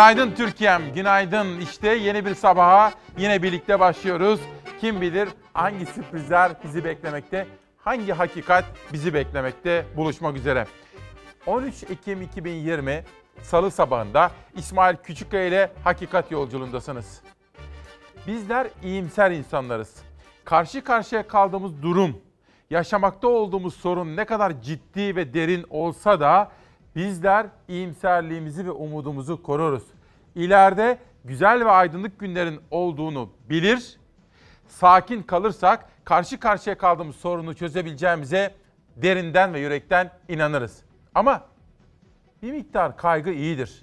Günaydın Türkiye'm, günaydın. İşte yeni bir sabaha yine birlikte başlıyoruz. Kim bilir hangi sürprizler bizi beklemekte, hangi hakikat bizi beklemekte buluşmak üzere. 13 Ekim 2020 Salı sabahında İsmail Küçükkaya ile Hakikat Yolculuğundasınız. Bizler iyimser insanlarız. Karşı karşıya kaldığımız durum, yaşamakta olduğumuz sorun ne kadar ciddi ve derin olsa da bizler iyimserliğimizi ve umudumuzu koruruz. İleride güzel ve aydınlık günlerin olduğunu bilir, sakin kalırsak karşı karşıya kaldığımız sorunu çözebileceğimize derinden ve yürekten inanırız. Ama bir miktar kaygı iyidir.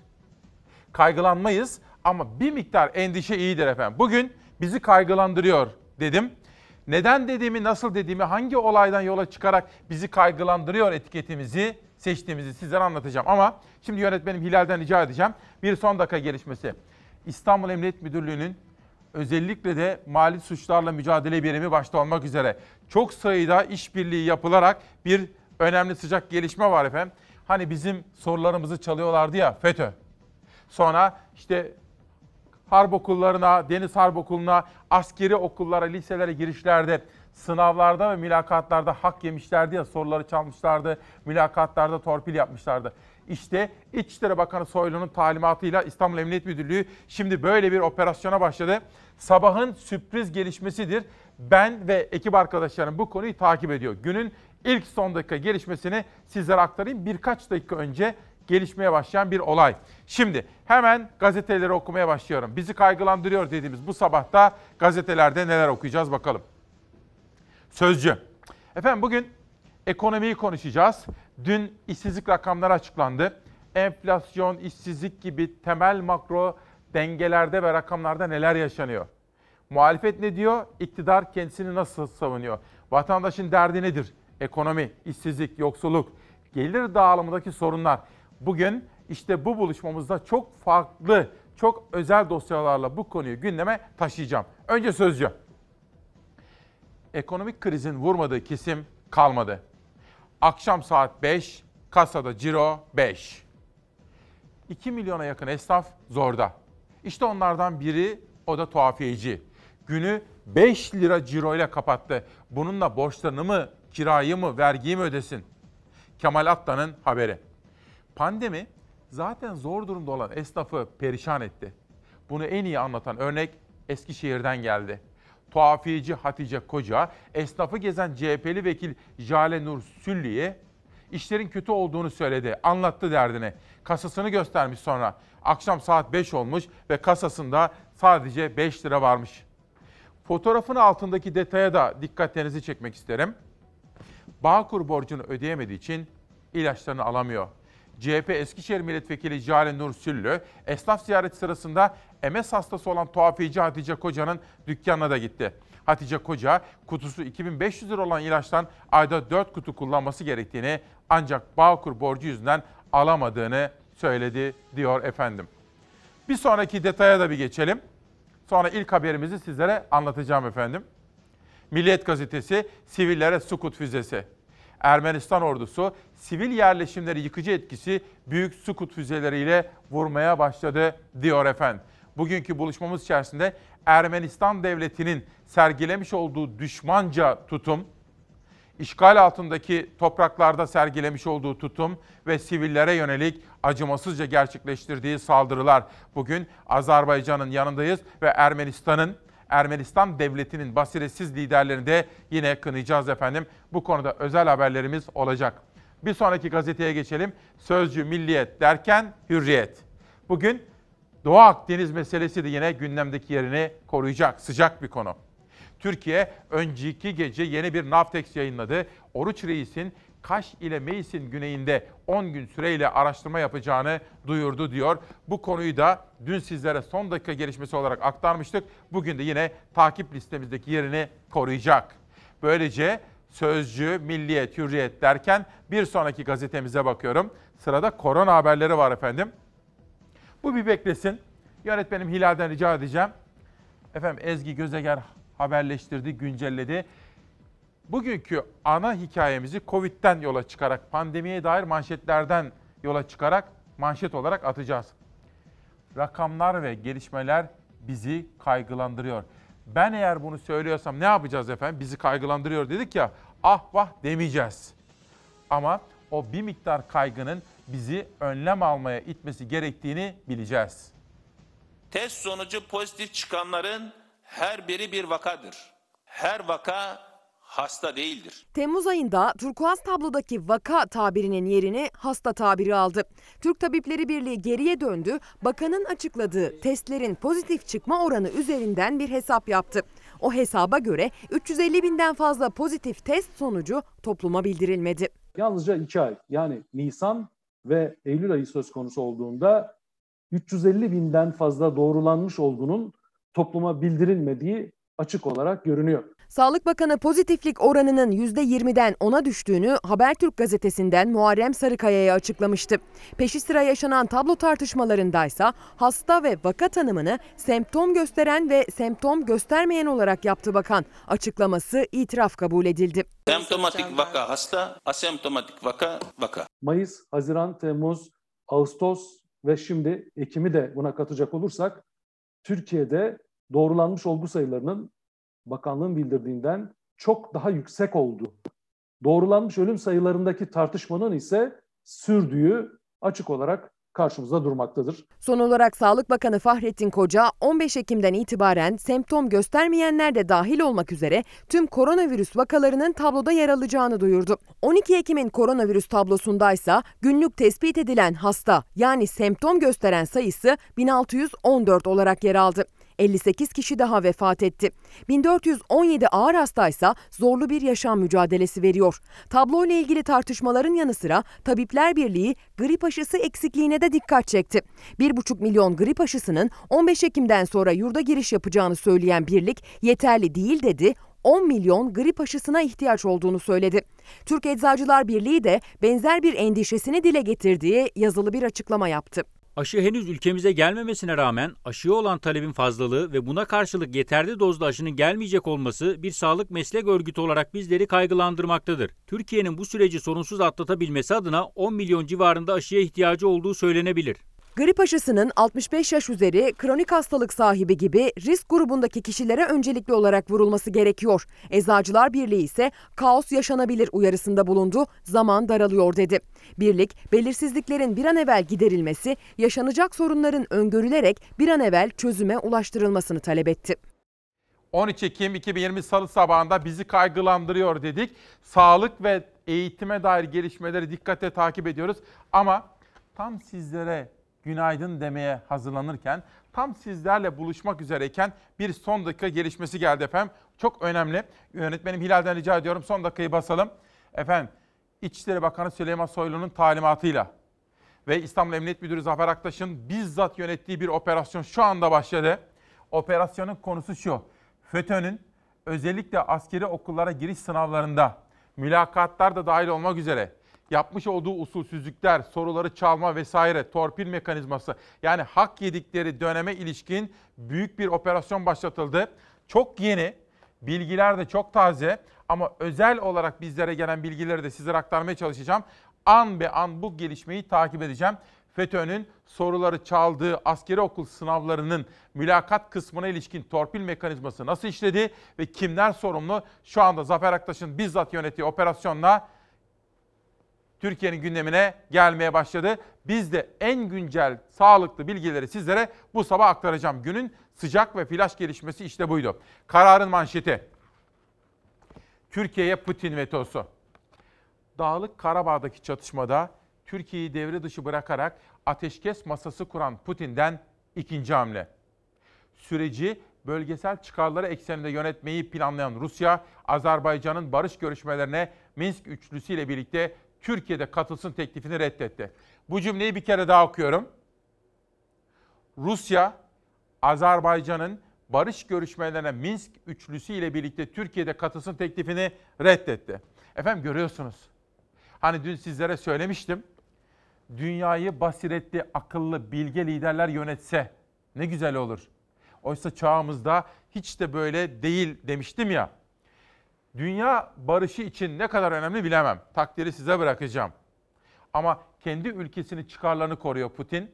Kaygılanmayız ama bir miktar endişe iyidir efendim. Bugün bizi kaygılandırıyor dedim. Neden dediğimi, nasıl dediğimi, hangi olaydan yola çıkarak bizi kaygılandırıyor etiketimizi seçtiğimizi sizlere anlatacağım. Ama şimdi yönetmenim Hilal'den rica edeceğim. Bir son dakika gelişmesi. İstanbul Emniyet Müdürlüğü'nün özellikle de mali suçlarla mücadele birimi başta olmak üzere çok sayıda işbirliği yapılarak bir önemli sıcak gelişme var efendim. Hani bizim sorularımızı çalıyorlardı ya FETÖ. Sonra işte harp okullarına, deniz harp okuluna, askeri okullara, liselere girişlerde, sınavlarda ve mülakatlarda hak yemişlerdi ya soruları çalmışlardı, mülakatlarda torpil yapmışlardı. İşte İçişleri Bakanı Soylu'nun talimatıyla İstanbul Emniyet Müdürlüğü şimdi böyle bir operasyona başladı. Sabahın sürpriz gelişmesidir. Ben ve ekip arkadaşlarım bu konuyu takip ediyor. Günün ilk son dakika gelişmesini sizlere aktarayım. Birkaç dakika önce gelişmeye başlayan bir olay. Şimdi hemen gazeteleri okumaya başlıyorum. Bizi kaygılandırıyor dediğimiz bu sabahta gazetelerde neler okuyacağız bakalım. Sözcü. Efendim bugün ekonomiyi konuşacağız. Dün işsizlik rakamları açıklandı. Enflasyon, işsizlik gibi temel makro dengelerde ve rakamlarda neler yaşanıyor? Muhalefet ne diyor? İktidar kendisini nasıl savunuyor? Vatandaşın derdi nedir? Ekonomi, işsizlik, yoksulluk, gelir dağılımındaki sorunlar. Bugün işte bu buluşmamızda çok farklı, çok özel dosyalarla bu konuyu gündeme taşıyacağım. Önce sözcü. Ekonomik krizin vurmadığı kesim kalmadı. Akşam saat 5, kasada ciro 5. 2 milyona yakın esnaf zorda. İşte onlardan biri o da tuhafiyeci. Günü 5 lira ciro ile kapattı. Bununla borçlarını mı, kirayı mı, vergiyi mi ödesin? Kemal Atlan'ın haberi. Pandemi zaten zor durumda olan esnafı perişan etti. Bunu en iyi anlatan örnek Eskişehir'den geldi. Tuhafiyeci Hatice Koca, esnafı gezen CHP'li vekil Jale Nur Süllü'ye işlerin kötü olduğunu söyledi. Anlattı derdini. Kasasını göstermiş sonra. Akşam saat 5 olmuş ve kasasında sadece 5 lira varmış. Fotoğrafın altındaki detaya da dikkatlerinizi çekmek isterim. Bağkur borcunu ödeyemediği için ilaçlarını alamıyor. CHP Eskişehir Milletvekili Jale Nur Süllü, esnaf ziyareti sırasında MS hastası olan tuhafiyeci Hatice Koca'nın dükkanına da gitti. Hatice Koca, kutusu 2500 lira olan ilaçtan ayda 4 kutu kullanması gerektiğini ancak Bağkur borcu yüzünden alamadığını söyledi diyor efendim. Bir sonraki detaya da bir geçelim. Sonra ilk haberimizi sizlere anlatacağım efendim. Milliyet gazetesi sivillere sukut füzesi. Ermenistan ordusu sivil yerleşimleri yıkıcı etkisi büyük Sukut füzeleriyle vurmaya başladı diyor efendim. Bugünkü buluşmamız içerisinde Ermenistan devletinin sergilemiş olduğu düşmanca tutum, işgal altındaki topraklarda sergilemiş olduğu tutum ve sivillere yönelik acımasızca gerçekleştirdiği saldırılar. Bugün Azerbaycan'ın yanındayız ve Ermenistan'ın Ermenistan devletinin basiretsiz liderlerini de yine kınayacağız efendim. Bu konuda özel haberlerimiz olacak. Bir sonraki gazeteye geçelim. Sözcü Milliyet derken Hürriyet. Bugün Doğu Akdeniz meselesi de yine gündemdeki yerini koruyacak sıcak bir konu. Türkiye önceki gece yeni bir Navtex yayınladı. Oruç Reis'in Kaş ile Meis'in güneyinde 10 gün süreyle araştırma yapacağını duyurdu diyor. Bu konuyu da dün sizlere son dakika gelişmesi olarak aktarmıştık. Bugün de yine takip listemizdeki yerini koruyacak. Böylece Sözcü, Milliyet, Hürriyet derken bir sonraki gazetemize bakıyorum. Sırada korona haberleri var efendim. Bu bir beklesin. Yönetmenim Hilal'den rica edeceğim. Efendim Ezgi Gözeger haberleştirdi, güncelledi. Bugünkü ana hikayemizi Covid'den yola çıkarak, pandemiye dair manşetlerden yola çıkarak manşet olarak atacağız. rakamlar ve gelişmeler bizi kaygılandırıyor. Ben eğer bunu söylüyorsam ne yapacağız efendim? Bizi kaygılandırıyor dedik ya. Ah vah demeyeceğiz. Ama o bir miktar kaygının bizi önlem almaya itmesi gerektiğini bileceğiz. Test sonucu pozitif çıkanların her biri bir vakadır. Her vaka hasta değildir. Temmuz ayında turkuaz tablodaki vaka tabirinin yerini hasta tabiri aldı. Türk Tabipleri Birliği geriye döndü. Bakanın açıkladığı testlerin pozitif çıkma oranı üzerinden bir hesap yaptı. O hesaba göre 350 binden fazla pozitif test sonucu topluma bildirilmedi. Yalnızca 2 ay yani Nisan ve Eylül ayı söz konusu olduğunda 350 binden fazla doğrulanmış olduğunun topluma bildirilmediği açık olarak görünüyor. Sağlık Bakanı pozitiflik oranının %20'den 10'a düştüğünü Habertürk gazetesinden Muharrem Sarıkaya'ya açıklamıştı. Peşi sıra yaşanan tablo tartışmalarındaysa hasta ve vaka tanımını semptom gösteren ve semptom göstermeyen olarak yaptı bakan. Açıklaması itiraf kabul edildi. Semptomatik vaka hasta, asemptomatik vaka vaka. Mayıs, Haziran, Temmuz, Ağustos ve şimdi Ekim'i de buna katacak olursak Türkiye'de doğrulanmış olgu sayılarının bakanlığın bildirdiğinden çok daha yüksek oldu. Doğrulanmış ölüm sayılarındaki tartışmanın ise sürdüğü açık olarak karşımızda durmaktadır. Son olarak Sağlık Bakanı Fahrettin Koca 15 Ekim'den itibaren semptom göstermeyenler de dahil olmak üzere tüm koronavirüs vakalarının tabloda yer alacağını duyurdu. 12 Ekim'in koronavirüs tablosundaysa günlük tespit edilen hasta yani semptom gösteren sayısı 1614 olarak yer aldı. 58 kişi daha vefat etti. 1417 ağır hastaysa zorlu bir yaşam mücadelesi veriyor. Tablo ile ilgili tartışmaların yanı sıra Tabipler Birliği grip aşısı eksikliğine de dikkat çekti. 1,5 milyon grip aşısının 15 Ekim'den sonra yurda giriş yapacağını söyleyen birlik yeterli değil dedi. 10 milyon grip aşısına ihtiyaç olduğunu söyledi. Türk Eczacılar Birliği de benzer bir endişesini dile getirdiği yazılı bir açıklama yaptı. Aşı henüz ülkemize gelmemesine rağmen aşıya olan talebin fazlalığı ve buna karşılık yeterli dozda aşının gelmeyecek olması bir sağlık meslek örgütü olarak bizleri kaygılandırmaktadır. Türkiye'nin bu süreci sorunsuz atlatabilmesi adına 10 milyon civarında aşıya ihtiyacı olduğu söylenebilir. Grip aşısının 65 yaş üzeri kronik hastalık sahibi gibi risk grubundaki kişilere öncelikli olarak vurulması gerekiyor. Eczacılar Birliği ise kaos yaşanabilir uyarısında bulundu, zaman daralıyor dedi. Birlik, belirsizliklerin bir an evvel giderilmesi, yaşanacak sorunların öngörülerek bir an evvel çözüme ulaştırılmasını talep etti. 13 Ekim 2020 Salı sabahında bizi kaygılandırıyor dedik. Sağlık ve eğitime dair gelişmeleri dikkatle takip ediyoruz. Ama tam sizlere günaydın demeye hazırlanırken, tam sizlerle buluşmak üzereyken bir son dakika gelişmesi geldi efendim. Çok önemli. Yönetmenim Hilal'den rica ediyorum son dakikayı basalım. Efendim İçişleri Bakanı Süleyman Soylu'nun talimatıyla ve İstanbul Emniyet Müdürü Zafer Aktaş'ın bizzat yönettiği bir operasyon şu anda başladı. Operasyonun konusu şu. FETÖ'nün özellikle askeri okullara giriş sınavlarında mülakatlar da dahil olmak üzere yapmış olduğu usulsüzlükler, soruları çalma vesaire, torpil mekanizması yani hak yedikleri döneme ilişkin büyük bir operasyon başlatıldı. Çok yeni, bilgiler de çok taze ama özel olarak bizlere gelen bilgileri de sizlere aktarmaya çalışacağım. An be an bu gelişmeyi takip edeceğim. FETÖ'nün soruları çaldığı askeri okul sınavlarının mülakat kısmına ilişkin torpil mekanizması nasıl işledi ve kimler sorumlu? Şu anda Zafer Aktaş'ın bizzat yönettiği operasyonla Türkiye'nin gündemine gelmeye başladı. Biz de en güncel sağlıklı bilgileri sizlere bu sabah aktaracağım. Günün sıcak ve flash gelişmesi işte buydu. Kararın manşeti. Türkiye'ye Putin vetosu. Dağlık Karabağ'daki çatışmada Türkiye'yi devre dışı bırakarak ateşkes masası kuran Putin'den ikinci hamle. Süreci bölgesel çıkarları ekseninde yönetmeyi planlayan Rusya, Azerbaycan'ın barış görüşmelerine Minsk üçlüsü ile birlikte Türkiye'de katılsın teklifini reddetti. Bu cümleyi bir kere daha okuyorum. Rusya, Azerbaycan'ın barış görüşmelerine Minsk üçlüsü ile birlikte Türkiye'de katılsın teklifini reddetti. Efendim görüyorsunuz. Hani dün sizlere söylemiştim. Dünyayı basiretli, akıllı, bilge liderler yönetse ne güzel olur. Oysa çağımızda hiç de böyle değil demiştim ya. Dünya barışı için ne kadar önemli bilemem. Takdiri size bırakacağım. Ama kendi ülkesinin çıkarlarını koruyor Putin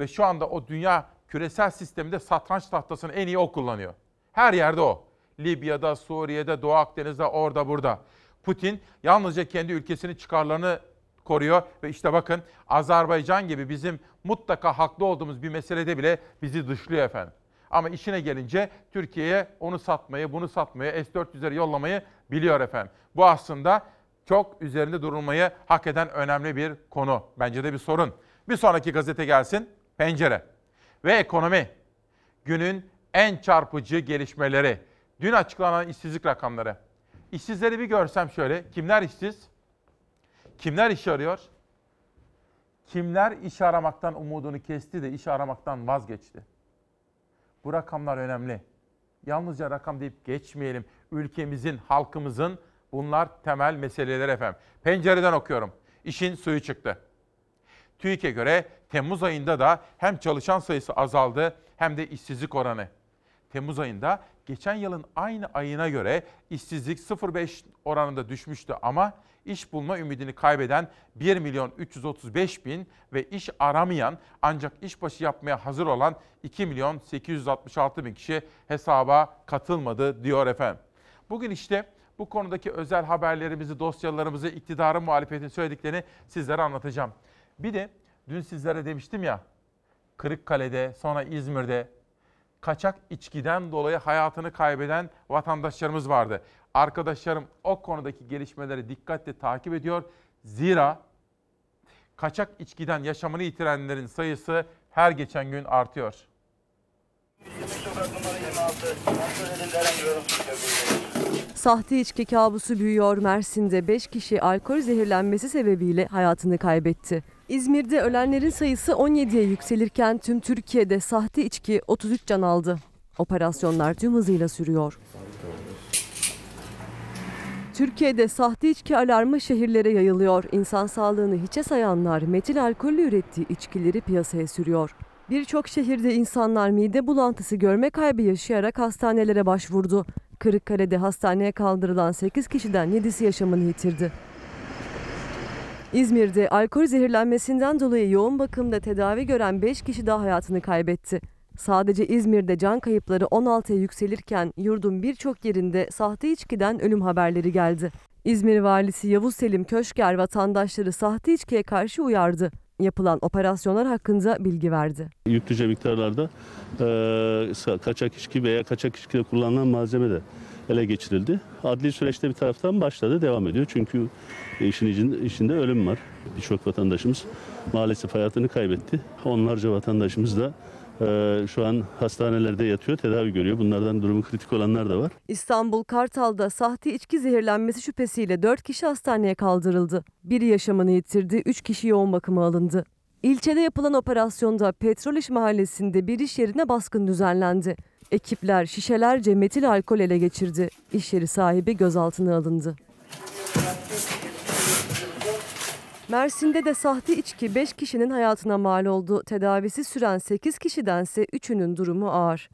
ve şu anda o dünya küresel sistemde satranç tahtasını en iyi o kullanıyor. Her yerde o. Libya'da, Suriye'de, Doğu Akdeniz'de, orada burada. Putin yalnızca kendi ülkesinin çıkarlarını koruyor ve işte bakın Azerbaycan gibi bizim mutlaka haklı olduğumuz bir meselede bile bizi dışlıyor efendim. Ama işine gelince Türkiye'ye onu satmayı, bunu satmayı, S-400'leri yollamayı biliyor efendim. Bu aslında çok üzerinde durulmayı hak eden önemli bir konu. Bence de bir sorun. Bir sonraki gazete gelsin. Pencere. Ve ekonomi. Günün en çarpıcı gelişmeleri. Dün açıklanan işsizlik rakamları. İşsizleri bir görsem şöyle. Kimler işsiz? Kimler iş arıyor? Kimler iş aramaktan umudunu kesti de iş aramaktan vazgeçti? Bu rakamlar önemli. Yalnızca rakam deyip geçmeyelim. Ülkemizin, halkımızın bunlar temel meseleler efendim. Pencereden okuyorum. İşin suyu çıktı. TÜİK'e göre Temmuz ayında da hem çalışan sayısı azaldı hem de işsizlik oranı. Temmuz ayında geçen yılın aynı ayına göre işsizlik 0,5 oranında düşmüştü ama iş bulma ümidini kaybeden 1 milyon 335 bin ve iş aramayan ancak işbaşı yapmaya hazır olan 2 milyon 866 bin kişi hesaba katılmadı diyor efendim. Bugün işte bu konudaki özel haberlerimizi, dosyalarımızı, iktidarın muhalefetin söylediklerini sizlere anlatacağım. Bir de dün sizlere demiştim ya, Kırıkkale'de, sonra İzmir'de kaçak içkiden dolayı hayatını kaybeden vatandaşlarımız vardı. Arkadaşlarım o konudaki gelişmeleri dikkatle takip ediyor. Zira kaçak içkiden yaşamını yitirenlerin sayısı her geçen gün artıyor. Sahte içki kabusu büyüyor. Mersin'de 5 kişi alkol zehirlenmesi sebebiyle hayatını kaybetti. İzmir'de ölenlerin sayısı 17'ye yükselirken tüm Türkiye'de sahte içki 33 can aldı. Operasyonlar tüm hızıyla sürüyor. Türkiye'de sahte içki alarmı şehirlere yayılıyor. İnsan sağlığını hiçe sayanlar metil alkollü ürettiği içkileri piyasaya sürüyor. Birçok şehirde insanlar mide bulantısı görme kaybı yaşayarak hastanelere başvurdu. Kırıkkale'de hastaneye kaldırılan 8 kişiden 7'si yaşamını yitirdi. İzmir'de alkol zehirlenmesinden dolayı yoğun bakımda tedavi gören 5 kişi daha hayatını kaybetti. Sadece İzmir'de can kayıpları 16'ya yükselirken yurdun birçok yerinde sahte içkiden ölüm haberleri geldi. İzmir valisi Yavuz Selim Köşker vatandaşları sahte içkiye karşı uyardı. Yapılan operasyonlar hakkında bilgi verdi. yüklüce miktarlarda e, kaçak içki veya kaçak içkide kullanılan malzeme de ele geçirildi. Adli süreçte bir taraftan başladı, devam ediyor. Çünkü işin içinde, ölüm var. Birçok vatandaşımız maalesef hayatını kaybetti. Onlarca vatandaşımız da e, şu an hastanelerde yatıyor, tedavi görüyor. Bunlardan durumu kritik olanlar da var. İstanbul Kartal'da sahte içki zehirlenmesi şüphesiyle 4 kişi hastaneye kaldırıldı. Biri yaşamını yitirdi, 3 kişi yoğun bakıma alındı. İlçede yapılan operasyonda Petrol İş Mahallesi'nde bir iş yerine baskın düzenlendi. Ekipler şişelerce metil alkol ele geçirdi. İş yeri sahibi gözaltına alındı. Mersin'de de sahte içki 5 kişinin hayatına mal oldu. Tedavisi süren 8 kişidense 3'ünün durumu ağır.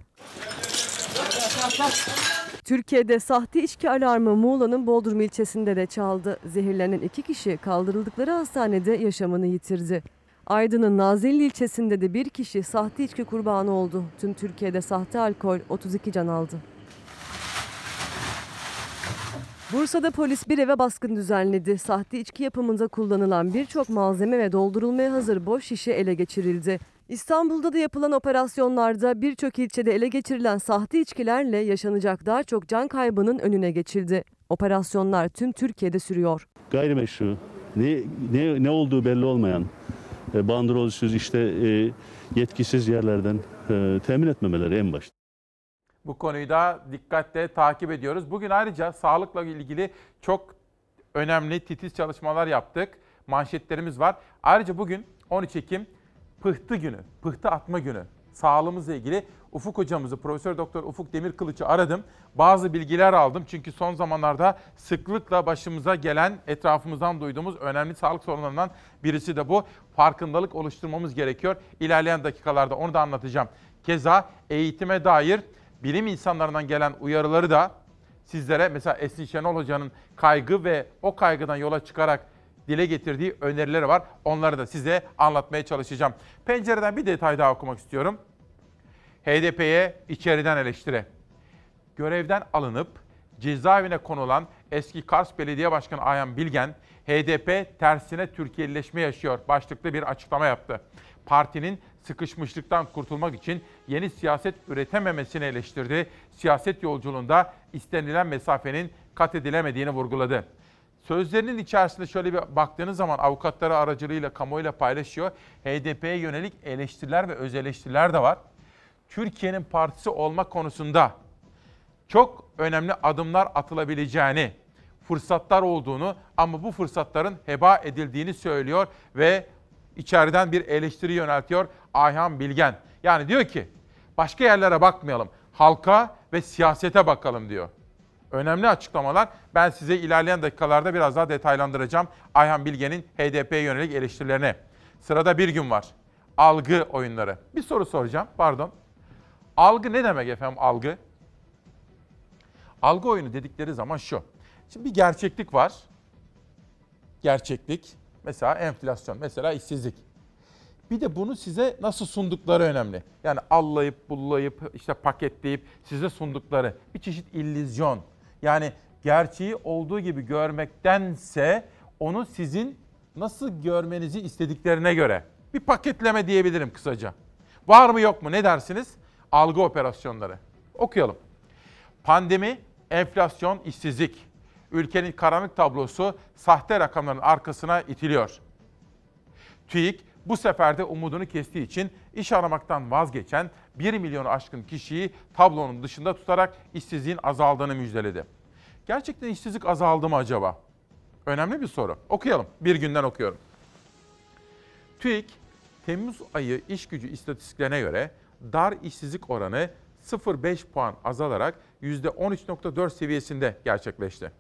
Türkiye'de sahte içki alarmı Muğla'nın Bodrum ilçesinde de çaldı. Zehirlenen iki kişi kaldırıldıkları hastanede yaşamını yitirdi. Aydın'ın Nazilli ilçesinde de bir kişi sahte içki kurbanı oldu. Tüm Türkiye'de sahte alkol 32 can aldı. Bursa'da polis bir eve baskın düzenledi. Sahte içki yapımında kullanılan birçok malzeme ve doldurulmaya hazır boş şişe ele geçirildi. İstanbul'da da yapılan operasyonlarda birçok ilçede ele geçirilen sahte içkilerle yaşanacak daha çok can kaybının önüne geçildi. Operasyonlar tüm Türkiye'de sürüyor. Gayrimeşru, ne, ne, ne olduğu belli olmayan, bandrolsüz işte e, yetkisiz yerlerden e, temin etmemeleri en başta. Bu konuyu da dikkatle takip ediyoruz. Bugün ayrıca sağlıkla ilgili çok önemli titiz çalışmalar yaptık. Manşetlerimiz var. Ayrıca bugün 13 Ekim Pıhtı Günü, Pıhtı Atma Günü. Sağlığımızla ilgili Ufuk hocamızı, Profesör Doktor Ufuk Demirkılıç'ı aradım. Bazı bilgiler aldım. Çünkü son zamanlarda sıklıkla başımıza gelen, etrafımızdan duyduğumuz önemli sağlık sorunlarından birisi de bu. Farkındalık oluşturmamız gerekiyor. İlerleyen dakikalarda onu da anlatacağım. Keza eğitime dair bilim insanlarından gelen uyarıları da sizlere mesela Esin Şenol Hoca'nın kaygı ve o kaygıdan yola çıkarak dile getirdiği önerileri var. Onları da size anlatmaya çalışacağım. Pencereden bir detay daha okumak istiyorum. HDP'ye içeriden eleştiri. Görevden alınıp cezaevine konulan eski Kars Belediye Başkanı Ayhan Bilgen, HDP tersine Türkiye'lileşme yaşıyor başlıklı bir açıklama yaptı. Partinin sıkışmışlıktan kurtulmak için yeni siyaset üretememesini eleştirdi. Siyaset yolculuğunda istenilen mesafenin kat edilemediğini vurguladı. Sözlerinin içerisinde şöyle bir baktığınız zaman avukatları aracılığıyla kamuoyuyla paylaşıyor. HDP'ye yönelik eleştiriler ve öz eleştiriler de var. Türkiye'nin partisi olma konusunda çok önemli adımlar atılabileceğini, fırsatlar olduğunu ama bu fırsatların heba edildiğini söylüyor ve içeriden bir eleştiri yöneltiyor Ayhan Bilgen. Yani diyor ki başka yerlere bakmayalım, halka ve siyasete bakalım diyor. Önemli açıklamalar. Ben size ilerleyen dakikalarda biraz daha detaylandıracağım Ayhan Bilgen'in HDP'ye yönelik eleştirilerini. Sırada bir gün var. Algı oyunları. Bir soru soracağım, pardon. Algı ne demek efendim algı? Algı oyunu dedikleri zaman şu. Şimdi bir gerçeklik var. Gerçeklik. Mesela enflasyon, mesela işsizlik. Bir de bunu size nasıl sundukları önemli. Yani allayıp, bullayıp, işte paketleyip size sundukları bir çeşit illüzyon. Yani gerçeği olduğu gibi görmektense onu sizin nasıl görmenizi istediklerine göre bir paketleme diyebilirim kısaca. Var mı yok mu ne dersiniz? Algı operasyonları. Okuyalım. Pandemi, enflasyon, işsizlik. Ülkenin karanlık tablosu sahte rakamların arkasına itiliyor. TÜİK bu sefer de umudunu kestiği için iş aramaktan vazgeçen 1 milyonu aşkın kişiyi tablonun dışında tutarak işsizliğin azaldığını müjdeledi. Gerçekten işsizlik azaldı mı acaba? Önemli bir soru. Okuyalım. Bir günden okuyorum. TÜİK, Temmuz ayı iş gücü istatistiklerine göre dar işsizlik oranı 0,5 puan azalarak %13.4 seviyesinde gerçekleşti.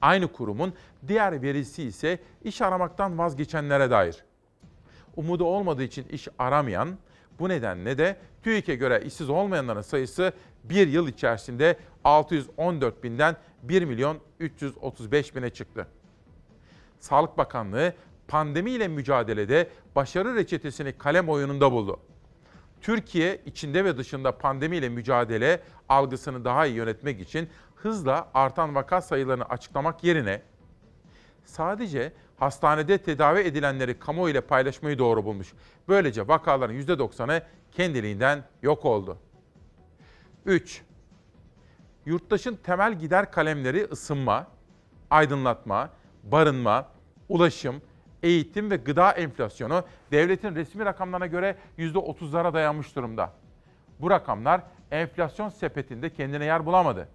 Aynı kurumun diğer verisi ise iş aramaktan vazgeçenlere dair. Umudu olmadığı için iş aramayan, bu nedenle de TÜİK'e göre işsiz olmayanların sayısı bir yıl içerisinde 614 binden 1 milyon 335 bine çıktı. Sağlık Bakanlığı pandemiyle mücadelede başarı reçetesini kalem oyununda buldu. Türkiye içinde ve dışında pandemiyle mücadele algısını daha iyi yönetmek için hızla artan vaka sayılarını açıklamak yerine sadece hastanede tedavi edilenleri kamuoyu ile paylaşmayı doğru bulmuş. Böylece vakaların %90'ı kendiliğinden yok oldu. 3. Yurttaşın temel gider kalemleri ısınma, aydınlatma, barınma, ulaşım, eğitim ve gıda enflasyonu devletin resmi rakamlarına göre %30'lara dayanmış durumda. Bu rakamlar enflasyon sepetinde kendine yer bulamadı.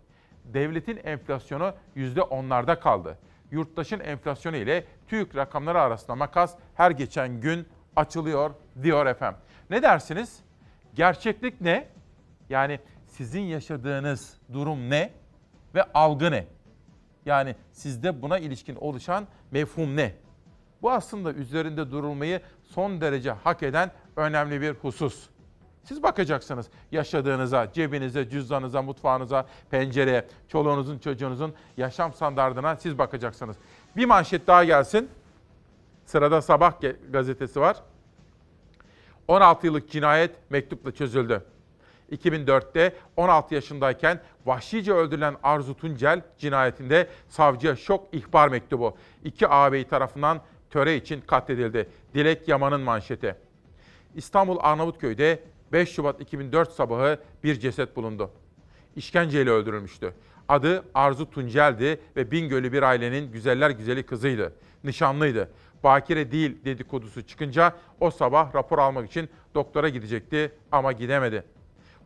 Devletin enflasyonu %10'larda kaldı. Yurttaşın enflasyonu ile TÜİK rakamları arasında makas her geçen gün açılıyor diyor efendim. Ne dersiniz? Gerçeklik ne? Yani sizin yaşadığınız durum ne ve algı ne? Yani sizde buna ilişkin oluşan mefhum ne? Bu aslında üzerinde durulmayı son derece hak eden önemli bir husus. Siz bakacaksınız yaşadığınıza, cebinize, cüzdanınıza, mutfağınıza, pencereye, çoluğunuzun, çocuğunuzun yaşam standartına siz bakacaksınız. Bir manşet daha gelsin. Sırada Sabah gazetesi var. 16 yıllık cinayet mektupla çözüldü. 2004'te 16 yaşındayken vahşice öldürülen Arzu Tuncel cinayetinde savcıya şok ihbar mektubu. İki ağabey tarafından töre için katledildi. Dilek Yaman'ın manşeti. İstanbul Arnavutköy'de 5 Şubat 2004 sabahı bir ceset bulundu. İşkenceyle öldürülmüştü. Adı Arzu Tuncel'di ve Bingöl'ü bir ailenin güzeller güzeli kızıydı. Nişanlıydı. Bakire değil dedikodusu çıkınca o sabah rapor almak için doktora gidecekti ama gidemedi.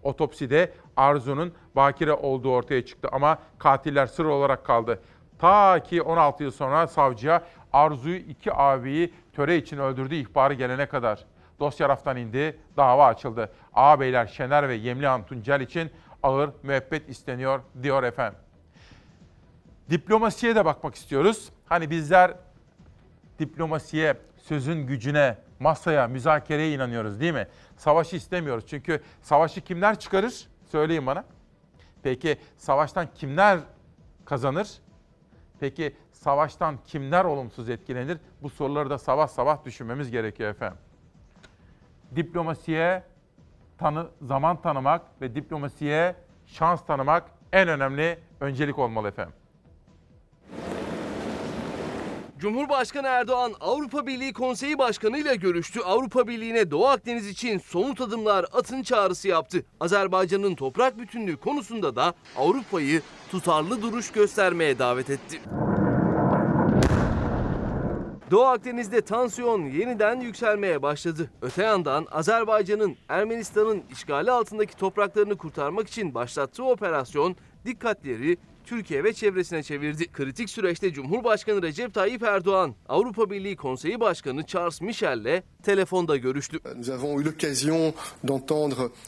Otopside Arzu'nun bakire olduğu ortaya çıktı ama katiller sır olarak kaldı. Ta ki 16 yıl sonra savcıya Arzu'yu iki abiyi töre için öldürdüğü ihbarı gelene kadar. Dosya raftan indi, dava açıldı. Ağabeyler Şener ve Yemlihan Tuncel için ağır müebbet isteniyor diyor efendim. Diplomasiye de bakmak istiyoruz. Hani bizler diplomasiye, sözün gücüne, masaya, müzakereye inanıyoruz değil mi? Savaşı istemiyoruz. Çünkü savaşı kimler çıkarır? Söyleyin bana. Peki savaştan kimler kazanır? Peki savaştan kimler olumsuz etkilenir? Bu soruları da sabah sabah düşünmemiz gerekiyor efendim. Diplomasiye tanı, zaman tanımak ve diplomasiye şans tanımak en önemli öncelik olmalı efendim. Cumhurbaşkanı Erdoğan Avrupa Birliği Konseyi Başkanı ile görüştü. Avrupa Birliği'ne Doğu Akdeniz için somut adımlar atın çağrısı yaptı. Azerbaycan'ın toprak bütünlüğü konusunda da Avrupa'yı tutarlı duruş göstermeye davet etti. Doğu Akdeniz'de tansiyon yeniden yükselmeye başladı. Öte yandan Azerbaycan'ın Ermenistan'ın işgali altındaki topraklarını kurtarmak için başlattığı operasyon dikkatleri Türkiye ve çevresine çevirdi. Kritik süreçte Cumhurbaşkanı Recep Tayyip Erdoğan, Avrupa Birliği Konseyi Başkanı Charles Michel'le telefonda görüştü.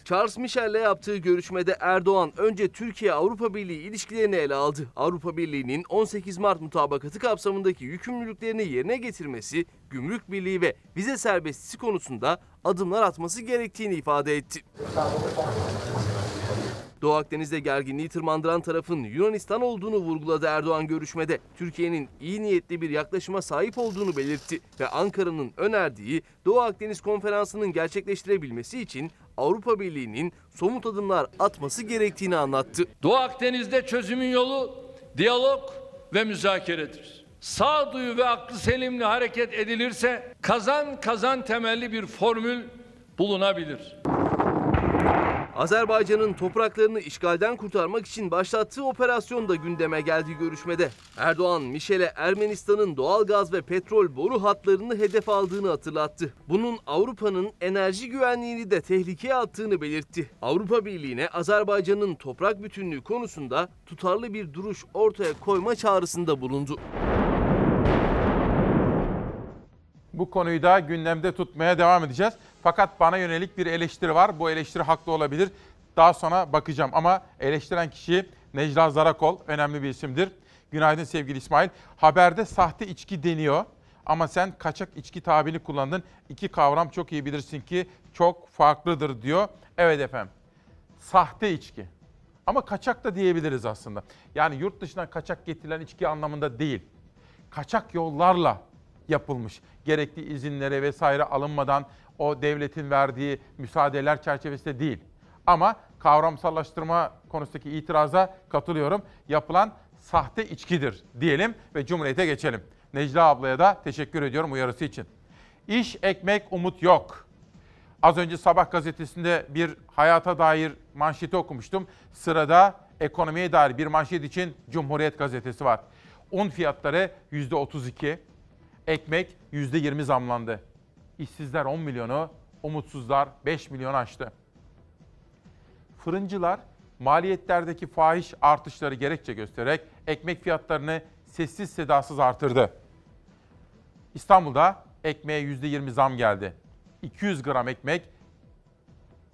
Charles Michel'le yaptığı görüşmede Erdoğan önce Türkiye-Avrupa Birliği ilişkilerini ele aldı. Avrupa Birliği'nin 18 Mart mutabakatı kapsamındaki yükümlülüklerini yerine getirmesi, gümrük birliği ve vize serbestisi konusunda adımlar atması gerektiğini ifade etti. Doğu Akdeniz'de gerginliği tırmandıran tarafın Yunanistan olduğunu vurguladı Erdoğan görüşmede. Türkiye'nin iyi niyetli bir yaklaşıma sahip olduğunu belirtti ve Ankara'nın önerdiği Doğu Akdeniz Konferansı'nın gerçekleştirebilmesi için Avrupa Birliği'nin somut adımlar atması gerektiğini anlattı. Doğu Akdeniz'de çözümün yolu diyalog ve müzakeredir. Sağduyu ve aklı selimle hareket edilirse kazan kazan temelli bir formül bulunabilir. Azerbaycan'ın topraklarını işgalden kurtarmak için başlattığı operasyon da gündeme geldi görüşmede. Erdoğan, Mişel'e Ermenistan'ın doğal gaz ve petrol boru hatlarını hedef aldığını hatırlattı. Bunun Avrupa'nın enerji güvenliğini de tehlikeye attığını belirtti. Avrupa Birliği'ne Azerbaycan'ın toprak bütünlüğü konusunda tutarlı bir duruş ortaya koyma çağrısında bulundu. Bu konuyu da gündemde tutmaya devam edeceğiz. Fakat bana yönelik bir eleştiri var. Bu eleştiri haklı olabilir. Daha sonra bakacağım ama eleştiren kişi Necla Zarakol önemli bir isimdir. Günaydın sevgili İsmail. Haberde sahte içki deniyor ama sen kaçak içki tabirini kullandın. İki kavram çok iyi bilirsin ki çok farklıdır diyor. Evet efendim. Sahte içki. Ama kaçak da diyebiliriz aslında. Yani yurt dışından kaçak getirilen içki anlamında değil. Kaçak yollarla yapılmış. Gerekli izinlere vesaire alınmadan o devletin verdiği müsaadeler çerçevesinde değil. Ama kavramsallaştırma konusundaki itiraza katılıyorum. Yapılan sahte içkidir diyelim ve Cumhuriyet'e geçelim. Necla ablaya da teşekkür ediyorum uyarısı için. İş, ekmek, umut yok. Az önce Sabah gazetesinde bir hayata dair manşeti okumuştum. Sırada ekonomiye dair bir manşet için Cumhuriyet gazetesi var. Un fiyatları %32, ekmek %20 zamlandı. İşsizler 10 milyonu, umutsuzlar 5 milyon aştı. Fırıncılar maliyetlerdeki fahiş artışları gerekçe göstererek ekmek fiyatlarını sessiz sedasız artırdı. İstanbul'da ekmeğe %20 zam geldi. 200 gram ekmek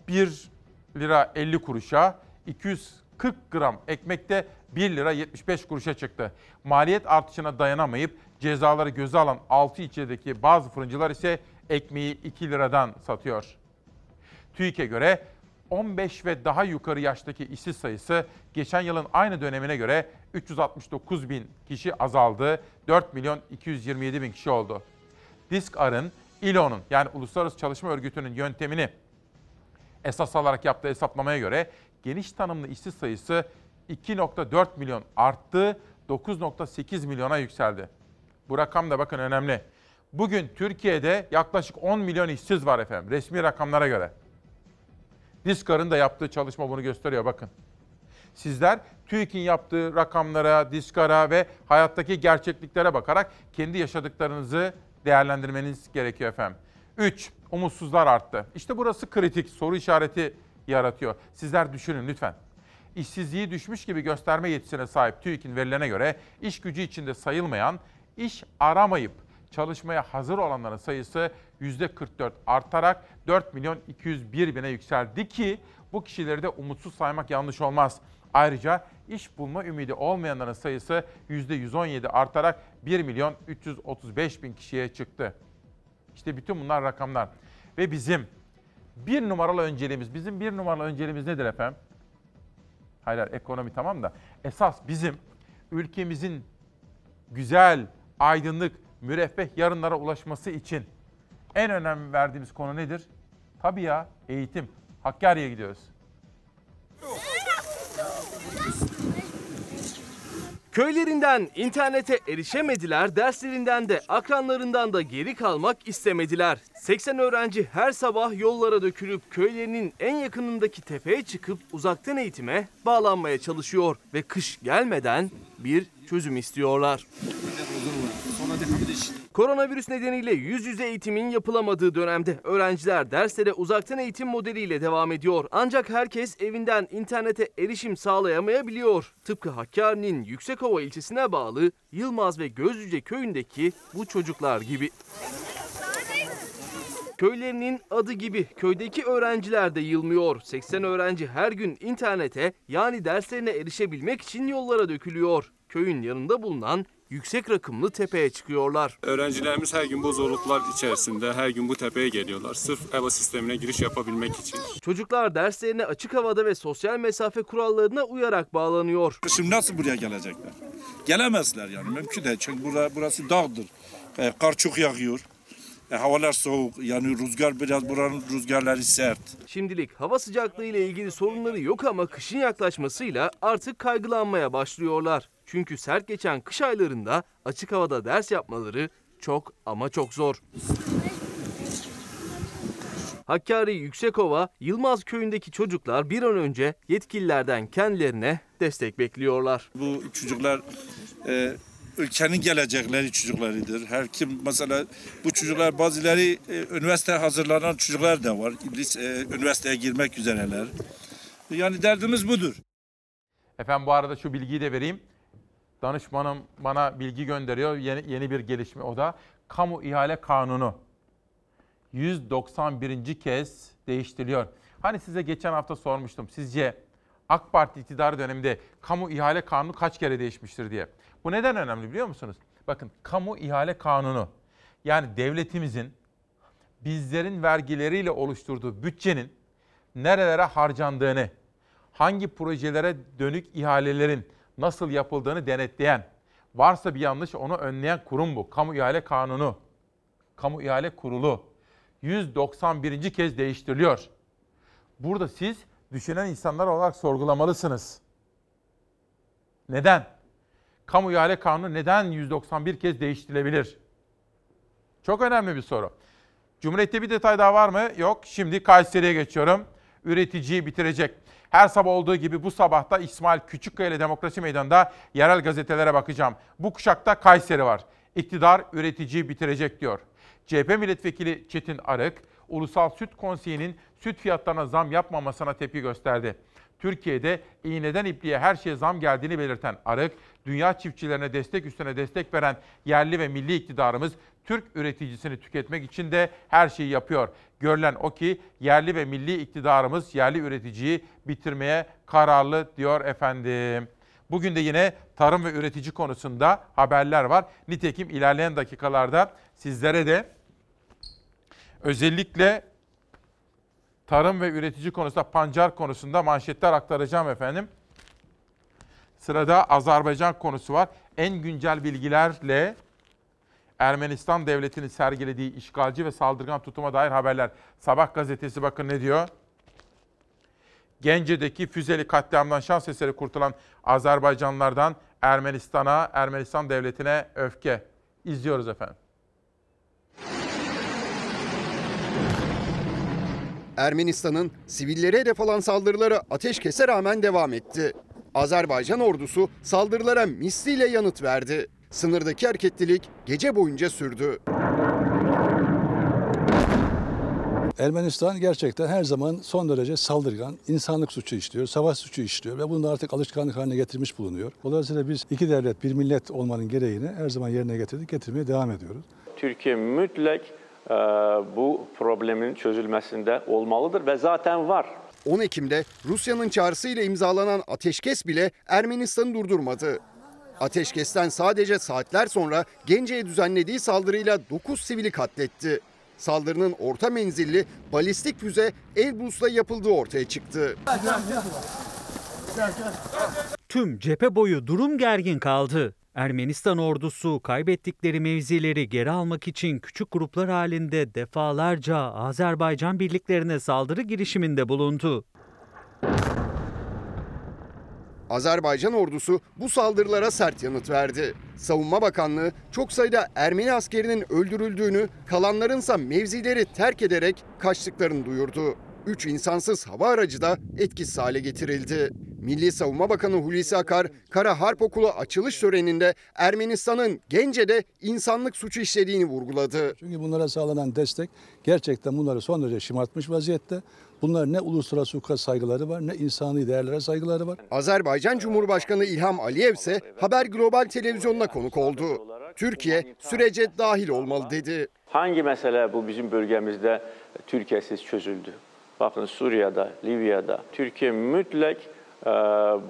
1 lira 50 kuruşa, 240 gram ekmek de 1 lira 75 kuruşa çıktı. Maliyet artışına dayanamayıp cezaları göze alan 6 ilçedeki bazı fırıncılar ise ekmeği 2 liradan satıyor. TÜİK'e göre 15 ve daha yukarı yaştaki işsiz sayısı geçen yılın aynı dönemine göre 369 bin kişi azaldı. 4 milyon 227 bin kişi oldu. Diskar'ın, İLO'nun yani Uluslararası Çalışma Örgütü'nün yöntemini esas alarak yaptığı hesaplamaya göre geniş tanımlı işsiz sayısı 2.4 milyon arttı, 9.8 milyona yükseldi. Bu rakam da bakın önemli. Bugün Türkiye'de yaklaşık 10 milyon işsiz var efendim resmi rakamlara göre. Diskar'ın da yaptığı çalışma bunu gösteriyor bakın. Sizler TÜİK'in yaptığı rakamlara, Diskar'a ve hayattaki gerçekliklere bakarak kendi yaşadıklarınızı değerlendirmeniz gerekiyor efendim. 3. Umutsuzlar arttı. İşte burası kritik soru işareti yaratıyor. Sizler düşünün lütfen. İşsizliği düşmüş gibi gösterme yetisine sahip TÜİK'in verilerine göre iş gücü içinde sayılmayan, iş aramayıp çalışmaya hazır olanların sayısı %44 artarak 4 milyon 201 bine yükseldi ki bu kişileri de umutsuz saymak yanlış olmaz. Ayrıca iş bulma ümidi olmayanların sayısı %117 artarak 1 milyon 335 bin kişiye çıktı. İşte bütün bunlar rakamlar. Ve bizim bir numaralı önceliğimiz, bizim bir numaralı önceliğimiz nedir efendim? Hayır, ekonomi tamam da esas bizim ülkemizin güzel, aydınlık, müreffeh yarınlara ulaşması için en önemli verdiğimiz konu nedir? Tabii ya eğitim. Hakkari'ye gidiyoruz. Köylerinden internete erişemediler, derslerinden de akranlarından da geri kalmak istemediler. 80 öğrenci her sabah yollara dökülüp köylerinin en yakınındaki tepeye çıkıp uzaktan eğitime bağlanmaya çalışıyor ve kış gelmeden bir çözüm istiyorlar. Koronavirüs nedeniyle yüz yüze eğitimin yapılamadığı dönemde öğrenciler derslere uzaktan eğitim modeliyle devam ediyor. Ancak herkes evinden internete erişim sağlayamayabiliyor. Tıpkı Hakkari'nin Yüksekova ilçesine bağlı Yılmaz ve Gözlüce köyündeki bu çocuklar gibi. Köylerinin adı gibi köydeki öğrenciler de yılmıyor. 80 öğrenci her gün internete yani derslerine erişebilmek için yollara dökülüyor. Köyün yanında bulunan yüksek rakımlı tepeye çıkıyorlar. Öğrencilerimiz her gün bu zorluklar içerisinde her gün bu tepeye geliyorlar. Sırf EVA sistemine giriş yapabilmek için. Çocuklar derslerine açık havada ve sosyal mesafe kurallarına uyarak bağlanıyor. Şimdi nasıl buraya gelecekler? Gelemezler yani mümkün değil. Çünkü burası, burası dağdır. E, kar çok yağıyor. E, havalar soğuk. Yani rüzgar biraz buranın rüzgarları sert. Şimdilik hava sıcaklığı ile ilgili sorunları yok ama kışın yaklaşmasıyla artık kaygılanmaya başlıyorlar. Çünkü sert geçen kış aylarında açık havada ders yapmaları çok ama çok zor. Hakkari Yüksekova, Yılmaz köyündeki çocuklar bir an önce yetkililerden kendilerine destek bekliyorlar. Bu çocuklar e, ülkenin gelecekleri çocuklarıdır. Her kim mesela bu çocuklar bazıları e, üniversite hazırlanan çocuklar da var. İblis e, üniversiteye girmek üzereler. Yani derdimiz budur. Efendim bu arada şu bilgiyi de vereyim. Danışmanım bana bilgi gönderiyor. Yeni, yeni bir gelişme o da. Kamu ihale kanunu 191. kez değiştiriliyor. Hani size geçen hafta sormuştum. Sizce AK Parti iktidarı döneminde kamu ihale kanunu kaç kere değişmiştir diye. Bu neden önemli biliyor musunuz? Bakın kamu ihale kanunu yani devletimizin bizlerin vergileriyle oluşturduğu bütçenin nerelere harcandığını, hangi projelere dönük ihalelerin nasıl yapıldığını denetleyen, varsa bir yanlış onu önleyen kurum bu. Kamu ihale kanunu, kamu ihale kurulu 191. kez değiştiriliyor. Burada siz düşünen insanlar olarak sorgulamalısınız. Neden? Kamu ihale kanunu neden 191 kez değiştirilebilir? Çok önemli bir soru. Cumhuriyet'te bir detay daha var mı? Yok. Şimdi Kayseri'ye geçiyorum. Üreticiyi bitirecek. Her sabah olduğu gibi bu sabahta İsmail Küçükkaya ile Demokrasi Meydanı'nda yerel gazetelere bakacağım. Bu kuşakta Kayseri var. İktidar üreticiyi bitirecek diyor. CHP milletvekili Çetin Arık, Ulusal Süt Konseyi'nin süt fiyatlarına zam yapmamasına tepki gösterdi. Türkiye'de iğneden ipliğe her şeye zam geldiğini belirten Arık, dünya çiftçilerine destek üstüne destek veren yerli ve milli iktidarımız Türk üreticisini tüketmek için de her şeyi yapıyor. Görülen o ki yerli ve milli iktidarımız yerli üreticiyi bitirmeye kararlı diyor efendim. Bugün de yine tarım ve üretici konusunda haberler var. Nitekim ilerleyen dakikalarda sizlere de özellikle tarım ve üretici konusunda pancar konusunda manşetler aktaracağım efendim. Sırada Azerbaycan konusu var. En güncel bilgilerle Ermenistan devletinin sergilediği işgalci ve saldırgan tutuma dair haberler. Sabah gazetesi bakın ne diyor? Gence'deki füzeli katliamdan şans eseri kurtulan Azerbaycanlılardan Ermenistan'a, Ermenistan devletine öfke. İzliyoruz efendim. Ermenistan'ın sivillere hedef alan saldırıları ateşkese rağmen devam etti. Azerbaycan ordusu saldırılara misliyle yanıt verdi. Sınırdaki hareketlilik gece boyunca sürdü. Ermenistan gerçekten her zaman son derece saldırgan, insanlık suçu işliyor, savaş suçu işliyor ve bunu da artık alışkanlık haline getirmiş bulunuyor. Dolayısıyla biz iki devlet, bir millet olmanın gereğini her zaman yerine getirdik, getirmeye devam ediyoruz. Türkiye e, bu problemin çözülməsində olmalıdır və zaten var. 10 Ekim'de Rusya'nın çağrısıyla imzalanan ateşkes bile Ermenistan'ı durdurmadı. Ateşkesten sadece saatler sonra Gence'ye düzenlediği saldırıyla 9 sivili katletti. Saldırının orta menzilli balistik füze Elbrus'la yapıldığı ortaya çıktı. Tüm cephe boyu durum gergin kaldı. Ermenistan ordusu kaybettikleri mevzileri geri almak için küçük gruplar halinde defalarca Azerbaycan birliklerine saldırı girişiminde bulundu. Azerbaycan ordusu bu saldırılara sert yanıt verdi. Savunma Bakanlığı çok sayıda Ermeni askerinin öldürüldüğünü, kalanlarınsa mevzileri terk ederek kaçtıklarını duyurdu. Üç insansız hava aracı da etkisiz hale getirildi. Milli Savunma Bakanı Hulusi Akar, Kara Harp Okulu açılış töreninde Ermenistan'ın Gence'de insanlık suçu işlediğini vurguladı. Çünkü bunlara sağlanan destek gerçekten bunları son derece şımartmış vaziyette. Bunlar ne uluslararası hukuka saygıları var ne insani değerlere saygıları var. Azerbaycan Cumhurbaşkanı İlham Aliyev ise Haber Global televizyonuna konuk oldu. Türkiye sürece dahil olmalı dedi. Hangi mesele bu bizim bölgemizde Türkiye'siz çözüldü? Bakın Suriye'de, Libya'da Türkiye mütlak e,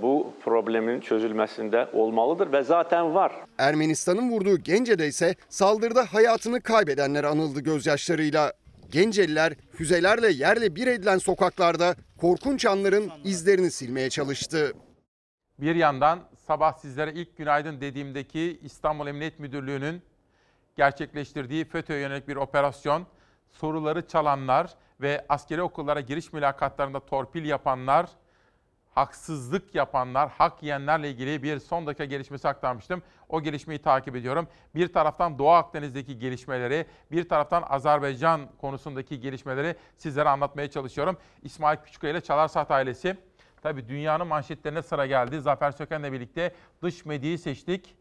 bu problemin çözülmesinde olmalıdır ve zaten var. Ermenistan'ın vurduğu Gence'de ise saldırıda hayatını kaybedenler anıldı gözyaşlarıyla. Genceliler füzelerle yerle bir edilen sokaklarda korkunç anların izlerini silmeye çalıştı. Bir yandan sabah sizlere ilk günaydın dediğimdeki İstanbul Emniyet Müdürlüğü'nün gerçekleştirdiği FETÖ'ye yönelik bir operasyon, soruları çalanlar ve askeri okullara giriş mülakatlarında torpil yapanlar, haksızlık yapanlar, hak yiyenlerle ilgili bir son dakika gelişmesi aktarmıştım. O gelişmeyi takip ediyorum. Bir taraftan Doğu Akdeniz'deki gelişmeleri, bir taraftan Azerbaycan konusundaki gelişmeleri sizlere anlatmaya çalışıyorum. İsmail Küçüköy ile Çalar Saat ailesi. Tabii dünyanın manşetlerine sıra geldi. Zafer Söken'le birlikte dış medyayı seçtik.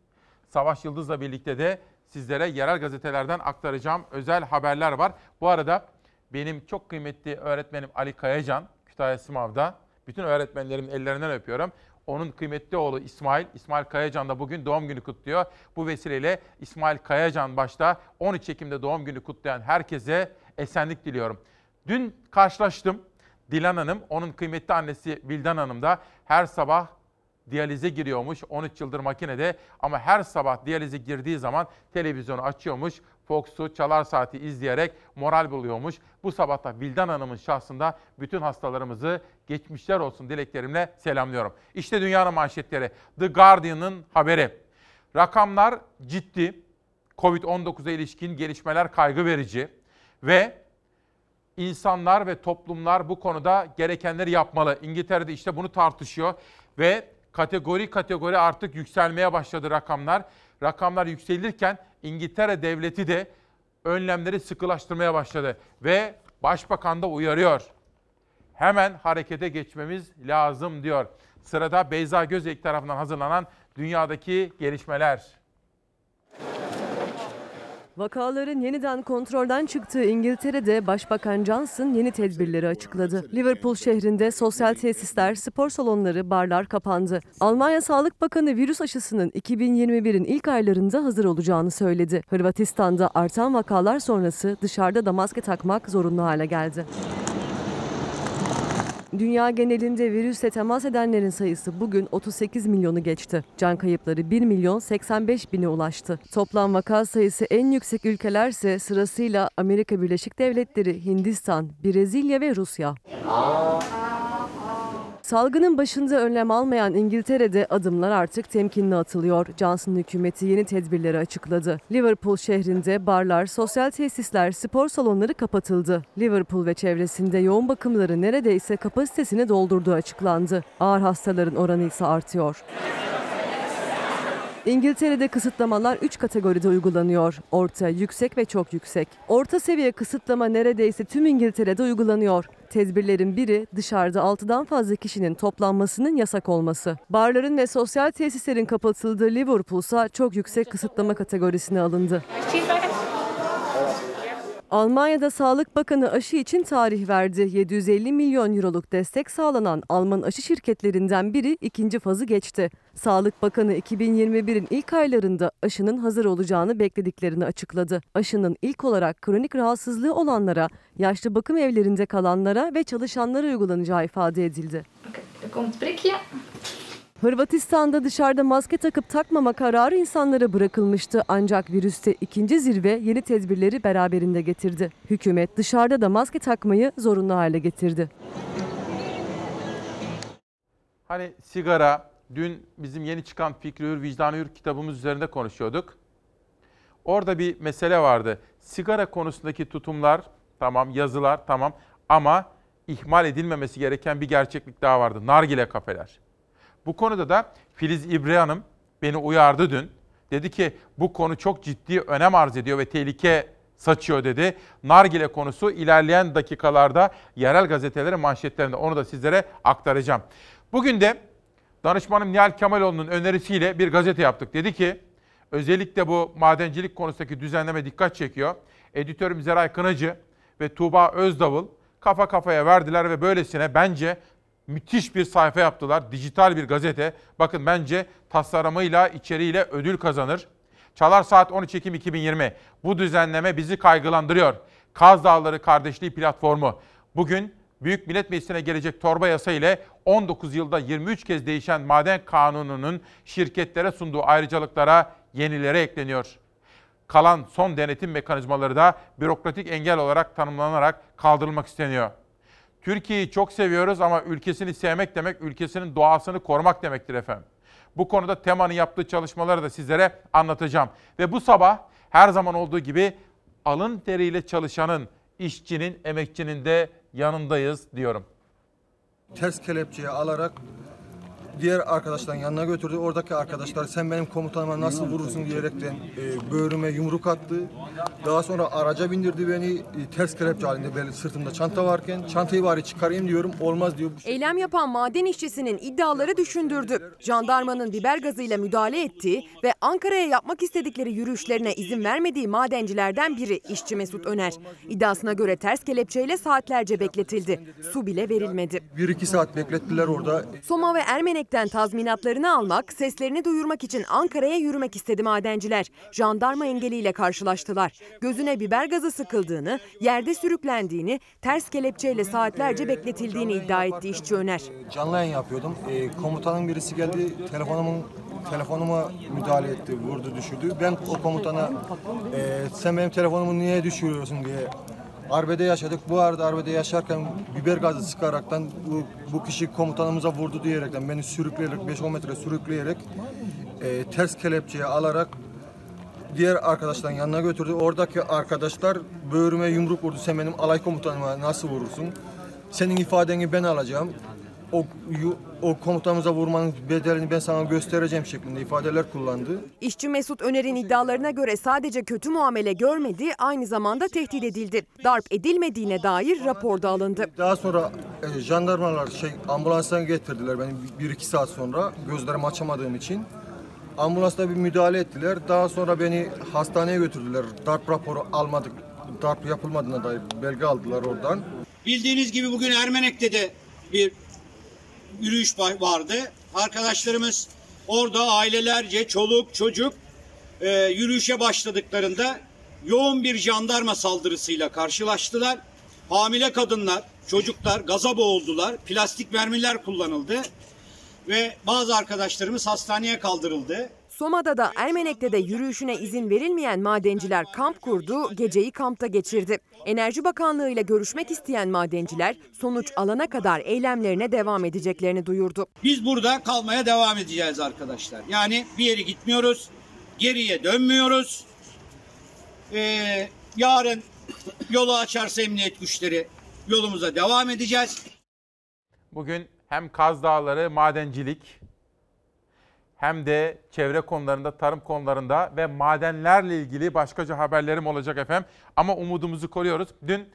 Savaş Yıldız'la birlikte de sizlere yerel gazetelerden aktaracağım özel haberler var. Bu arada benim çok kıymetli öğretmenim Ali Kayacan, Kütahya Simav'da. Bütün öğretmenlerimin ellerinden öpüyorum. Onun kıymetli oğlu İsmail, İsmail Kayacan da bugün doğum günü kutluyor. Bu vesileyle İsmail Kayacan başta 13 Ekim'de doğum günü kutlayan herkese esenlik diliyorum. Dün karşılaştım. Dilan Hanım, onun kıymetli annesi Vildan Hanım da her sabah diyalize giriyormuş 13 yıldır makinede ama her sabah diyalize girdiği zaman televizyonu açıyormuş. Fox'u çalar saati izleyerek moral buluyormuş. Bu sabah da Vildan Hanım'ın şahsında bütün hastalarımızı geçmişler olsun dileklerimle selamlıyorum. İşte dünyanın manşetleri. The Guardian'ın haberi. Rakamlar ciddi. Covid-19'a ilişkin gelişmeler kaygı verici ve insanlar ve toplumlar bu konuda gerekenleri yapmalı. İngiltere'de işte bunu tartışıyor ve kategori kategori artık yükselmeye başladı rakamlar. Rakamlar yükselirken İngiltere devleti de önlemleri sıkılaştırmaya başladı ve başbakan da uyarıyor. Hemen harekete geçmemiz lazım diyor. Sırada Beyza Gözek tarafından hazırlanan dünyadaki gelişmeler. Vakaların yeniden kontrolden çıktığı İngiltere'de Başbakan Johnson yeni tedbirleri açıkladı. Liverpool şehrinde sosyal tesisler, spor salonları, barlar kapandı. Almanya Sağlık Bakanı virüs aşısının 2021'in ilk aylarında hazır olacağını söyledi. Hırvatistan'da artan vakalar sonrası dışarıda da maske takmak zorunlu hale geldi. Dünya genelinde virüsle temas edenlerin sayısı bugün 38 milyonu geçti. Can kayıpları 1 milyon 85 bine ulaştı. Toplam vaka sayısı en yüksek ülkelerse sırasıyla Amerika Birleşik Devletleri, Hindistan, Brezilya ve Rusya. Salgının başında önlem almayan İngiltere'de adımlar artık temkinli atılıyor. Johnson hükümeti yeni tedbirleri açıkladı. Liverpool şehrinde barlar, sosyal tesisler, spor salonları kapatıldı. Liverpool ve çevresinde yoğun bakımları neredeyse kapasitesini doldurduğu açıklandı. Ağır hastaların oranı ise artıyor. İngiltere'de kısıtlamalar 3 kategoride uygulanıyor. Orta, yüksek ve çok yüksek. Orta seviye kısıtlama neredeyse tüm İngiltere'de uygulanıyor. Tedbirlerin biri dışarıda 6'dan fazla kişinin toplanmasının yasak olması. Barların ve sosyal tesislerin kapatıldığı Liverpool ise çok yüksek kısıtlama kategorisine alındı. Almanya'da Sağlık Bakanı aşı için tarih verdi. 750 milyon euroluk destek sağlanan Alman aşı şirketlerinden biri ikinci fazı geçti. Sağlık Bakanı 2021'in ilk aylarında aşının hazır olacağını beklediklerini açıkladı. Aşının ilk olarak kronik rahatsızlığı olanlara, yaşlı bakım evlerinde kalanlara ve çalışanlara uygulanacağı ifade edildi. Hırvatistan'da dışarıda maske takıp takmama kararı insanlara bırakılmıştı ancak virüste ikinci zirve yeni tedbirleri beraberinde getirdi. Hükümet dışarıda da maske takmayı zorunlu hale getirdi. Hani sigara, dün bizim yeni çıkan Fikri Hür, Vicdanı Hür kitabımız üzerinde konuşuyorduk. Orada bir mesele vardı. Sigara konusundaki tutumlar tamam, yazılar tamam ama ihmal edilmemesi gereken bir gerçeklik daha vardı. Nargile kafeler. Bu konuda da Filiz İbre Hanım beni uyardı dün. Dedi ki bu konu çok ciddi önem arz ediyor ve tehlike saçıyor dedi. Nargile konusu ilerleyen dakikalarda yerel gazetelerin manşetlerinde onu da sizlere aktaracağım. Bugün de danışmanım Nihal Kemaloğlu'nun önerisiyle bir gazete yaptık. Dedi ki özellikle bu madencilik konusundaki düzenleme dikkat çekiyor. Editörüm Zeray Kınacı ve Tuğba Özdavul kafa kafaya verdiler ve böylesine bence müthiş bir sayfa yaptılar. Dijital bir gazete. Bakın bence tasarımıyla, içeriğiyle ödül kazanır. Çalar Saat 13 Ekim 2020. Bu düzenleme bizi kaygılandırıyor. Kaz Dağları Kardeşliği Platformu. Bugün Büyük Millet Meclisi'ne gelecek torba yasa ile 19 yılda 23 kez değişen maden kanununun şirketlere sunduğu ayrıcalıklara yenileri ekleniyor. Kalan son denetim mekanizmaları da bürokratik engel olarak tanımlanarak kaldırılmak isteniyor. Türkiye'yi çok seviyoruz ama ülkesini sevmek demek ülkesinin doğasını korumak demektir efendim. Bu konuda TEMA'nın yaptığı çalışmaları da sizlere anlatacağım. Ve bu sabah her zaman olduğu gibi alın teriyle çalışanın, işçinin, emekçinin de yanındayız diyorum. Ters kelepçeyi alarak diğer arkadaşların yanına götürdü. Oradaki arkadaşlar sen benim komutanıma nasıl vurursun diyerekten e, böğrüme yumruk attı. Daha sonra araca bindirdi beni e, ters kelepçe halinde böyle sırtımda çanta varken çantayı bari çıkarayım diyorum olmaz diyor. Eylem yapan maden işçisinin iddiaları düşündürdü. Jandarmanın biber gazıyla müdahale ettiği ve Ankara'ya yapmak istedikleri yürüyüşlerine izin vermediği madencilerden biri işçi Mesut Öner. İddiasına göre ters kelepçeyle saatlerce bekletildi. Su bile verilmedi. Bir iki saat beklettiler orada. Soma ve Ermenek'ten tazminatlarını almak, seslerini duyurmak için Ankara'ya yürümek istedi madenciler. Jandarma engeliyle karşılaştılar. Gözüne biber gazı sıkıldığını, yerde sürüklendiğini, ters kelepçeyle saatlerce bekletildiğini iddia etti işçi Öner. Canlı yayın yapıyordum. E, komutanın birisi geldi telefonumun telefonuma müdahale etti, vurdu düşürdü. Ben o komutana e, sen benim telefonumu niye düşürüyorsun diye arbede yaşadık. Bu arada arbede yaşarken biber gazı sıkaraktan bu, bu kişi komutanımıza vurdu diyerekten beni sürükleyerek 5-10 metre sürükleyerek e, ters kelepçeye alarak diğer arkadaşların yanına götürdü. Oradaki arkadaşlar böğrüme yumruk vurdu. Sen benim alay komutanıma nasıl vurursun? Senin ifadeni ben alacağım. O, o komutanımıza vurmanın bedelini ben sana göstereceğim şeklinde ifadeler kullandı. İşçi Mesut Öner'in iddialarına göre sadece kötü muamele görmedi, aynı zamanda tehdit edildi. Darp edilmediğine dair raporda alındı. Daha sonra e, jandarmalar şey ambulanstan getirdiler beni bir iki saat sonra gözlerimi açamadığım için. Ambulansta bir müdahale ettiler. Daha sonra beni hastaneye götürdüler. Darp raporu almadık. Darp yapılmadığına dair belge aldılar oradan. Bildiğiniz gibi bugün Ermenek'te de bir yürüyüş va- vardı. Arkadaşlarımız orada ailelerce çoluk çocuk e, yürüyüşe başladıklarında yoğun bir jandarma saldırısıyla karşılaştılar. Hamile kadınlar, çocuklar gaza boğuldular. Plastik mermiler kullanıldı ve bazı arkadaşlarımız hastaneye kaldırıldı. Soma'da da Ermenek'te de yürüyüşüne izin verilmeyen madenciler kamp kurdu, geceyi kampta geçirdi. Enerji Bakanlığı ile görüşmek isteyen madenciler sonuç alana kadar eylemlerine devam edeceklerini duyurdu. Biz burada kalmaya devam edeceğiz arkadaşlar. Yani bir yere gitmiyoruz, geriye dönmüyoruz. Ee, yarın yolu açarsa emniyet güçleri yolumuza devam edeceğiz. Bugün hem Kaz Dağları madencilik hem de çevre konularında, tarım konularında ve madenlerle ilgili başkaca haberlerim olacak efendim. Ama umudumuzu koruyoruz. Dün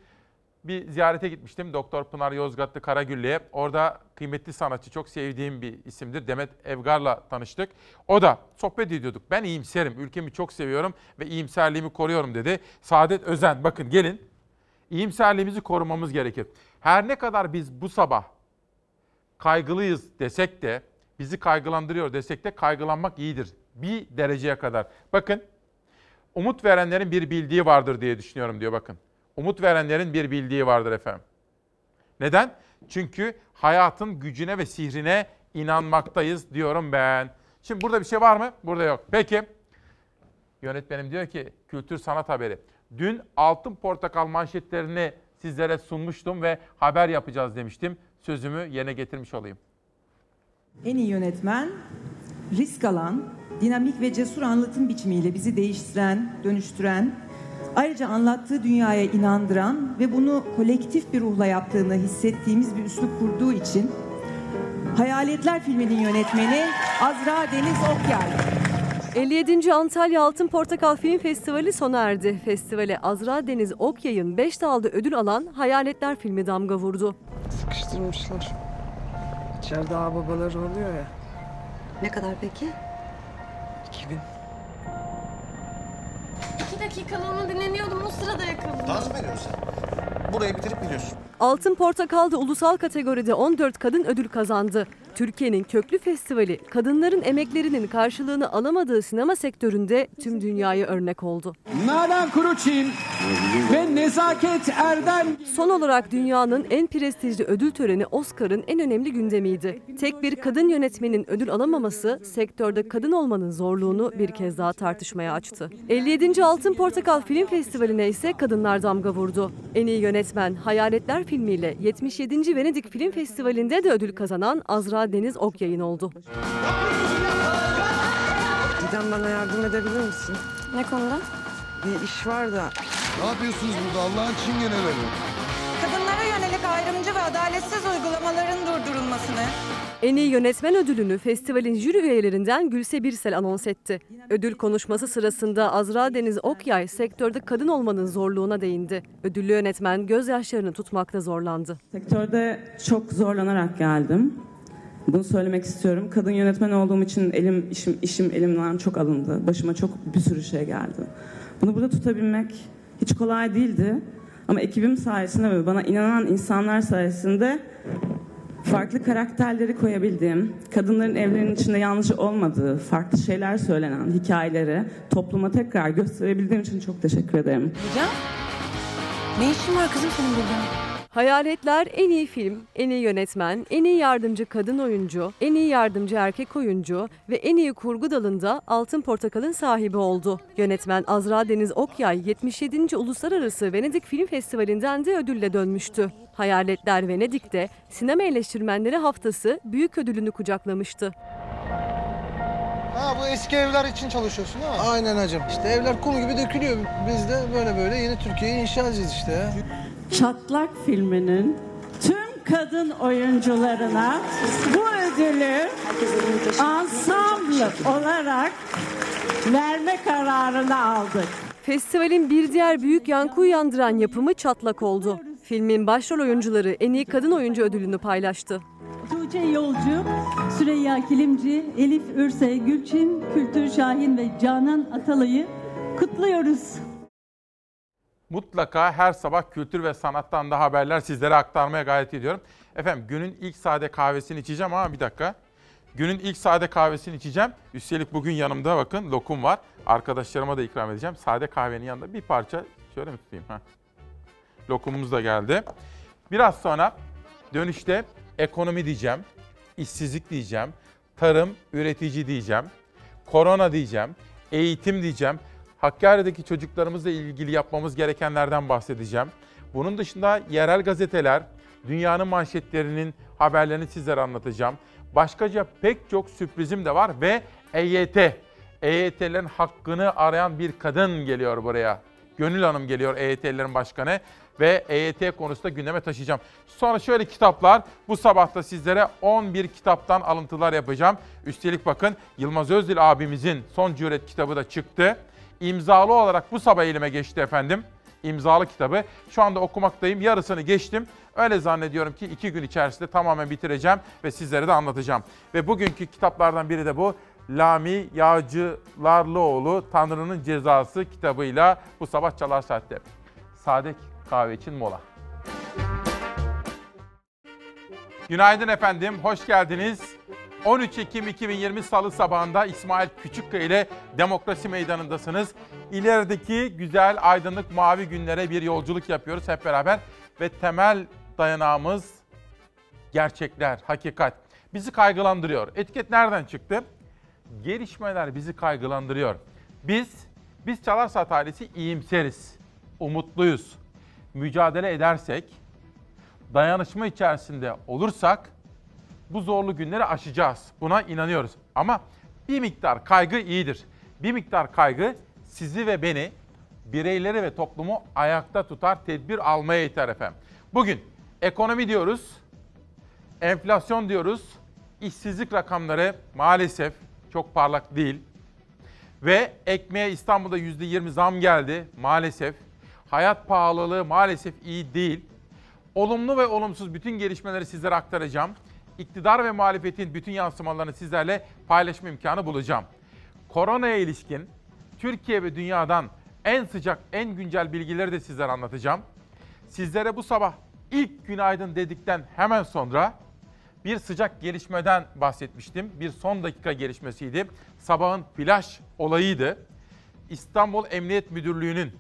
bir ziyarete gitmiştim Doktor Pınar Yozgatlı Karagüllü'ye. Orada kıymetli sanatçı, çok sevdiğim bir isimdir. Demet Evgar'la tanıştık. O da sohbet ediyorduk. Ben iyimserim, ülkemi çok seviyorum ve iyimserliğimi koruyorum dedi. Saadet Özen, bakın gelin. İyimserliğimizi korumamız gerekir. Her ne kadar biz bu sabah kaygılıyız desek de, bizi kaygılandırıyor desek de kaygılanmak iyidir. Bir dereceye kadar. Bakın, umut verenlerin bir bildiği vardır diye düşünüyorum diyor bakın. Umut verenlerin bir bildiği vardır efendim. Neden? Çünkü hayatın gücüne ve sihrine inanmaktayız diyorum ben. Şimdi burada bir şey var mı? Burada yok. Peki. Yönetmenim diyor ki kültür sanat haberi. Dün altın portakal manşetlerini sizlere sunmuştum ve haber yapacağız demiştim. Sözümü yerine getirmiş olayım. En iyi yönetmen, risk alan, dinamik ve cesur anlatım biçimiyle bizi değiştiren, dönüştüren, ayrıca anlattığı dünyaya inandıran ve bunu kolektif bir ruhla yaptığını hissettiğimiz bir üslup kurduğu için Hayaletler filminin yönetmeni Azra Deniz Okyay. 57. Antalya Altın Portakal Film Festivali sona erdi. Festivale Azra Deniz Okyay'ın 5 dalda ödül alan Hayaletler filmi damga vurdu. Sıkıştırmışlar. İçeride ağababaları oluyor ya. Ne kadar peki? 2000. İki dakikalığına dinleniyordum o sırada yakaladım. Dans mı ediyorsun sen? Burayı bitirip gidiyorsun. Altın Portakal'da ulusal kategoride 14 kadın ödül kazandı. Türkiye'nin köklü festivali kadınların emeklerinin karşılığını alamadığı sinema sektöründe tüm dünyaya örnek oldu. Nalan Kuruçin ve Nezaket Erdem. Son olarak dünyanın en prestijli ödül töreni Oscar'ın en önemli gündemiydi. Tek bir kadın yönetmenin ödül alamaması sektörde kadın olmanın zorluğunu bir kez daha tartışmaya açtı. 57. Altın Portakal Film Festivali'ne ise kadınlar damga vurdu. En iyi yönetmen Hayaletler filmiyle 77. Venedik Film Festivali'nde de ödül kazanan Azra Deniz Okyay'ın oldu. Didem bana yardım edebilir misin? Ne konuda? Bir iş var da. Ne yapıyorsunuz burada Allah'ın çingeneleri? Kadınlara yönelik ayrımcı ve adaletsiz uygulamaların durdurulmasını, En iyi yönetmen ödülünü festivalin jüri üyelerinden Gülse Birsel anons etti. Ödül konuşması sırasında Azra Deniz Okyay sektörde kadın olmanın zorluğuna değindi. Ödüllü yönetmen gözyaşlarını tutmakta zorlandı. Sektörde çok zorlanarak geldim. Bunu söylemek istiyorum. Kadın yönetmen olduğum için elim işim işim elimden çok alındı. Başıma çok bir sürü şey geldi. Bunu burada tutabilmek hiç kolay değildi. Ama ekibim sayesinde ve bana inanan insanlar sayesinde farklı karakterleri koyabildiğim, kadınların evlerinin içinde yalnızca olmadığı, farklı şeyler söylenen hikayeleri topluma tekrar gösterebildiğim için çok teşekkür ederim. Hocam, ne işin var kızım senin burada? Hayaletler en iyi film, en iyi yönetmen, en iyi yardımcı kadın oyuncu, en iyi yardımcı erkek oyuncu ve en iyi kurgu dalında Altın Portakal'ın sahibi oldu. Yönetmen Azra Deniz Okyay 77. Uluslararası Venedik Film Festivali'nden de ödülle dönmüştü. Hayaletler Venedik'te Sinema Eleştirmenleri Haftası büyük ödülünü kucaklamıştı. Ha bu eski evler için çalışıyorsun değil mi? Aynen hacım. İşte evler kum gibi dökülüyor. Biz de böyle böyle yeni Türkiye'yi inşa edeceğiz işte ya. Çatlak filminin tüm kadın oyuncularına bu ödülü ensemble olarak verme kararını aldık. Festivalin bir diğer büyük yankı uyandıran yapımı Çatlak oldu. Filmin başrol oyuncuları en iyi kadın oyuncu ödülünü paylaştı. Tuğçe Yolcu, Süreyya Kilimci, Elif Ürse Gülçin, Kültür Şahin ve Canan Atalay'ı kutluyoruz. Mutlaka her sabah kültür ve sanattan da haberler sizlere aktarmaya gayret ediyorum. Efendim günün ilk sade kahvesini içeceğim ama bir dakika. Günün ilk sade kahvesini içeceğim. Üstelik bugün yanımda bakın lokum var. Arkadaşlarıma da ikram edeceğim. Sade kahvenin yanında bir parça şöyle mi tutayım? Ha. Lokumumuz da geldi. Biraz sonra dönüşte ekonomi diyeceğim, işsizlik diyeceğim, tarım, üretici diyeceğim, korona diyeceğim, eğitim diyeceğim. Hakkari'deki çocuklarımızla ilgili yapmamız gerekenlerden bahsedeceğim. Bunun dışında yerel gazeteler, dünyanın manşetlerinin haberlerini sizlere anlatacağım. Başkaca pek çok sürprizim de var ve EYT, EYT'lerin hakkını arayan bir kadın geliyor buraya. Gönül Hanım geliyor EYT'lerin başkanı ve EYT konusunda gündeme taşıyacağım. Sonra şöyle kitaplar, bu sabah da sizlere 11 kitaptan alıntılar yapacağım. Üstelik bakın Yılmaz Özdil abimizin Son Cüret kitabı da çıktı. İmzalı olarak bu sabah elime geçti efendim. İmzalı kitabı. Şu anda okumaktayım. Yarısını geçtim. Öyle zannediyorum ki iki gün içerisinde tamamen bitireceğim ve sizlere de anlatacağım. Ve bugünkü kitaplardan biri de bu. Lami Yağcılarlıoğlu Tanrı'nın Cezası kitabıyla bu sabah Çalar Saat'te. Sade kahve için mola. Günaydın efendim, hoş geldiniz. 13 Ekim 2020 Salı sabahında İsmail Küçükkaya ile Demokrasi Meydanı'ndasınız. İlerideki güzel, aydınlık, mavi günlere bir yolculuk yapıyoruz hep beraber. Ve temel dayanağımız gerçekler, hakikat. Bizi kaygılandırıyor. Etiket nereden çıktı? Gelişmeler bizi kaygılandırıyor. Biz, biz Çalar Saat ailesi iyimseriz, umutluyuz. Mücadele edersek, dayanışma içerisinde olursak bu zorlu günleri aşacağız. Buna inanıyoruz. Ama bir miktar kaygı iyidir. Bir miktar kaygı sizi ve beni, bireyleri ve toplumu ayakta tutar, tedbir almaya iter efendim. Bugün ekonomi diyoruz, enflasyon diyoruz, işsizlik rakamları maalesef çok parlak değil. Ve ekmeğe İstanbul'da %20 zam geldi maalesef. Hayat pahalılığı maalesef iyi değil. Olumlu ve olumsuz bütün gelişmeleri sizlere aktaracağım. İktidar ve muhalefetin bütün yansımalarını sizlerle paylaşma imkanı bulacağım. Koronaya ilişkin Türkiye ve dünyadan en sıcak, en güncel bilgileri de sizlere anlatacağım. Sizlere bu sabah ilk günaydın dedikten hemen sonra bir sıcak gelişmeden bahsetmiştim. Bir son dakika gelişmesiydi. Sabahın flash olayıydı. İstanbul Emniyet Müdürlüğü'nün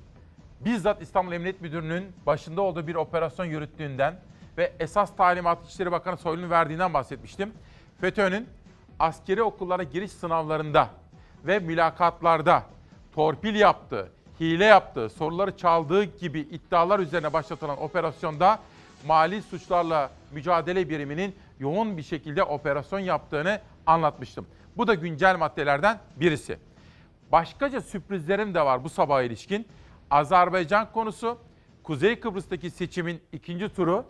bizzat İstanbul Emniyet Müdürlüğü'nün başında olduğu bir operasyon yürüttüğünden ve esas talimat İçişleri Bakanı Soylu'nun verdiğinden bahsetmiştim. FETÖ'nün askeri okullara giriş sınavlarında ve mülakatlarda torpil yaptığı, hile yaptığı, soruları çaldığı gibi iddialar üzerine başlatılan operasyonda mali suçlarla mücadele biriminin yoğun bir şekilde operasyon yaptığını anlatmıştım. Bu da güncel maddelerden birisi. Başkaca sürprizlerim de var bu sabaha ilişkin. Azerbaycan konusu, Kuzey Kıbrıs'taki seçimin ikinci turu,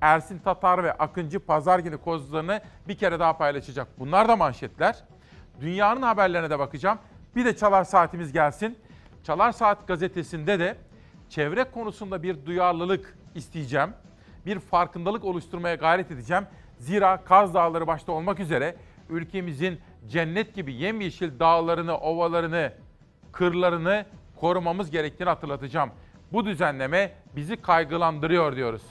Ersin Tatar ve Akıncı pazar günü kozlarını bir kere daha paylaşacak. Bunlar da manşetler. Dünyanın haberlerine de bakacağım. Bir de Çalar Saatimiz gelsin. Çalar Saat gazetesinde de çevre konusunda bir duyarlılık isteyeceğim. Bir farkındalık oluşturmaya gayret edeceğim. Zira Kaz Dağları başta olmak üzere ülkemizin cennet gibi yemyeşil dağlarını, ovalarını, kırlarını korumamız gerektiğini hatırlatacağım. Bu düzenleme bizi kaygılandırıyor diyoruz.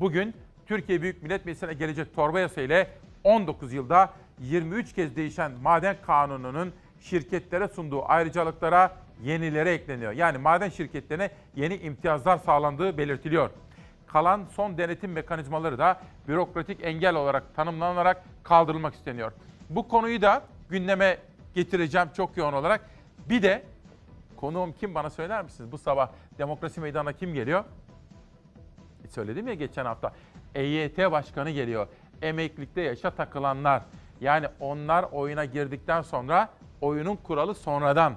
Bugün Türkiye Büyük Millet Meclisi'ne gelecek torba yasa ile 19 yılda 23 kez değişen maden kanununun şirketlere sunduğu ayrıcalıklara yenileri ekleniyor. Yani maden şirketlerine yeni imtiyazlar sağlandığı belirtiliyor. Kalan son denetim mekanizmaları da bürokratik engel olarak tanımlanarak kaldırılmak isteniyor. Bu konuyu da gündeme getireceğim çok yoğun olarak. Bir de konuğum kim bana söyler misiniz? Bu sabah demokrasi meydanına kim geliyor? Söyledim ya geçen hafta. EYT başkanı geliyor. Emeklilikte yaşa takılanlar. Yani onlar oyuna girdikten sonra oyunun kuralı sonradan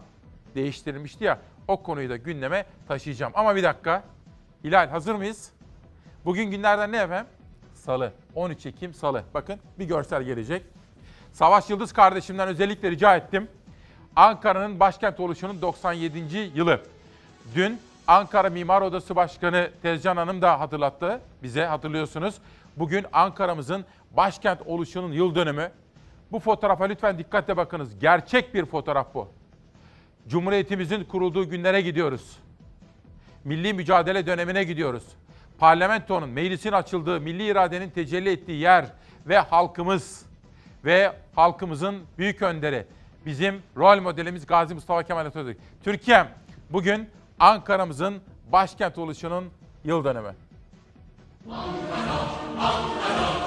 değiştirilmişti ya. O konuyu da gündeme taşıyacağım. Ama bir dakika. Hilal hazır mıyız? Bugün günlerden ne efendim? Salı. 13 Ekim Salı. Bakın bir görsel gelecek. Savaş Yıldız kardeşimden özellikle rica ettim. Ankara'nın başkent oluşunun 97. yılı. Dün Ankara Mimar Odası Başkanı Tezcan Hanım da hatırlattı bize hatırlıyorsunuz. Bugün Ankara'mızın başkent oluşunun yıl dönümü. Bu fotoğrafa lütfen dikkatle bakınız. Gerçek bir fotoğraf bu. Cumhuriyetimizin kurulduğu günlere gidiyoruz. Milli mücadele dönemine gidiyoruz. Parlamentonun, meclisin açıldığı, milli iradenin tecelli ettiği yer ve halkımız ve halkımızın büyük önderi, bizim rol modelimiz Gazi Mustafa Kemal Atatürk. Türkiye'm bugün Ankara'mızın başkent oluşunun yıl dönümü. Ankara, Ankara,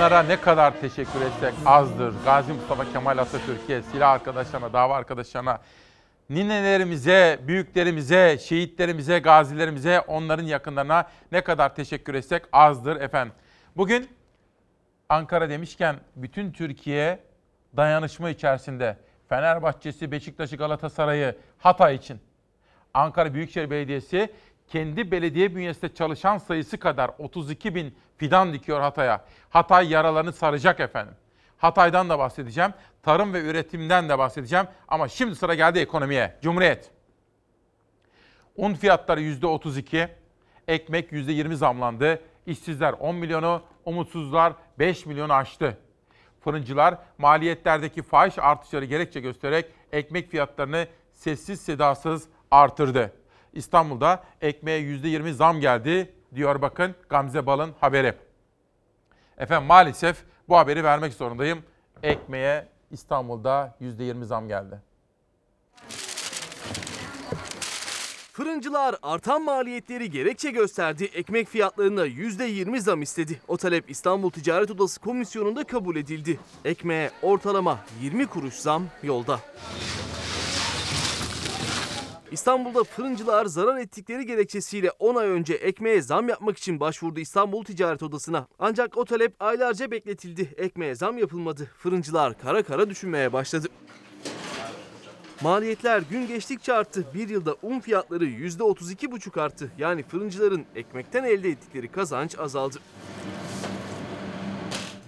Onlara ne kadar teşekkür etsek azdır. Gazi Mustafa Kemal Atatürk'e, silah arkadaşlarına, dava arkadaşlarına, ninelerimize, büyüklerimize, şehitlerimize, gazilerimize, onların yakınlarına ne kadar teşekkür etsek azdır efendim. Bugün Ankara demişken bütün Türkiye dayanışma içerisinde. Fenerbahçe'si, Beşiktaş'ı, Galatasaray'ı, Hatay için. Ankara Büyükşehir Belediyesi kendi belediye bünyesinde çalışan sayısı kadar 32 bin fidan dikiyor Hatay'a. Hatay yaralarını saracak efendim. Hatay'dan da bahsedeceğim. Tarım ve üretimden de bahsedeceğim. Ama şimdi sıra geldi ekonomiye. Cumhuriyet. Un fiyatları %32, ekmek %20 zamlandı. İşsizler 10 milyonu, umutsuzlar 5 milyonu aştı. Fırıncılar maliyetlerdeki fahiş artışları gerekçe göstererek ekmek fiyatlarını sessiz sedasız artırdı. İstanbul'da ekmeğe %20 zam geldi diyor bakın Gamze Bal'ın haberi. Efendim maalesef bu haberi vermek zorundayım. Ekmeğe İstanbul'da %20 zam geldi. Fırıncılar artan maliyetleri gerekçe gösterdi. Ekmek fiyatlarına %20 zam istedi. O talep İstanbul Ticaret Odası Komisyonu'nda kabul edildi. Ekmeğe ortalama 20 kuruş zam yolda. İstanbul'da fırıncılar zarar ettikleri gerekçesiyle 10 ay önce ekmeğe zam yapmak için başvurdu İstanbul Ticaret Odası'na. Ancak o talep aylarca bekletildi. Ekmeğe zam yapılmadı. Fırıncılar kara kara düşünmeye başladı. Maliyetler gün geçtikçe arttı. Bir yılda un fiyatları %32,5 arttı. Yani fırıncıların ekmekten elde ettikleri kazanç azaldı.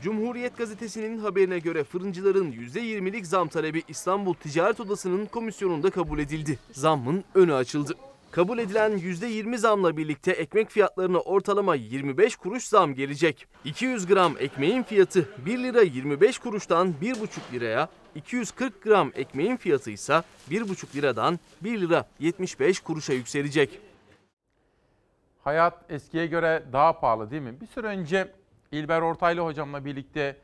Cumhuriyet gazetesinin haberine göre fırıncıların %20'lik zam talebi İstanbul Ticaret Odası'nın komisyonunda kabul edildi. Zammın önü açıldı. Kabul edilen %20 zamla birlikte ekmek fiyatlarına ortalama 25 kuruş zam gelecek. 200 gram ekmeğin fiyatı 1 lira 25 kuruştan 1,5 liraya, 240 gram ekmeğin fiyatı ise 1,5 liradan 1 lira 75 kuruşa yükselecek. Hayat eskiye göre daha pahalı değil mi? Bir süre önce İlber Ortaylı hocamla birlikte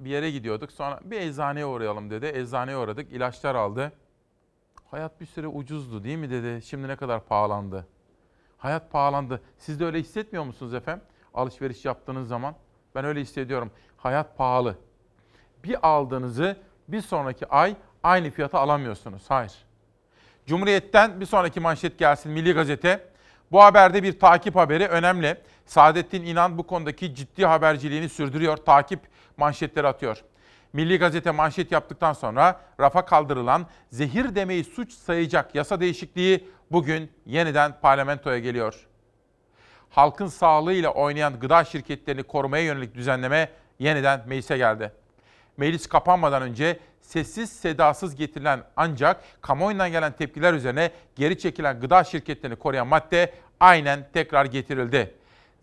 bir yere gidiyorduk. Sonra bir eczaneye uğrayalım dedi. Eczaneye uğradık. ilaçlar aldı. Hayat bir süre ucuzdu değil mi dedi. Şimdi ne kadar pahalandı. Hayat pahalandı. Siz de öyle hissetmiyor musunuz efendim? Alışveriş yaptığınız zaman. Ben öyle hissediyorum. Hayat pahalı. Bir aldığınızı bir sonraki ay aynı fiyata alamıyorsunuz. Hayır. Cumhuriyet'ten bir sonraki manşet gelsin Milli Gazete. Bu haberde bir takip haberi önemli. Saadettin İnan bu konudaki ciddi haberciliğini sürdürüyor. Takip manşetleri atıyor. Milli Gazete manşet yaptıktan sonra rafa kaldırılan zehir demeyi suç sayacak yasa değişikliği bugün yeniden parlamentoya geliyor. Halkın sağlığıyla oynayan gıda şirketlerini korumaya yönelik düzenleme yeniden meclise geldi. Meclis kapanmadan önce sessiz sedasız getirilen ancak kamuoyundan gelen tepkiler üzerine geri çekilen gıda şirketlerini koruyan madde aynen tekrar getirildi.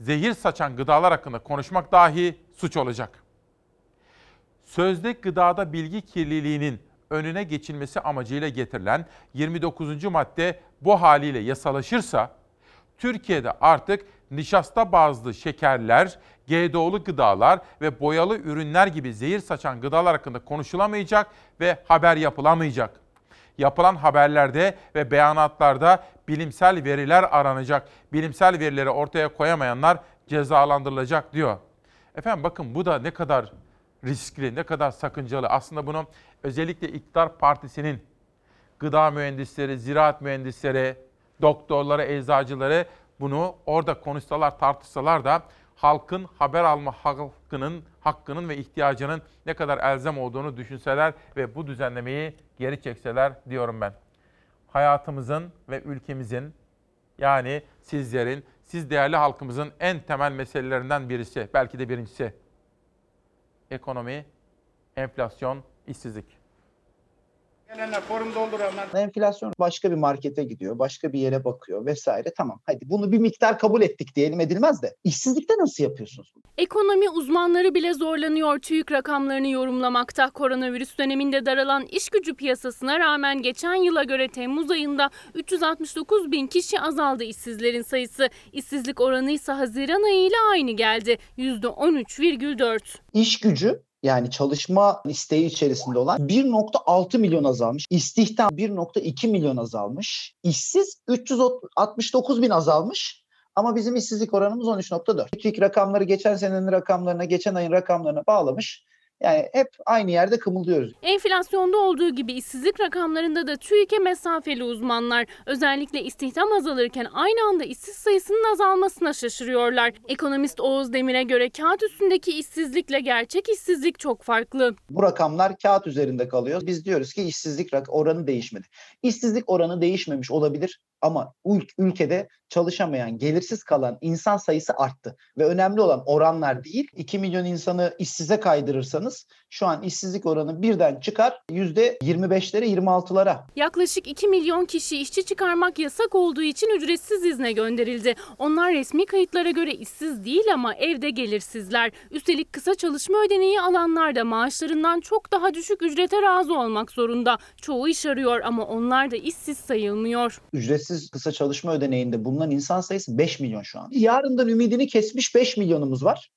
Zehir saçan gıdalar hakkında konuşmak dahi suç olacak. Sözde gıdada bilgi kirliliğinin önüne geçilmesi amacıyla getirilen 29. madde bu haliyle yasalaşırsa Türkiye'de artık nişasta bazlı şekerler, GDO'lu gıdalar ve boyalı ürünler gibi zehir saçan gıdalar hakkında konuşulamayacak ve haber yapılamayacak. Yapılan haberlerde ve beyanatlarda bilimsel veriler aranacak. Bilimsel verileri ortaya koyamayanlar cezalandırılacak diyor. Efendim bakın bu da ne kadar riskli, ne kadar sakıncalı. Aslında bunu özellikle iktidar partisinin gıda mühendisleri, ziraat mühendisleri, doktorları, eczacıları bunu orada konuşsalar, tartışsalar da halkın haber alma hakkının, hakkının ve ihtiyacının ne kadar elzem olduğunu düşünseler ve bu düzenlemeyi geri çekseler diyorum ben. Hayatımızın ve ülkemizin yani sizlerin, siz değerli halkımızın en temel meselelerinden birisi, belki de birincisi ekonomi, enflasyon, işsizlik. Gelenler forum dolduranlar. Enflasyon başka bir markete gidiyor, başka bir yere bakıyor vesaire. Tamam hadi bunu bir miktar kabul ettik diyelim edilmez de. İşsizlikte nasıl yapıyorsunuz? Ekonomi uzmanları bile zorlanıyor TÜİK rakamlarını yorumlamakta. Koronavirüs döneminde daralan iş gücü piyasasına rağmen geçen yıla göre Temmuz ayında 369 bin kişi azaldı işsizlerin sayısı. İşsizlik oranı ise Haziran ayı ile aynı geldi. %13,4. İş gücü yani çalışma isteği içerisinde olan 1.6 milyon azalmış. İstihdam 1.2 milyon azalmış. İşsiz 369 bin azalmış. Ama bizim işsizlik oranımız 13.4. TÜİK rakamları geçen senenin rakamlarına, geçen ayın rakamlarına bağlamış. Yani hep aynı yerde kımıldıyoruz. Enflasyonda olduğu gibi işsizlik rakamlarında da TÜİK'e mesafeli uzmanlar. Özellikle istihdam azalırken aynı anda işsiz sayısının azalmasına şaşırıyorlar. Ekonomist Oğuz Demir'e göre kağıt üstündeki işsizlikle gerçek işsizlik çok farklı. Bu rakamlar kağıt üzerinde kalıyor. Biz diyoruz ki işsizlik oranı değişmedi. İşsizlik oranı değişmemiş olabilir ama ül- ülkede çalışamayan, gelirsiz kalan insan sayısı arttı. Ve önemli olan oranlar değil. 2 milyon insanı işsize kaydırırsanız şu an işsizlik oranı birden çıkar %25'lere 26'lara. Yaklaşık 2 milyon kişi işçi çıkarmak yasak olduğu için ücretsiz izne gönderildi. Onlar resmi kayıtlara göre işsiz değil ama evde gelirsizler. Üstelik kısa çalışma ödeneği alanlar da maaşlarından çok daha düşük ücrete razı olmak zorunda. Çoğu iş arıyor ama onlar da işsiz sayılmıyor. Ücretsiz kısa çalışma ödeneğinde bulunan insan sayısı 5 milyon şu an. Yarından ümidini kesmiş 5 milyonumuz var.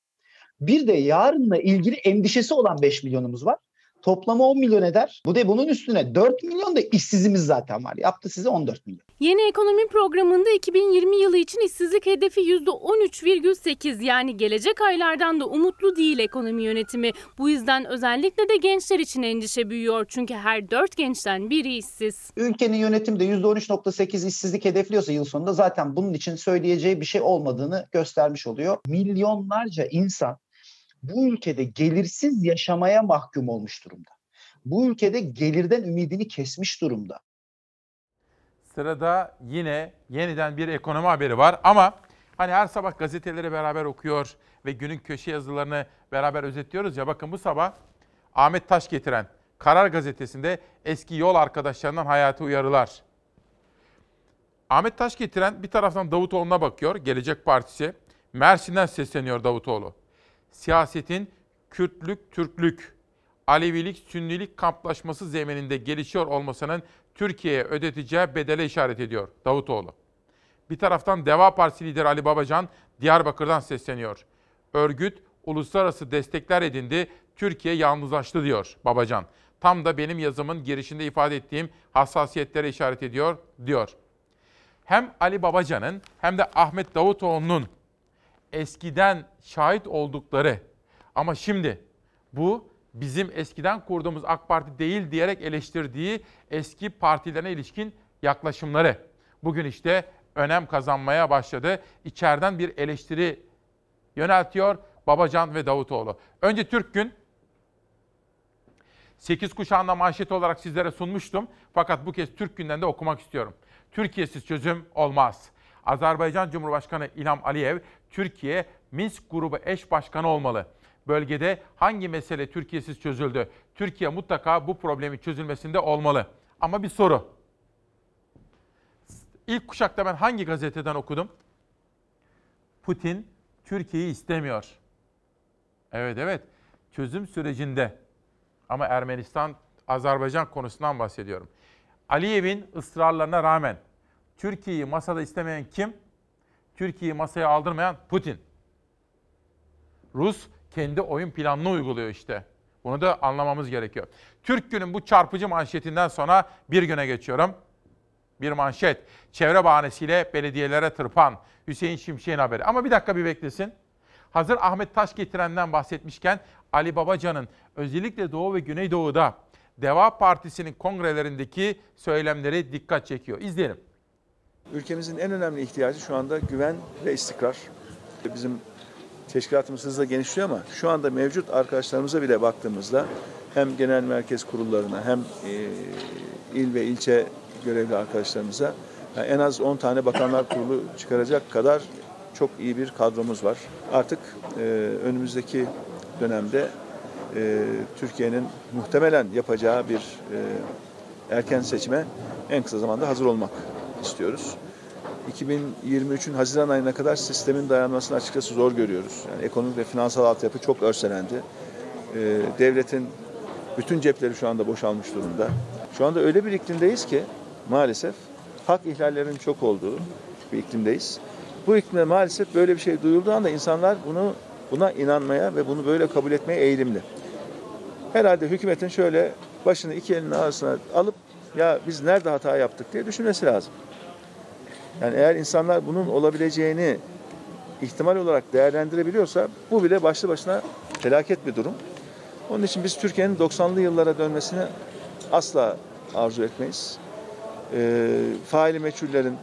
Bir de yarınla ilgili endişesi olan 5 milyonumuz var. Toplamı 10 milyon eder. Bu da bunun üstüne 4 milyon da işsizimiz zaten var. Yaptı size 14 milyon. Yeni ekonomi programında 2020 yılı için işsizlik hedefi %13,8 yani gelecek aylardan da umutlu değil ekonomi yönetimi. Bu yüzden özellikle de gençler için endişe büyüyor. Çünkü her 4 gençten biri işsiz. Ülkenin yönetimi de %13.8 işsizlik hedefliyorsa yıl sonunda zaten bunun için söyleyeceği bir şey olmadığını göstermiş oluyor. Milyonlarca insan bu ülkede gelirsiz yaşamaya mahkum olmuş durumda. Bu ülkede gelirden ümidini kesmiş durumda. Sırada yine yeniden bir ekonomi haberi var ama hani her sabah gazeteleri beraber okuyor ve günün köşe yazılarını beraber özetliyoruz ya bakın bu sabah Ahmet Taş getiren Karar Gazetesi'nde eski yol arkadaşlarından hayatı uyarılar. Ahmet Taş getiren bir taraftan Davutoğlu'na bakıyor, Gelecek Partisi. Mersin'den sesleniyor Davutoğlu. Siyasetin Kürtlük, Türklük, Alevilik, Sünnilik kamplaşması zemininde gelişiyor olmasının Türkiye'ye ödeteceği bedele işaret ediyor Davutoğlu. Bir taraftan Deva Partisi lideri Ali Babacan Diyarbakır'dan sesleniyor. Örgüt uluslararası destekler edindi, Türkiye yalnızlaştı diyor Babacan. Tam da benim yazımın girişinde ifade ettiğim hassasiyetlere işaret ediyor diyor. Hem Ali Babacan'ın hem de Ahmet Davutoğlu'nun eskiden şahit oldukları ama şimdi bu bizim eskiden kurduğumuz AK Parti değil diyerek eleştirdiği eski partilerine ilişkin yaklaşımları. Bugün işte önem kazanmaya başladı. İçeriden bir eleştiri yöneltiyor Babacan ve Davutoğlu. Önce Türk Gün 8 kuşağında manşet olarak sizlere sunmuştum. Fakat bu kez Türk Gün'den de okumak istiyorum. Türkiye'siz çözüm olmaz. Azerbaycan Cumhurbaşkanı İlham Aliyev, Türkiye Minsk grubu eş başkanı olmalı. Bölgede hangi mesele Türkiye'siz çözüldü? Türkiye mutlaka bu problemin çözülmesinde olmalı. Ama bir soru. İlk kuşakta ben hangi gazeteden okudum? Putin Türkiye'yi istemiyor. Evet evet. Çözüm sürecinde. Ama Ermenistan Azerbaycan konusundan bahsediyorum. Aliyev'in ısrarlarına rağmen Türkiye'yi masada istemeyen kim? Türkiye'yi masaya aldırmayan Putin. Rus kendi oyun planını uyguluyor işte. Bunu da anlamamız gerekiyor. Türk Gün'ün bu çarpıcı manşetinden sonra bir güne geçiyorum. Bir manşet. Çevre bahanesiyle belediyelere tırpan Hüseyin Şimşek'in haberi. Ama bir dakika bir beklesin. Hazır Ahmet Taş getirenden bahsetmişken Ali Babacan'ın özellikle Doğu ve Güneydoğu'da Deva Partisi'nin kongrelerindeki söylemleri dikkat çekiyor. İzleyelim. Ülkemizin en önemli ihtiyacı şu anda güven ve istikrar. Bizim teşkilatımız hızla genişliyor ama şu anda mevcut arkadaşlarımıza bile baktığımızda hem genel merkez kurullarına hem e, il ve ilçe görevli arkadaşlarımıza yani en az 10 tane bakanlar kurulu çıkaracak kadar çok iyi bir kadromuz var. Artık e, önümüzdeki dönemde e, Türkiye'nin muhtemelen yapacağı bir e, erken seçime en kısa zamanda hazır olmak istiyoruz. 2023'ün Haziran ayına kadar sistemin dayanmasını açıkçası zor görüyoruz. Yani ekonomik ve finansal altyapı çok örselendi. Ee, devletin bütün cepleri şu anda boşalmış durumda. Şu anda öyle bir iklimdeyiz ki maalesef hak ihlallerinin çok olduğu bir iklimdeyiz. Bu iklimde maalesef böyle bir şey duyulduğu anda insanlar bunu buna inanmaya ve bunu böyle kabul etmeye eğilimli. Herhalde hükümetin şöyle başını iki elinin arasına alıp ya biz nerede hata yaptık diye düşünmesi lazım. Yani eğer insanlar bunun olabileceğini ihtimal olarak değerlendirebiliyorsa bu bile başlı başına felaket bir durum. Onun için biz Türkiye'nin 90'lı yıllara dönmesini asla arzu etmeyiz. E, faili meçhullerin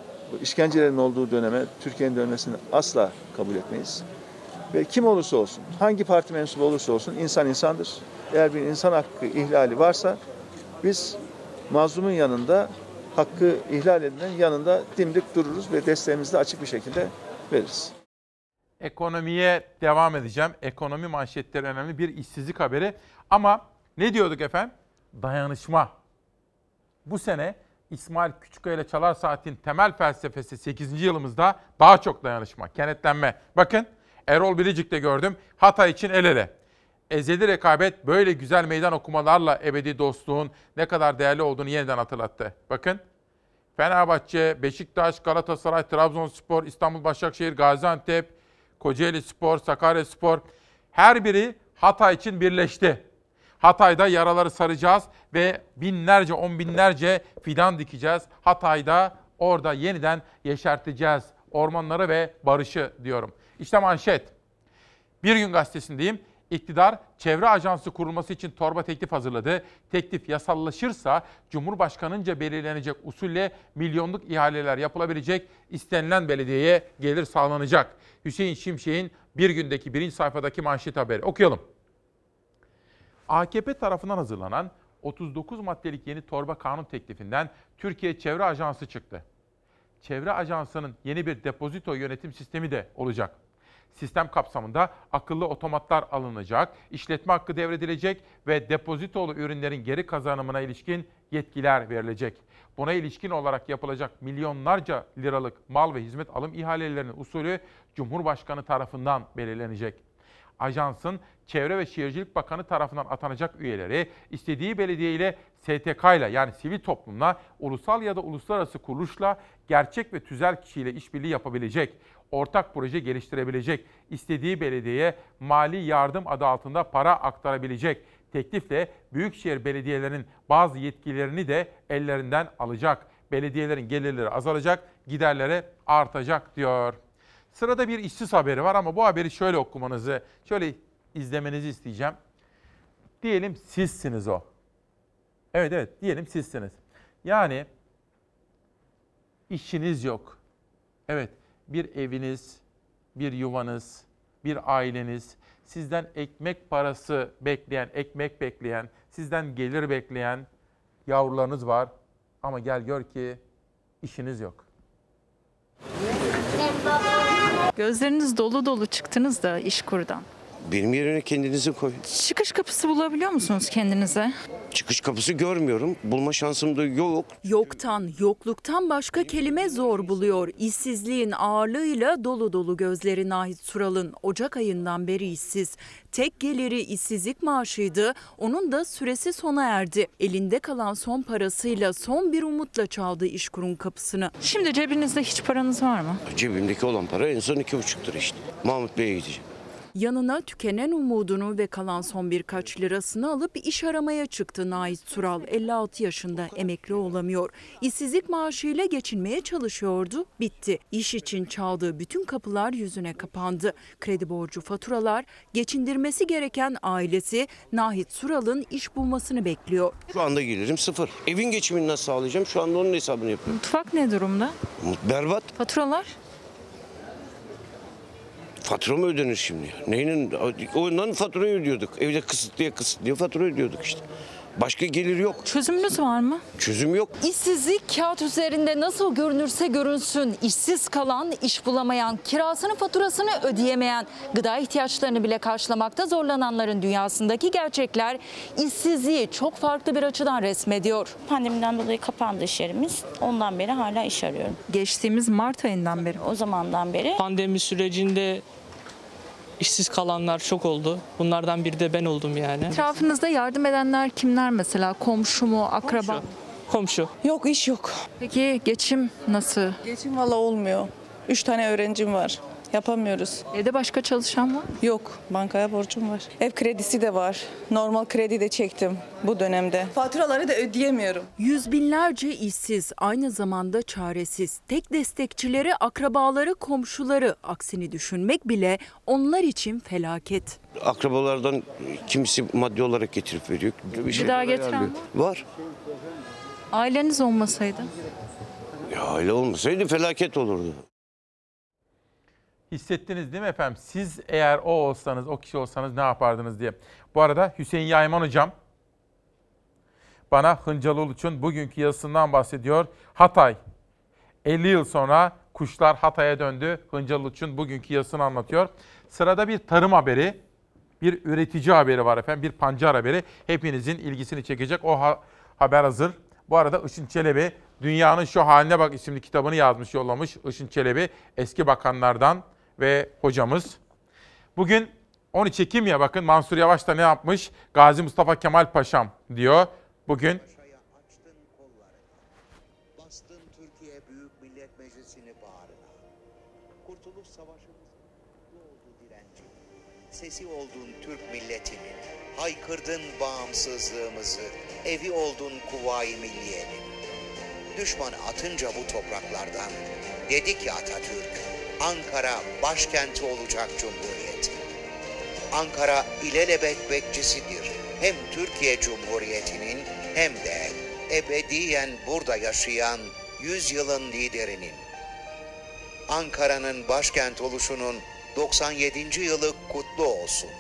işkencelerin olduğu döneme Türkiye'nin dönmesini asla kabul etmeyiz. Ve kim olursa olsun, hangi parti mensubu olursa olsun insan insandır. Eğer bir insan hakkı ihlali varsa biz mazlumun yanında, hakkı ihlal edilenin yanında dimdik dururuz ve desteğimizi de açık bir şekilde veririz. Ekonomiye devam edeceğim. Ekonomi manşetleri önemli bir işsizlik haberi. Ama ne diyorduk efendim? Dayanışma. Bu sene İsmail Küçükkaya ile Çalar Saat'in temel felsefesi 8. yılımızda daha çok dayanışma, kenetlenme. Bakın Erol Biricik'te gördüm. Hatay için el ele. Ezeli rekabet böyle güzel meydan okumalarla ebedi dostluğun ne kadar değerli olduğunu yeniden hatırlattı. Bakın Fenerbahçe, Beşiktaş, Galatasaray, Trabzonspor, İstanbul Başakşehir, Gaziantep, Kocaeli Spor, Sakarya Spor her biri Hatay için birleşti. Hatay'da yaraları saracağız ve binlerce, on binlerce fidan dikeceğiz. Hatay'da orada yeniden yeşerteceğiz ormanları ve barışı diyorum. İşte manşet. Bir gün gazetesindeyim. İktidar çevre ajansı kurulması için torba teklif hazırladı. Teklif yasallaşırsa Cumhurbaşkanınca belirlenecek usulle milyonluk ihaleler yapılabilecek istenilen belediyeye gelir sağlanacak. Hüseyin Şimşek'in bir gündeki birinci sayfadaki manşet haberi. Okuyalım. AKP tarafından hazırlanan 39 maddelik yeni torba kanun teklifinden Türkiye Çevre Ajansı çıktı. Çevre Ajansı'nın yeni bir depozito yönetim sistemi de olacak. Sistem kapsamında akıllı otomatlar alınacak, işletme hakkı devredilecek ve depozitolu ürünlerin geri kazanımına ilişkin yetkiler verilecek. Buna ilişkin olarak yapılacak milyonlarca liralık mal ve hizmet alım ihalelerinin usulü Cumhurbaşkanı tarafından belirlenecek. Ajansın Çevre ve Şehircilik Bakanı tarafından atanacak üyeleri istediği belediye ile STK ile yani sivil toplumla, ulusal ya da uluslararası kuruluşla, gerçek ve tüzel kişiyle işbirliği yapabilecek, ortak proje geliştirebilecek, istediği belediyeye mali yardım adı altında para aktarabilecek. Teklifle büyükşehir belediyelerinin bazı yetkilerini de ellerinden alacak. Belediyelerin gelirleri azalacak, giderleri artacak diyor. Sırada bir işsiz haberi var ama bu haberi şöyle okumanızı, şöyle izlemenizi isteyeceğim. Diyelim sizsiniz o. Evet evet diyelim sizsiniz. Yani işiniz yok. Evet bir eviniz, bir yuvanız, bir aileniz, sizden ekmek parası bekleyen, ekmek bekleyen, sizden gelir bekleyen yavrularınız var. Ama gel gör ki işiniz yok. Gözleriniz dolu dolu çıktınız da işkurdan. Benim yerine kendinizi koyun. Çıkış kapısı bulabiliyor musunuz kendinize? Çıkış kapısı görmüyorum. Bulma şansım da yok. Yoktan, yokluktan başka kelime zor buluyor. İşsizliğin ağırlığıyla dolu dolu gözleri Nahit Sural'ın Ocak ayından beri işsiz. Tek geliri işsizlik maaşıydı. Onun da süresi sona erdi. Elinde kalan son parasıyla son bir umutla çaldı işkurun kapısını. Şimdi cebinizde hiç paranız var mı? Cebimdeki olan para en son iki buçuk lira işte. Mahmut Bey'e gideceğim. Yanına tükenen umudunu ve kalan son birkaç lirasını alıp iş aramaya çıktı Nait Sural. 56 yaşında emekli olamıyor. İşsizlik maaşıyla geçinmeye çalışıyordu. Bitti. İş için çaldığı bütün kapılar yüzüne kapandı. Kredi borcu, faturalar, geçindirmesi gereken ailesi Nahit Sural'ın iş bulmasını bekliyor. Şu anda gelirim sıfır. Evin geçimini nasıl sağlayacağım? Şu anda onun hesabını yapıyorum. Mutfak ne durumda? Berbat. Faturalar? Fatura mı ödenir şimdi? Neyinin? Ondan faturayı ödüyorduk. Evde kısıtlıya kısıtlıya fatura ödüyorduk işte. Başka gelir yok. Çözümünüz var mı? Çözüm yok. İşsizlik kağıt üzerinde nasıl görünürse görünsün. İşsiz kalan, iş bulamayan, kirasını faturasını ödeyemeyen, gıda ihtiyaçlarını bile karşılamakta zorlananların dünyasındaki gerçekler işsizliği çok farklı bir açıdan resmediyor. Pandemiden dolayı kapandı iş yerimiz. Ondan beri hala iş arıyorum. Geçtiğimiz Mart ayından beri. O zamandan beri. Pandemi sürecinde işsiz kalanlar çok oldu. Bunlardan biri de ben oldum yani. Etrafınızda yardım edenler kimler mesela? Komşu mu, akraba? Komşu. Yok iş yok. Peki geçim nasıl? Geçim valla olmuyor. Üç tane öğrencim var. Yapamıyoruz. Evde başka çalışan var mı? Yok. Bankaya borcum var. Ev kredisi de var. Normal kredi de çektim bu dönemde. Faturaları da ödeyemiyorum. Yüz binlerce işsiz, aynı zamanda çaresiz. Tek destekçileri, akrabaları, komşuları. Aksini düşünmek bile onlar için felaket. Akrabalardan kimisi maddi olarak getirip veriyor. Bir daha getiren ayarlıyor. Var. Aileniz olmasaydı? Ya öyle olmasaydı felaket olurdu. Hissettiniz değil mi efendim? Siz eğer o olsanız, o kişi olsanız ne yapardınız diye. Bu arada Hüseyin Yayman hocam bana Hıncalı Uluç'un bugünkü yazısından bahsediyor. Hatay, 50 yıl sonra kuşlar Hatay'a döndü. Hıncalı Uluç'un bugünkü yazısını anlatıyor. Sırada bir tarım haberi, bir üretici haberi var efendim, bir pancar haberi. Hepinizin ilgisini çekecek. O ha- haber hazır. Bu arada Işın Çelebi, Dünyanın Şu Haline Bak isimli kitabını yazmış, yollamış Işın Çelebi. Eski bakanlardan ve hocamız. Bugün 13 Ekim ya bakın Mansur Yavaş da ne yapmış? Gazi Mustafa Kemal Paşam diyor. Bugün. Sesi oldun Türk milletinin. Haykırdın bağımsızlığımızı. Evi oldun kuvayi milliyenin. Düşmanı atınca bu topraklardan. Dedi ki Atatürk, Ankara başkenti olacak Cumhuriyet. Ankara ilelebet bekçisidir. Hem Türkiye Cumhuriyeti'nin hem de ebediyen burada yaşayan yüzyılın liderinin. Ankara'nın başkent oluşunun 97. yılı kutlu olsun.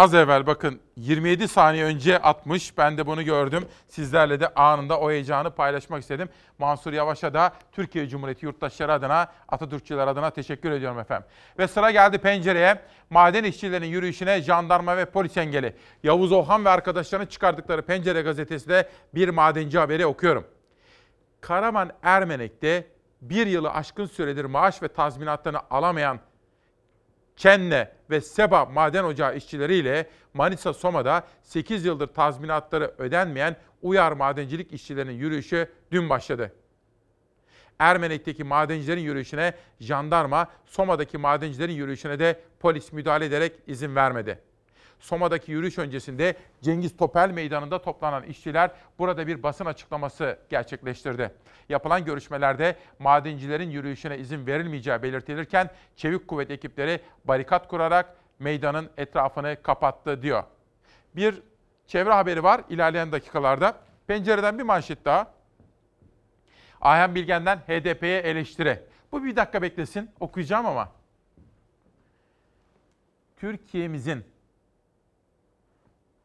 Az evvel bakın 27 saniye önce atmış. Ben de bunu gördüm. Sizlerle de anında o heyecanı paylaşmak istedim. Mansur Yavaş'a da Türkiye Cumhuriyeti yurttaşları adına, Atatürkçüler adına teşekkür ediyorum efendim. Ve sıra geldi pencereye. Maden işçilerinin yürüyüşüne jandarma ve polis engeli. Yavuz Ohan ve arkadaşlarının çıkardıkları Pencere gazetesi de bir madenci haberi okuyorum. Karaman Ermenek'te bir yılı aşkın süredir maaş ve tazminatlarını alamayan Kenne ve Seba maden ocağı işçileriyle Manisa Soma'da 8 yıldır tazminatları ödenmeyen uyar madencilik işçilerinin yürüyüşü dün başladı. Ermenek'teki madencilerin yürüyüşüne jandarma, Soma'daki madencilerin yürüyüşüne de polis müdahale ederek izin vermedi. Soma'daki yürüyüş öncesinde Cengiz Topel Meydanı'nda toplanan işçiler burada bir basın açıklaması gerçekleştirdi. Yapılan görüşmelerde madencilerin yürüyüşüne izin verilmeyeceği belirtilirken çevik kuvvet ekipleri barikat kurarak meydanın etrafını kapattı diyor. Bir çevre haberi var ilerleyen dakikalarda. Pencereden bir manşet daha. Ayhan Bilgen'den HDP'ye eleştiri. Bu bir dakika beklesin okuyacağım ama. Türkiye'mizin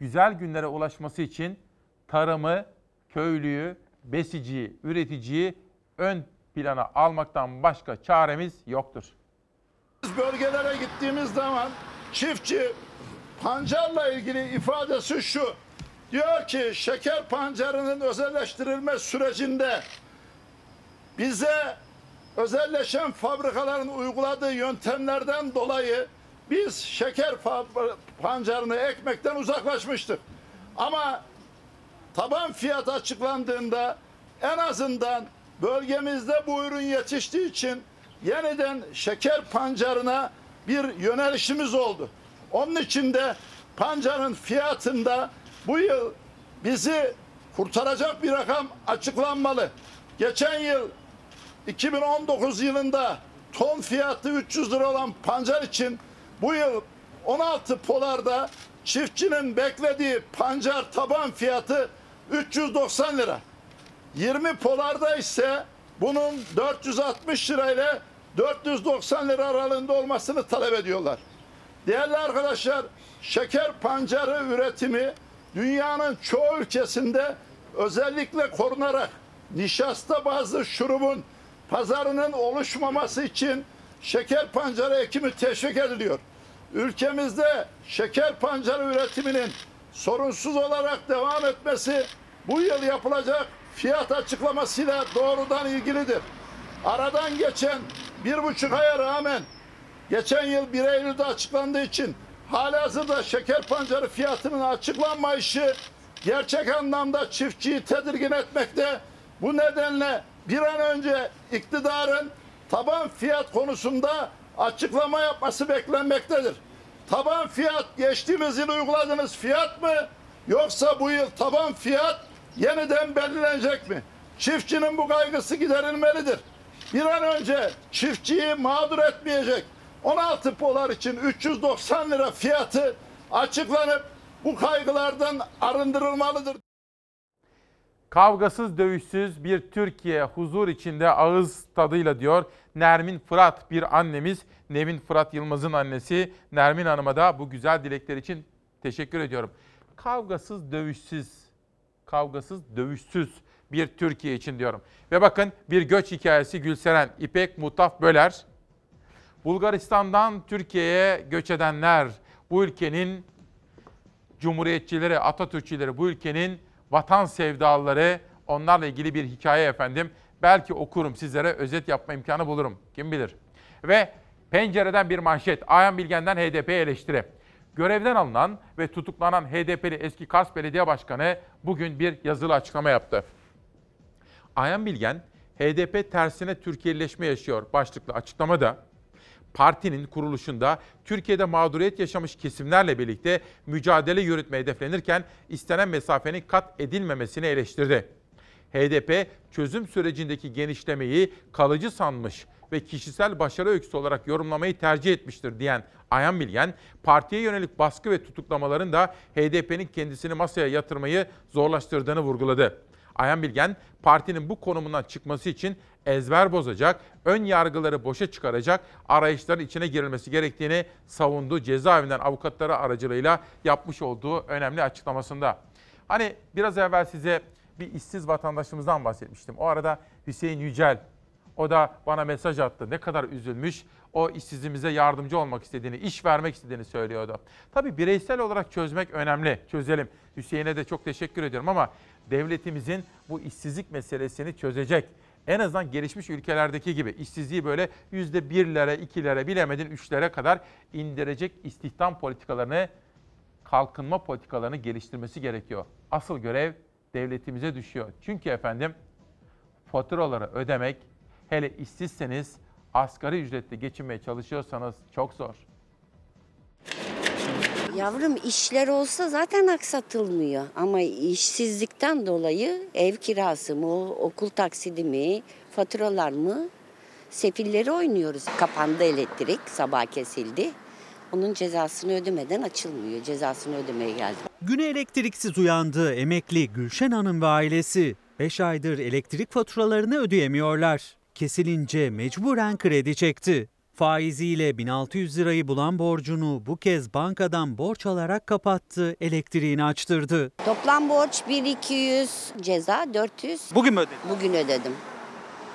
güzel günlere ulaşması için tarımı, köylüyü, besiciyi, üreticiyi ön plana almaktan başka çaremiz yoktur. Bölgelere gittiğimiz zaman çiftçi pancarla ilgili ifadesi şu. Diyor ki şeker pancarının özelleştirilme sürecinde bize özelleşen fabrikaların uyguladığı yöntemlerden dolayı biz şeker pancarını ekmekten uzaklaşmıştık. Ama taban fiyat açıklandığında en azından bölgemizde bu ürün yetiştiği için yeniden şeker pancarına bir yönelişimiz oldu. Onun için de pancarın fiyatında bu yıl bizi kurtaracak bir rakam açıklanmalı. Geçen yıl 2019 yılında ton fiyatı 300 lira olan pancar için bu yıl 16 polarda çiftçinin beklediği pancar taban fiyatı 390 lira. 20 polarda ise bunun 460 lirayla 490 lira aralığında olmasını talep ediyorlar. Değerli arkadaşlar, şeker pancarı üretimi dünyanın çoğu ülkesinde özellikle korunarak nişasta bazlı şurubun pazarının oluşmaması için şeker pancarı ekimi teşvik ediliyor. Ülkemizde şeker pancarı üretiminin sorunsuz olarak devam etmesi bu yıl yapılacak fiyat açıklamasıyla doğrudan ilgilidir. Aradan geçen bir buçuk aya rağmen geçen yıl 1 Eylül'de açıklandığı için halihazırda şeker pancarı fiyatının açıklanmayışı gerçek anlamda çiftçiyi tedirgin etmekte. Bu nedenle bir an önce iktidarın taban fiyat konusunda açıklama yapması beklenmektedir. Taban fiyat geçtiğimiz yıl uyguladığınız fiyat mı yoksa bu yıl taban fiyat yeniden belirlenecek mi? Çiftçinin bu kaygısı giderilmelidir. Bir an önce çiftçiyi mağdur etmeyecek 16 polar için 390 lira fiyatı açıklanıp bu kaygılardan arındırılmalıdır. Kavgasız dövüşsüz bir Türkiye huzur içinde ağız tadıyla diyor Nermin Fırat bir annemiz. Nevin Fırat Yılmaz'ın annesi Nermin Hanım'a da bu güzel dilekler için teşekkür ediyorum. Kavgasız dövüşsüz, kavgasız dövüşsüz bir Türkiye için diyorum. Ve bakın bir göç hikayesi Gülseren İpek Mutaf Böler. Bulgaristan'dan Türkiye'ye göç edenler bu ülkenin cumhuriyetçileri, Atatürkçüleri, bu ülkenin vatan sevdalıları onlarla ilgili bir hikaye efendim. Belki okurum sizlere özet yapma imkanı bulurum. Kim bilir. Ve pencereden bir manşet. Ayhan Bilgen'den HDP eleştiri. Görevden alınan ve tutuklanan HDP'li eski Kars Belediye Başkanı bugün bir yazılı açıklama yaptı. Ayhan Bilgen, HDP tersine Türkiye'leşme yaşıyor başlıklı açıklamada partinin kuruluşunda Türkiye'de mağduriyet yaşamış kesimlerle birlikte mücadele yürütme hedeflenirken istenen mesafenin kat edilmemesini eleştirdi. HDP çözüm sürecindeki genişlemeyi kalıcı sanmış ve kişisel başarı öyküsü olarak yorumlamayı tercih etmiştir diyen Ayhan Bilgen, partiye yönelik baskı ve tutuklamaların da HDP'nin kendisini masaya yatırmayı zorlaştırdığını vurguladı. Ayhan Bilgen, partinin bu konumundan çıkması için ezber bozacak, ön yargıları boşa çıkaracak arayışların içine girilmesi gerektiğini savundu cezaevinden avukatları aracılığıyla yapmış olduğu önemli açıklamasında. Hani biraz evvel size bir işsiz vatandaşımızdan bahsetmiştim. O arada Hüseyin Yücel, o da bana mesaj attı. Ne kadar üzülmüş, o işsizimize yardımcı olmak istediğini, iş vermek istediğini söylüyordu. Tabii bireysel olarak çözmek önemli, çözelim. Hüseyin'e de çok teşekkür ediyorum ama devletimizin bu işsizlik meselesini çözecek. En azından gelişmiş ülkelerdeki gibi işsizliği böyle yüzde birlere, ikilere, bilemedin üçlere kadar indirecek istihdam politikalarını, kalkınma politikalarını geliştirmesi gerekiyor. Asıl görev devletimize düşüyor. Çünkü efendim faturaları ödemek, hele işsizseniz, asgari ücretle geçinmeye çalışıyorsanız çok zor. Yavrum işler olsa zaten aksatılmıyor ama işsizlikten dolayı ev kirası mı, okul taksidi mi, faturalar mı sefilleri oynuyoruz. Kapandı elektrik, sabah kesildi. Onun cezasını ödemeden açılmıyor. Cezasını ödemeye geldim. Güne elektriksiz uyandı emekli Gülşen Hanım ve ailesi. 5 aydır elektrik faturalarını ödeyemiyorlar. Kesilince mecburen kredi çekti. Faiziyle 1600 lirayı bulan borcunu bu kez bankadan borç alarak kapattı, elektriğini açtırdı. Toplam borç 1200, ceza 400. Bugün mü ödedin? Bugün ödedim.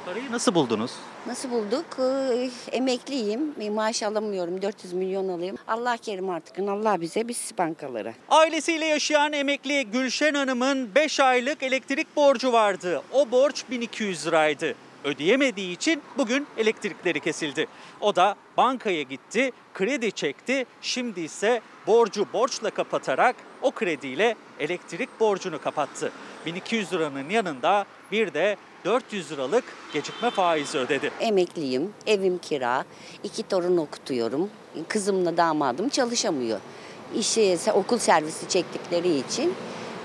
Parayı nasıl buldunuz? Nasıl bulduk? Ee, emekliyim. Bir maaş alamıyorum. 400 milyon alayım. Allah kerim artık. Allah bize biz bankalara. Ailesiyle yaşayan emekli Gülşen Hanım'ın 5 aylık elektrik borcu vardı. O borç 1200 liraydı. Ödeyemediği için bugün elektrikleri kesildi. O da bankaya gitti, kredi çekti. Şimdi ise borcu borçla kapatarak o krediyle elektrik borcunu kapattı. 1200 liranın yanında bir de 400 liralık gecikme faizi ödedi. Emekliyim. Evim kira. iki torun okutuyorum. Kızımla damadım çalışamıyor. İşe, okul servisi çektikleri için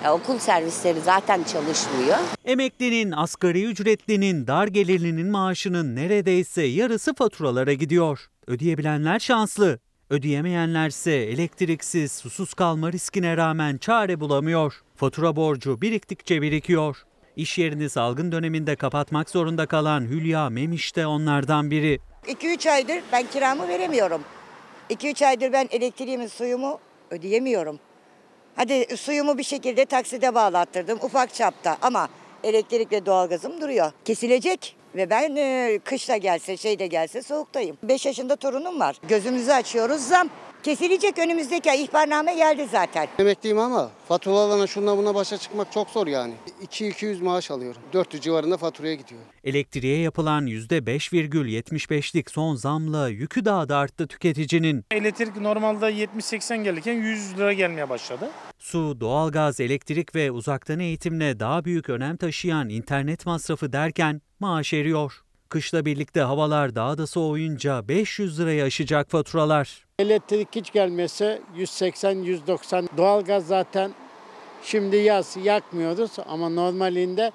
e, okul servisleri zaten çalışmıyor. Emeklinin, asgari ücretlinin, dar gelirlinin maaşının neredeyse yarısı faturalara gidiyor. Ödeyebilenler şanslı. Ödeyemeyenlerse elektriksiz, susuz kalma riskine rağmen çare bulamıyor. Fatura borcu biriktikçe birikiyor. İş yerini salgın döneminde kapatmak zorunda kalan Hülya Memiş de onlardan biri. 2-3 aydır ben kiramı veremiyorum. 2-3 aydır ben elektriğimi, suyumu ödeyemiyorum. Hadi suyumu bir şekilde takside bağlattırdım ufak çapta ama elektrik ve doğalgazım duruyor. Kesilecek ve ben e, kışta gelse şey de gelse soğuktayım. 5 yaşında torunum var. Gözümüzü açıyoruz zam. Kesilecek önümüzdeki ay ihbarname geldi zaten. Emekliyim ama faturalarına şunla buna başa çıkmak çok zor yani. 2-200 maaş alıyorum. 400 civarında faturaya gidiyor. Elektriğe yapılan %5,75'lik son zamla yükü daha da arttı tüketicinin. Elektrik normalde 70-80 gelirken 100 lira gelmeye başladı. Su, doğalgaz, elektrik ve uzaktan eğitimle daha büyük önem taşıyan internet masrafı derken maaş eriyor. Kışla birlikte havalar daha da soğuyunca 500 lirayı aşacak faturalar. Elektrik hiç gelmese 180-190 doğalgaz zaten şimdi yaz yakmıyoruz ama normalinde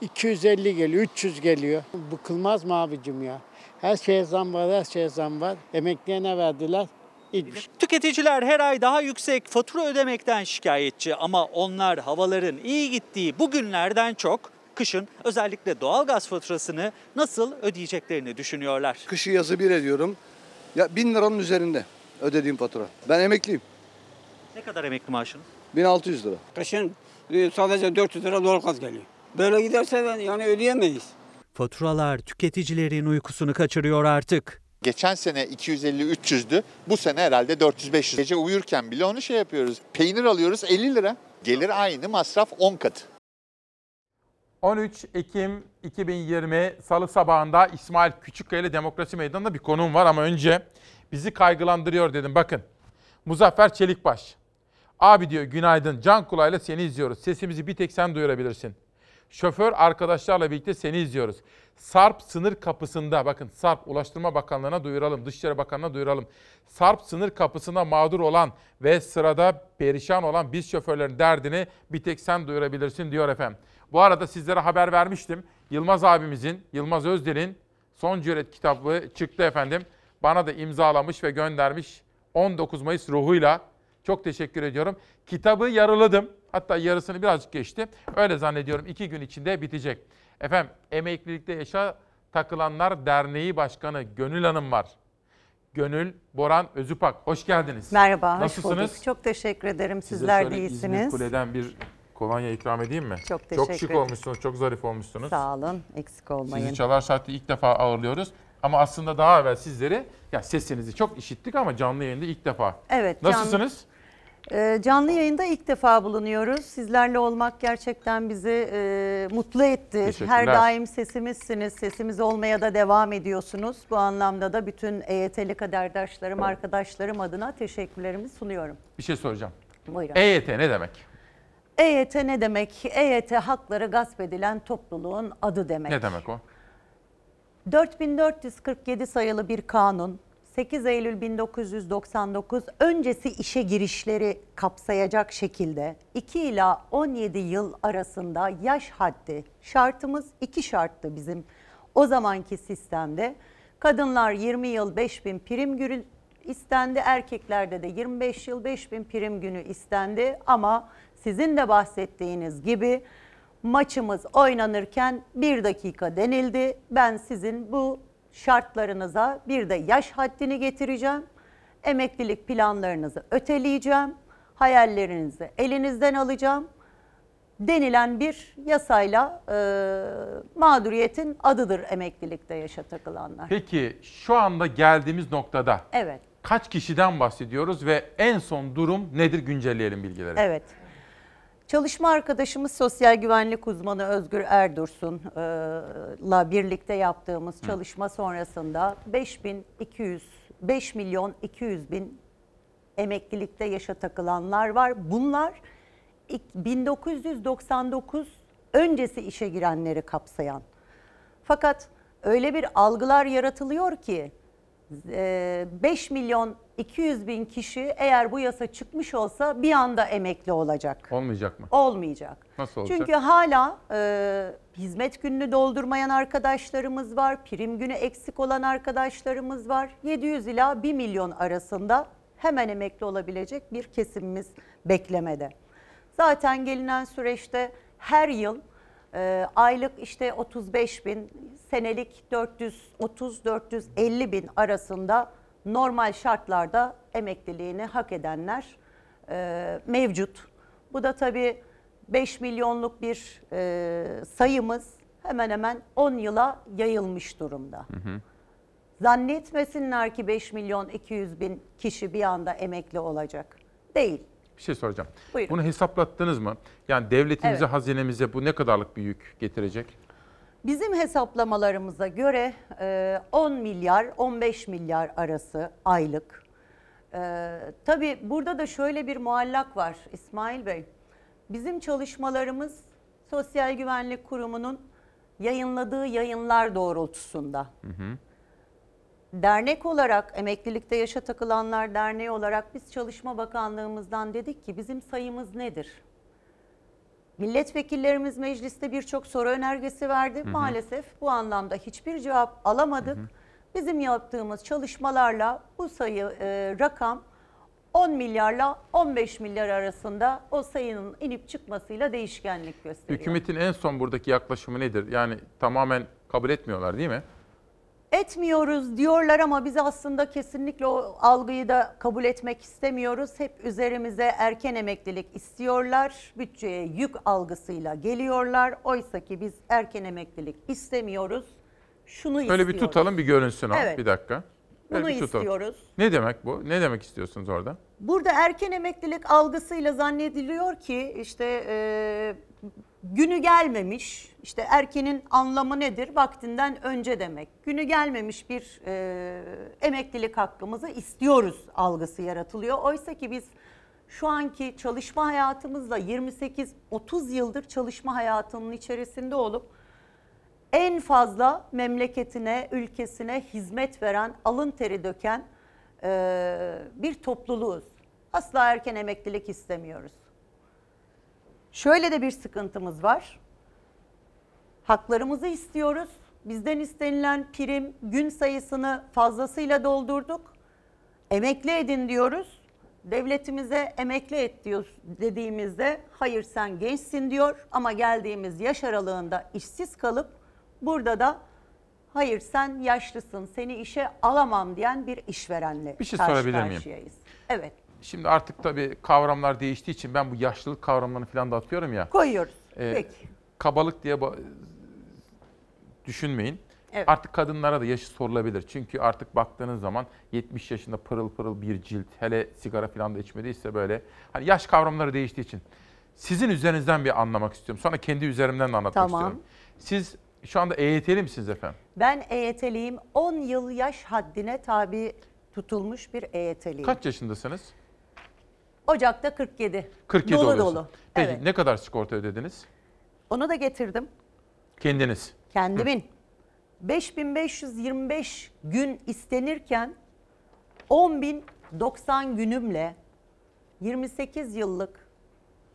250 geliyor, 300 geliyor. Bıkılmaz mı abicim ya? Her şeye zam var, her şeye zam var. Emekliye ne verdiler? Hiçbir şey. Tüketiciler her ay daha yüksek fatura ödemekten şikayetçi ama onlar havaların iyi gittiği bu günlerden çok kışın özellikle doğalgaz faturasını nasıl ödeyeceklerini düşünüyorlar. Kışı yazı bir ediyorum. Ya bin liranın üzerinde ödediğim fatura. Ben emekliyim. Ne kadar emekli maaşınız? 1600 lira. Kışın e, sadece 400 lira doğalgaz geliyor. Böyle giderse ben yani ödeyemeyiz. Faturalar tüketicilerin uykusunu kaçırıyor artık. Geçen sene 250-300'dü. Bu sene herhalde 400-500. Gece uyurken bile onu şey yapıyoruz. Peynir alıyoruz 50 lira. Gelir aynı masraf 10 katı. 13 Ekim 2020 Salı sabahında İsmail Küçükkaya ile Demokrasi Meydanı'nda bir konuğum var ama önce bizi kaygılandırıyor dedim. Bakın Muzaffer Çelikbaş. Abi diyor günaydın can kulağıyla seni izliyoruz. Sesimizi bir tek sen duyurabilirsin. Şoför arkadaşlarla birlikte seni izliyoruz. Sarp sınır kapısında bakın Sarp Ulaştırma Bakanlığı'na duyuralım, Dışişleri Bakanlığı'na duyuralım. Sarp sınır kapısında mağdur olan ve sırada perişan olan biz şoförlerin derdini bir tek sen duyurabilirsin diyor efendim. Bu arada sizlere haber vermiştim. Yılmaz abimizin, Yılmaz Özdel'in Son Cüret kitabı çıktı efendim. Bana da imzalamış ve göndermiş 19 Mayıs ruhuyla. Çok teşekkür ediyorum. Kitabı yarıladım. Hatta yarısını birazcık geçti. Öyle zannediyorum iki gün içinde bitecek. Efendim Emeklilikte Yaşa Takılanlar Derneği Başkanı Gönül Hanım var. Gönül Boran Özüpak. Hoş geldiniz. Merhaba, hoş Nasılsınız? bulduk. Çok teşekkür ederim. Sizler de İzmir iyisiniz. Kule'den bir kolonya ikram edeyim mi? Çok Çok teşekkür şık ederim. olmuşsunuz, çok zarif olmuşsunuz. Sağ olun, eksik olmayın. Sizi Çalar Saat'te ilk defa ağırlıyoruz. Ama aslında daha evvel sizleri, ya sesinizi çok işittik ama canlı yayında ilk defa. Evet. can- Nasılsınız? Ee, canlı yayında ilk defa bulunuyoruz. Sizlerle olmak gerçekten bizi e, mutlu etti. Teşekkürler. Her daim sesimizsiniz. Sesimiz olmaya da devam ediyorsunuz. Bu anlamda da bütün EYT'li kaderdaşlarım, arkadaşlarım adına teşekkürlerimi sunuyorum. Bir şey soracağım. Buyurun. EYT ne demek? EYT ne demek? EYT hakları gasp edilen topluluğun adı demek. Ne demek o? 4447 sayılı bir kanun 8 Eylül 1999 öncesi işe girişleri kapsayacak şekilde 2 ila 17 yıl arasında yaş haddi şartımız iki şarttı bizim o zamanki sistemde. Kadınlar 20 yıl 5000 prim günü istendi, erkeklerde de 25 yıl 5000 prim günü istendi ama sizin de bahsettiğiniz gibi maçımız oynanırken bir dakika denildi. Ben sizin bu şartlarınıza bir de yaş haddini getireceğim. Emeklilik planlarınızı öteleyeceğim. Hayallerinizi elinizden alacağım. Denilen bir yasayla e, mağduriyetin adıdır emeklilikte yaşa takılanlar. Peki şu anda geldiğimiz noktada Evet, kaç kişiden bahsediyoruz ve en son durum nedir güncelleyelim bilgileri. evet. Çalışma arkadaşımız sosyal güvenlik uzmanı Özgür Erdursun'la birlikte yaptığımız çalışma sonrasında 5200 5 milyon 200 bin emeklilikte yaşa takılanlar var. Bunlar ilk 1999 öncesi işe girenleri kapsayan. Fakat öyle bir algılar yaratılıyor ki e, 5 milyon 200 bin kişi eğer bu yasa çıkmış olsa bir anda emekli olacak. Olmayacak mı? Olmayacak. Nasıl olacak? Çünkü hala e, hizmet gününü doldurmayan arkadaşlarımız var, prim günü eksik olan arkadaşlarımız var. 700 ila 1 milyon arasında hemen emekli olabilecek bir kesimimiz beklemede. Zaten gelinen süreçte her yıl e, aylık işte 35 bin, senelik 430-450 bin arasında normal şartlarda emekliliğini hak edenler e, mevcut. Bu da tabii 5 milyonluk bir e, sayımız hemen hemen 10 yıla yayılmış durumda. Zannetmesinler ki 5 milyon 200 bin kişi bir anda emekli olacak. Değil. Bir şey soracağım. Buyurun. Bunu hesaplattınız mı? Yani devletimize, Evet. hazinemize bu ne kadarlık bir yük getirecek? Bizim hesaplamalarımıza göre e, 10 milyar 15 milyar arası aylık. E, tabii burada da şöyle bir muallak var İsmail Bey. Bizim çalışmalarımız Sosyal Güvenlik Kurumu'nun yayınladığı yayınlar doğrultusunda. Dernek olarak Emeklilikte Yaşa Takılanlar Derneği olarak biz Çalışma Bakanlığımızdan dedik ki bizim sayımız nedir? Milletvekillerimiz mecliste birçok soru önergesi verdi. Hı hı. Maalesef bu anlamda hiçbir cevap alamadık. Bizim yaptığımız çalışmalarla bu sayı e, rakam 10 milyarla 15 milyar arasında o sayının inip çıkmasıyla değişkenlik gösteriyor. Hükümetin en son buradaki yaklaşımı nedir? Yani tamamen kabul etmiyorlar değil mi? Etmiyoruz diyorlar ama biz aslında kesinlikle o algıyı da kabul etmek istemiyoruz. Hep üzerimize erken emeklilik istiyorlar. Bütçeye yük algısıyla geliyorlar. Oysa ki biz erken emeklilik istemiyoruz. Şunu Öyle istiyoruz. bir tutalım bir görünsün o. Evet. Bir dakika. Böyle Bunu bir tutalım. istiyoruz. Ne demek bu? Ne demek istiyorsunuz orada? Burada erken emeklilik algısıyla zannediliyor ki işte e, günü gelmemiş, işte erkenin anlamı nedir? Vaktinden önce demek. Günü gelmemiş bir e, emeklilik hakkımızı istiyoruz algısı yaratılıyor. Oysa ki biz şu anki çalışma hayatımızla 28-30 yıldır çalışma hayatının içerisinde olup en fazla memleketine, ülkesine hizmet veren, alın teri döken e, bir topluluğuz. Asla erken emeklilik istemiyoruz. Şöyle de bir sıkıntımız var. Haklarımızı istiyoruz. Bizden istenilen prim gün sayısını fazlasıyla doldurduk. Emekli edin diyoruz. Devletimize emekli et diyor dediğimizde hayır sen gençsin diyor ama geldiğimiz yaş aralığında işsiz kalıp burada da hayır sen yaşlısın seni işe alamam diyen bir işverenle Bir şey karşı sorabilir miyim? karşıyayız. Evet Şimdi artık tabii kavramlar değiştiği için ben bu yaşlılık kavramlarını falan da atıyorum ya. koyuyoruz. Ee, Peki. Kabalık diye düşünmeyin. Evet. Artık kadınlara da yaşı sorulabilir. Çünkü artık baktığınız zaman 70 yaşında pırıl pırıl bir cilt, hele sigara falan da içmediyse böyle. Hani yaş kavramları değiştiği için. Sizin üzerinizden bir anlamak istiyorum. Sonra kendi üzerimden de anlatmak Tamam. istiyorum. Siz şu anda EYT'li misiniz efendim? Ben EYT'liyim. 10 yıl yaş haddine tabi tutulmuş bir EYT'liyim. Kaç yaşındasınız? Ocak'ta 47. 47 dolu oluyorsun. dolu. Peki Evet. ne kadar sigorta ödediniz? Onu da getirdim. Kendiniz. Kendimin. 5525 gün istenirken 10.090 günümle 28 yıllık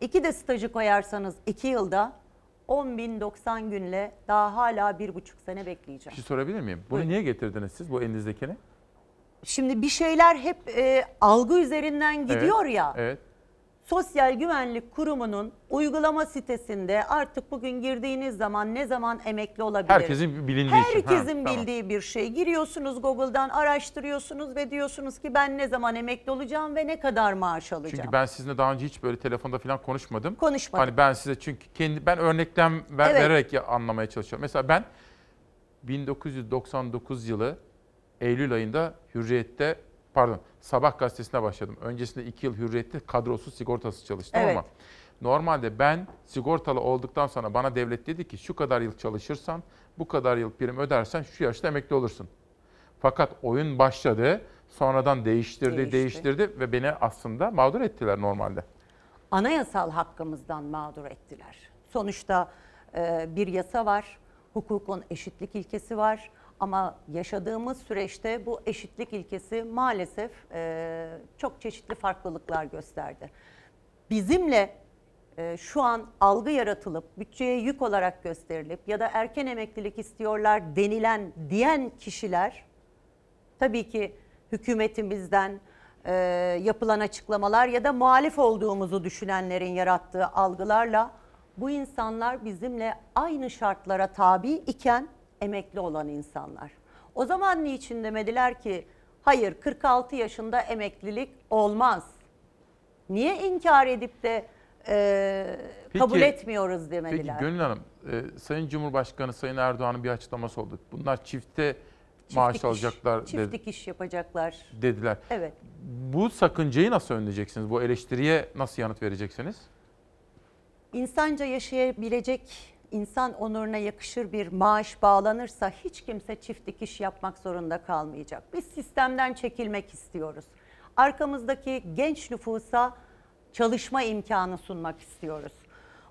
iki de stajı koyarsanız 2 yılda 10.090 günle daha hala bir buçuk sene Bir bekleyeceğim. şey sorabilir miyim? Bunu niye getirdiniz siz bu elinizdekini? Şimdi bir şeyler hep e, algı üzerinden gidiyor Evet, ya. Evet. Sosyal Güvenlik Kurumu'nun uygulama sitesinde artık bugün girdiğiniz zaman ne zaman emekli olabilir? Herkesin bilindiği. Ha, Herkesin tamam. bildiği bir şey. Giriyorsunuz Google'dan araştırıyorsunuz ve diyorsunuz ki ben ne zaman emekli olacağım ve ne kadar maaş alacağım. Çünkü ben sizinle daha önce hiç böyle telefonda falan konuşmadım. Konuşmadık. Hani ben size çünkü kendi ben örneklem ver- Evet. vererek ya- anlamaya çalışıyorum. Mesela ben 1999 yılı Eylül ayında Hürriyet'te pardon Sabah gazetesine başladım. Öncesinde 2 yıl Hürriyet'te kadrosuz sigortasız çalıştım Evet. ama normalde ben sigortalı olduktan sonra bana devlet dedi ki şu kadar yıl çalışırsan bu kadar yıl prim ödersen şu yaşta emekli olursun. Fakat oyun başladı. Sonradan değiştirdi, Değişti. değiştirdi ve beni aslında mağdur ettiler normalde. Anayasal hakkımızdan mağdur ettiler. Sonuçta bir yasa var, hukukun eşitlik ilkesi var. Ama yaşadığımız süreçte bu eşitlik ilkesi maalesef e, çok çeşitli farklılıklar gösterdi. Bizimle e, şu an algı yaratılıp bütçeye yük olarak gösterilip ya da erken emeklilik istiyorlar denilen diyen kişiler tabii ki hükümetimizden e, yapılan açıklamalar ya da muhalif olduğumuzu düşünenlerin yarattığı algılarla bu insanlar bizimle aynı şartlara tabi iken emekli olan insanlar. O zaman niçin demediler ki hayır 46 yaşında emeklilik olmaz. Niye inkar edip de e, Peki- kabul etmiyoruz demediler. Peki Gönül Hanım, e, Sayın Cumhurbaşkanı Sayın Erdoğan'ın bir açıklaması oldu. Bunlar çifte maaş dikiş- alacaklar Çift dedi- dikiş yapacaklar. dediler. Evet. Bu sakıncayı nasıl önleyeceksiniz? Bu eleştiriye nasıl yanıt vereceksiniz? İnsanca yaşayabilecek, insan onuruna yakışır bir maaş bağlanırsa hiç kimse çift dikiş yapmak zorunda kalmayacak. Biz sistemden çekilmek istiyoruz. Arkamızdaki genç nüfusa çalışma imkanı sunmak istiyoruz.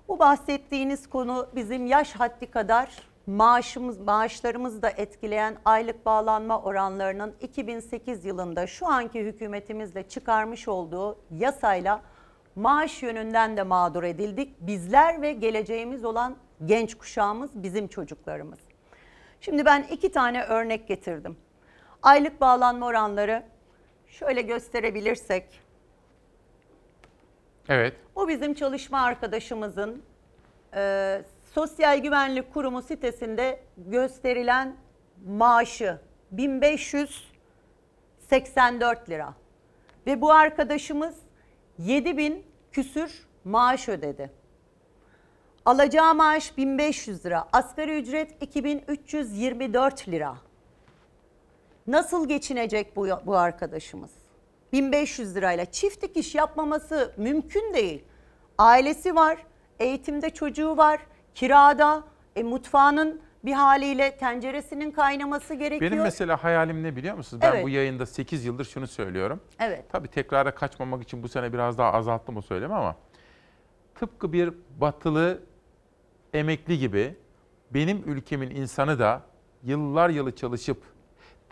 Bu bahsettiğiniz konu bizim yaş haddi kadar maaşımız maaşlarımızı da etkileyen aylık bağlanma oranlarının 2008 yılında şu anki hükümetimizle çıkarmış olduğu yasayla maaş yönünden de mağdur edildik. Bizler ve geleceğimiz olan genç kuşağımız bizim çocuklarımız. Şimdi ben iki tane örnek getirdim. Aylık bağlanma oranları şöyle gösterebilirsek. Evet. Bu bizim çalışma arkadaşımızın e, Sosyal Güvenlik Kurumu sitesinde gösterilen maaşı 1584 lira. Ve bu arkadaşımız 7000 küsür maaş ödedi. Alacağı maaş 1500 lira. Asgari ücret 2324 lira. Nasıl geçinecek bu, bu arkadaşımız? 1500 lirayla çiftlik iş yapmaması mümkün değil. Ailesi var, eğitimde çocuğu var, kirada, e, mutfağının bir haliyle tenceresinin kaynaması gerekiyor. Benim mesela hayalim ne biliyor musunuz? Ben Evet. bu yayında 8 yıldır şunu söylüyorum. Evet. Tabii tekrara kaçmamak için bu sene biraz daha azalttım o söylemi ama tıpkı bir batılı emekli gibi benim ülkemin insanı da yıllar yılı çalışıp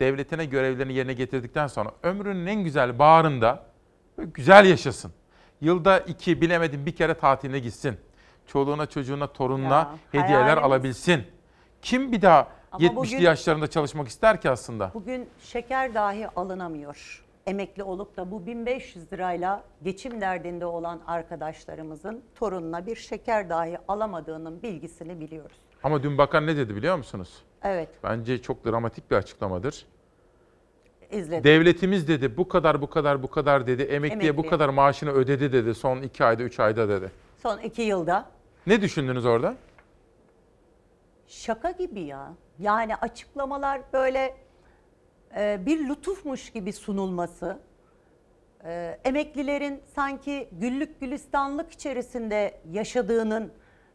devletine görevlerini yerine getirdikten sonra ömrünün en güzel bağrında güzel yaşasın. Yılda iki bilemedim bir kere tatiline gitsin. Çoluğuna çocuğuna torununa Ya, hediyeler hayalimiz- alabilsin. Kim bir daha Ama 70'li bugün- yaşlarında çalışmak ister ki aslında? Bugün şeker dahi alınamıyor. Emekli olup da bu 1500 lirayla geçim derdinde olan arkadaşlarımızın torununa bir şeker dahi alamadığının bilgisini biliyoruz. Ama dün bakan ne dedi biliyor musunuz? Evet, Bence çok dramatik bir açıklamadır. izledim. Devletimiz dedi bu kadar bu kadar bu kadar dedi. Emekliye bu Emekli. kadar maaşını ödedi dedi son iki ayda üç ayda dedi. Son iki yılda Ne düşündünüz orada? şaka gibi ya. Yani açıklamalar böyle e, bir lütufmuş gibi sunulması. E, emeklilerin sanki güllük gülistanlık içerisinde yaşadığının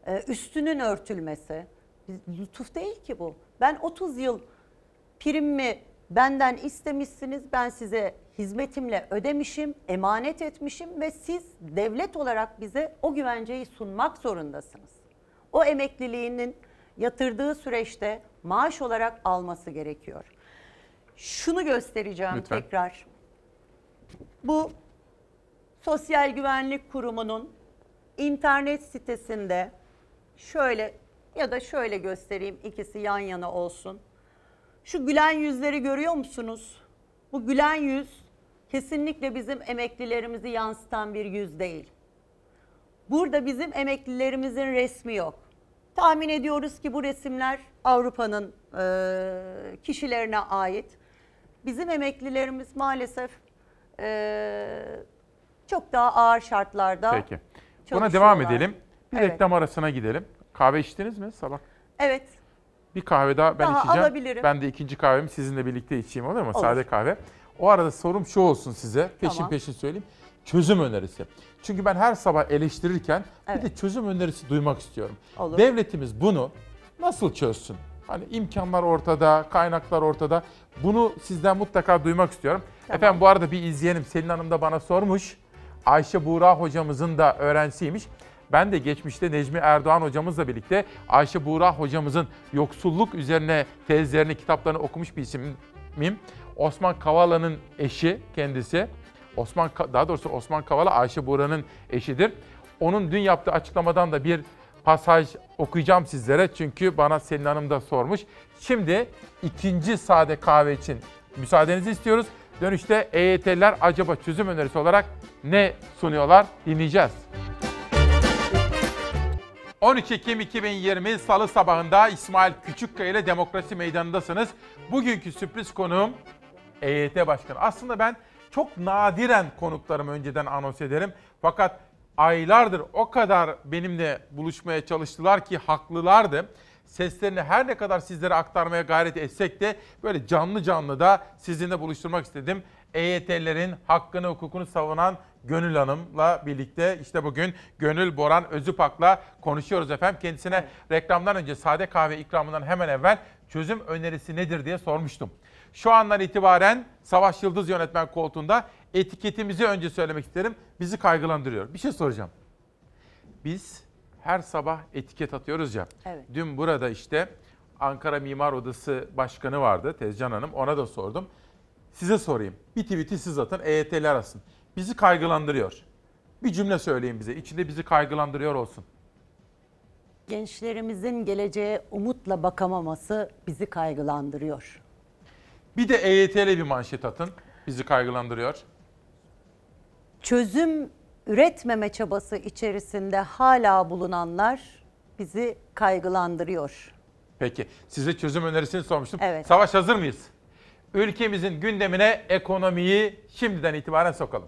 e, üstünün örtülmesi. Lütuf değil ki bu. Ben 30 yıl primimi benden istemişsiniz. Ben size hizmetimle ödemişim, emanet etmişim ve siz devlet olarak bize o güvenceyi sunmak zorundasınız. O emekliliğinin yatırdığı süreçte maaş olarak alması gerekiyor. Şunu göstereceğim Lütfen. tekrar. Bu Sosyal Güvenlik Kurumu'nun internet sitesinde şöyle ya da şöyle göstereyim ikisi yan yana olsun. Şu gülen yüzleri görüyor musunuz? Bu gülen yüz kesinlikle bizim emeklilerimizi yansıtan bir yüz değil. Burada bizim emeklilerimizin resmi yok. Tahmin ediyoruz ki bu resimler Avrupa'nın e, kişilerine ait. Bizim emeklilerimiz maalesef e, çok daha ağır şartlarda Peki. Buna devam çalışıyorlar. edelim. Bir Evet. reklam arasına gidelim. Kahve içtiniz mi sabah? Evet. Bir kahve daha ben Daha içeceğim. alabilirim. Ben de ikinci kahvemi sizinle birlikte içeyim olur mu? Olur. Sade kahve. O arada sorum şu olsun size. Peşin Tamam. peşin söyleyeyim. Çözüm önerisi. Çünkü ben her sabah eleştirirken bir de çözüm önerisi duymak istiyorum. Olur. Devletimiz bunu nasıl çözsün? Hani imkanlar ortada, kaynaklar ortada. Bunu sizden mutlaka duymak istiyorum. Efendim bu arada bir izleyenim Selin Hanım da bana sormuş. Ayşe Buğra hocamızın da öğrencisiymiş. Ben de geçmişte Necmi Erdoğan hocamızla birlikte Ayşe Buğra hocamızın yoksulluk üzerine tezlerini, kitaplarını okumuş bir isimim. Osman Kavala'nın eşi kendisi. Osman daha doğrusu Osman Kavala Ayşe Buğra'nın eşidir. Onun dün yaptığı açıklamadan da bir pasaj okuyacağım sizlere çünkü bana Selin Hanım da sormuş. Şimdi ikinci sade kahve için müsaadenizi istiyoruz. Dönüşte EYT'liler acaba çözüm önerisi olarak ne sunuyorlar dinleyeceğiz. 13 Ekim 2020 Salı sabahında İsmail Küçükkaya ile Demokrasi Meydanı'ndasınız. Bugünkü sürpriz konuğum EYT Başkanı. Aslında ben çok nadiren konuklarımı önceden anons ederim. Fakat aylardır o kadar benimle buluşmaya çalıştılar ki haklılardı. Seslerini her ne kadar sizlere aktarmaya gayret etsek de böyle canlı canlı da sizinle buluşturmak istedim. EYT'lerin hakkını hukukunu savunan Gönül Hanım'la birlikte işte bugün Gönül Boran Özüpak'la konuşuyoruz efendim. Kendisine reklamdan önce sade kahve ikramından hemen evvel çözüm önerisi nedir diye sormuştum. Şu andan itibaren Savaş Yıldız yönetmen koltuğunda etiketimizi önce söylemek isterim. Bizi kaygılandırıyor. Bir şey soracağım. Biz her sabah etiket atıyoruz ya. Evet. Dün burada işte Ankara Mimar Odası Başkanı vardı Tezcan Hanım. Ona da sordum. Size sorayım. Bir tweet'i siz atın, EYT'ler asın. Bizi kaygılandırıyor. Bir cümle söyleyin bize. İçinde bizi kaygılandırıyor olsun. Gençlerimizin geleceğe umutla bakamaması bizi kaygılandırıyor. Bir de EYT'li bir manşet atın. Bizi kaygılandırıyor. Çözüm üretmeme çabası içerisinde hala bulunanlar bizi kaygılandırıyor. Peki size çözüm önerisini sormuştum. Evet. Savaş hazır mıyız? Ülkemizin gündemine ekonomiyi şimdiden itibaren sokalım.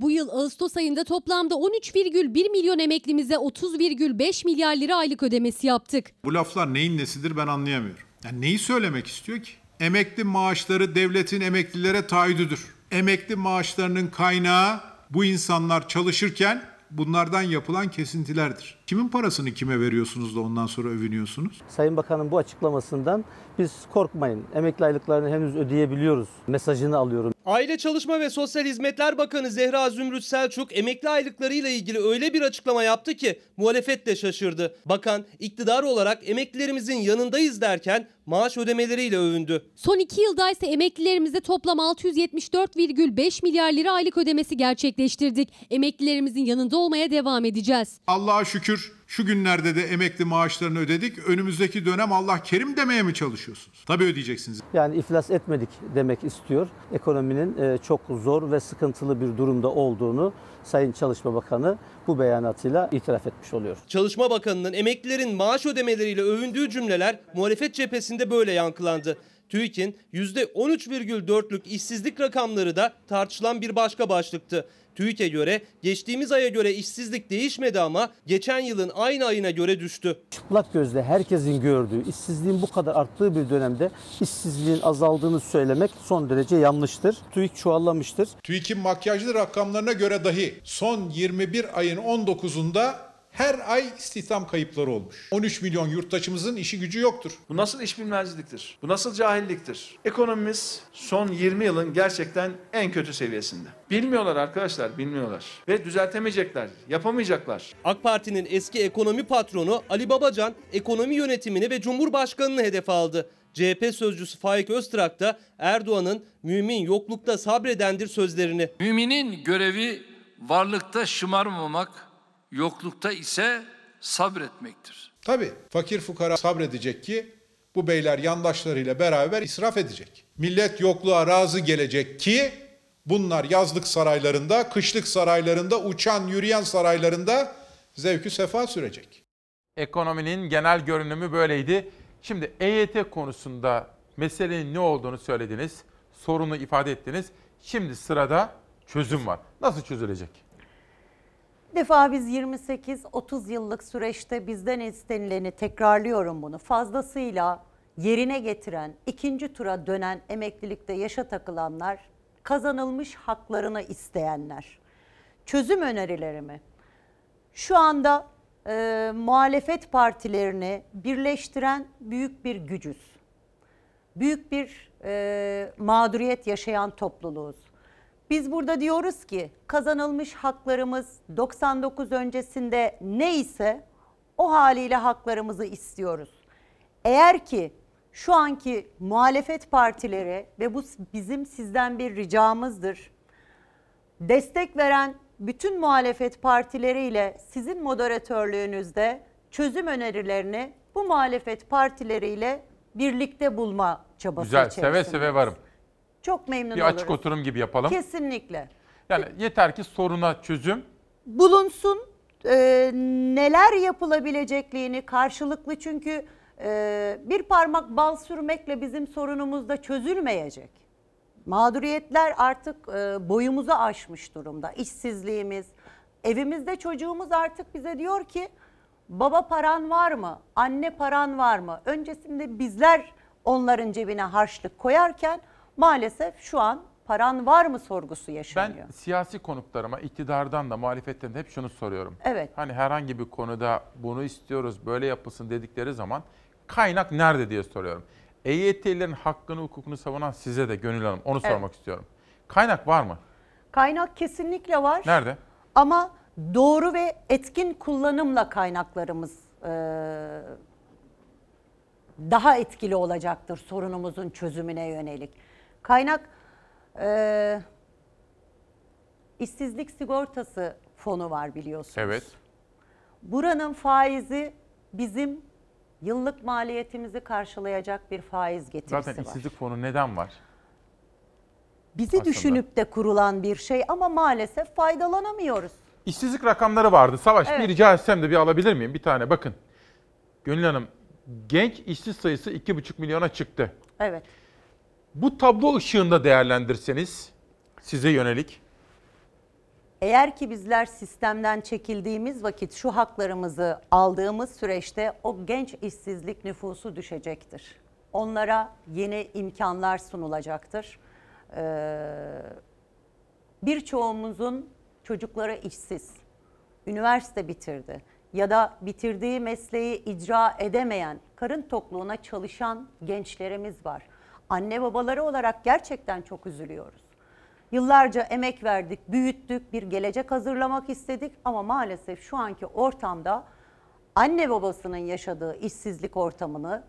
Bu yıl Ağustos ayında toplamda 13,1 milyon emeklimize 30,5 milyar lira aylık ödemesi yaptık. Bu laflar neyin nesidir ben anlayamıyorum. Yani neyi söylemek istiyor ki? Emekli maaşları devletin emeklilere taahhüdüdür. Emekli maaşlarının kaynağı bu insanlar çalışırken bunlardan yapılan kesintilerdir. Kimin parasını kime veriyorsunuz da ondan sonra övünüyorsunuz? Sayın Bakan'ın bu açıklamasından biz korkmayın. Emekli aylıklarını henüz ödeyebiliyoruz mesajını alıyorum. Aile Çalışma ve Sosyal Hizmetler Bakanı Zehra Zümrüt Selçuk emekli aylıklarıyla ilgili öyle bir açıklama yaptı ki muhalefet de şaşırdı. Bakan iktidar olarak emeklilerimizin yanındayız derken maaş ödemeleriyle övündü. Son 2 yılda ise emeklilerimize toplam 674,5 milyar lira aylık ödemesi gerçekleştirdik. Emeklilerimizin yanında olmaya devam edeceğiz. Allah'a şükür şu günlerde de emekli maaşlarını ödedik. Önümüzdeki dönem Allah kerim demeye mi çalışıyorsunuz? Tabii ödeyeceksiniz. Yani iflas etmedik demek istiyor. Ekonominin e, çok zor ve sıkıntılı bir durumda olduğunu Sayın Çalışma Bakanı bu beyanatıyla itiraf etmiş oluyor. Çalışma Bakanı'nın emeklilerin maaş ödemeleriyle övündüğü cümleler muhalefet cephesinde böyle yankılandı. TÜİK'in %13,4'lük işsizlik rakamları da tartışılan bir başka başlıktı. TÜİK'e göre geçtiğimiz aya göre işsizlik değişmedi ama geçen yılın aynı ayına göre düştü. Çıplak gözle herkesin gördüğü işsizliğin bu kadar arttığı bir dönemde işsizliğin azaldığını söylemek son derece yanlıştır. TÜİK çuvallamıştır. TÜİK'in makyajlı rakamlarına göre dahi son 21 ayın 19'unda her ay istihdam kayıpları olmuş. 13 milyon yurttaşımızın işi gücü yoktur. Bu nasıl iş bilmezliktir? Bu nasıl cahilliktir? Ekonomimiz son 20 yılın gerçekten en kötü seviyesinde. Bilmiyorlar arkadaşlar, bilmiyorlar. Ve düzeltemeyecekler, yapamayacaklar. AK Parti'nin eski ekonomi patronu Ali Babacan ekonomi yönetimini ve Cumhurbaşkanı'nı hedef aldı. CHP sözcüsü Faik Öztrak da Erdoğan'ın mümin yoklukta sabredendir sözlerini. Müminin görevi varlıkta şımarmamak, yoklukta ise sabretmektir. Tabii fakir fukara sabredecek ki bu beyler yandaşlarıyla beraber israf edecek. Millet yokluğa razı gelecek ki bunlar yazlık saraylarında, kışlık saraylarında, uçan yürüyen saraylarında zevkü sefa sürecek. Ekonominin genel görünümü böyleydi. Şimdi EYT konusunda meselenin ne olduğunu söylediniz. Sorunu ifade ettiniz. Şimdi sırada çözüm var. Nasıl çözülecek? Defa biz 28-30 yıllık süreçte bizden istenileni tekrarlıyorum bunu. Fazlasıyla yerine getiren, ikinci tura dönen emeklilikte yaşa takılanlar, kazanılmış haklarını isteyenler. Çözüm önerilerimi şu anda e, muhalefet partilerini birleştiren büyük bir gücüz. Büyük bir e, mağduriyet yaşayan topluluğuz. Biz burada diyoruz ki kazanılmış haklarımız 99 öncesinde neyse o haliyle haklarımızı istiyoruz. Eğer ki şu anki muhalefet partileri ve bu bizim sizden bir ricamızdır. Destek veren bütün muhalefet partileriyle sizin moderatörlüğünüzde çözüm önerilerini bu muhalefet partileriyle birlikte bulma çabası Güzel, seve içerisindeyiz. seve varım. Çok memnun Bir oluruz. açık oturum gibi yapalım. Kesinlikle. Yani yeter ki soruna çözüm. Bulunsun e, neler yapılabilecekliğini karşılıklı çünkü e, bir parmak bal sürmekle bizim sorunumuz da çözülmeyecek. Mağduriyetler artık e, boyumuzu aşmış durumda. İşsizliğimiz, evimizde çocuğumuz artık bize diyor ki baba paran var mı? Anne paran var mı? Öncesinde bizler onların cebine harçlık koyarken maalesef şu an paran var mı sorgusu yaşanıyor. Ben siyasi konuklarıma iktidardan da muhalefetten de hep şunu soruyorum. Evet. Hani herhangi bir konuda bunu istiyoruz böyle yapılsın dedikleri zaman kaynak nerede diye soruyorum. EYT'lilerin hakkını hukukunu savunan size de Gönül Hanım onu Evet. sormak istiyorum. Kaynak var mı? Kaynak kesinlikle var. Nerede? Ama doğru ve etkin kullanımla kaynaklarımız e, daha etkili olacaktır sorunumuzun çözümüne yönelik. Kaynak e, işsizlik sigortası fonu var biliyorsunuz. Evet. Buranın faizi bizim Yıllık maliyetimizi karşılayacak bir faiz getirisi Zaten var. işsizlik fonu neden var? Bizi aslında. düşünüp de kurulan bir şey ama maalesef faydalanamıyoruz. İşsizlik rakamları vardı. Savaş Evet. bir rica etsem de bir alabilir miyim? Bir tane bakın. Gönül Hanım genç işsiz sayısı 2,5 milyona çıktı. Evet. Bu tablo ışığında değerlendirseniz size yönelik Eğer ki bizler sistemden çekildiğimiz vakit şu haklarımızı aldığımız süreçte o genç işsizlik nüfusu düşecektir. Onlara yeni imkanlar sunulacaktır. Ee, birçoğumuzun çocukları işsiz, üniversite bitirdi ya da bitirdiği mesleği icra edemeyen, karın tokluğuna çalışan gençlerimiz var. Anne babaları olarak gerçekten çok üzülüyoruz. Yıllarca emek verdik, büyüttük, bir gelecek hazırlamak istedik ama maalesef şu anki ortamda anne babasının yaşadığı işsizlik ortamını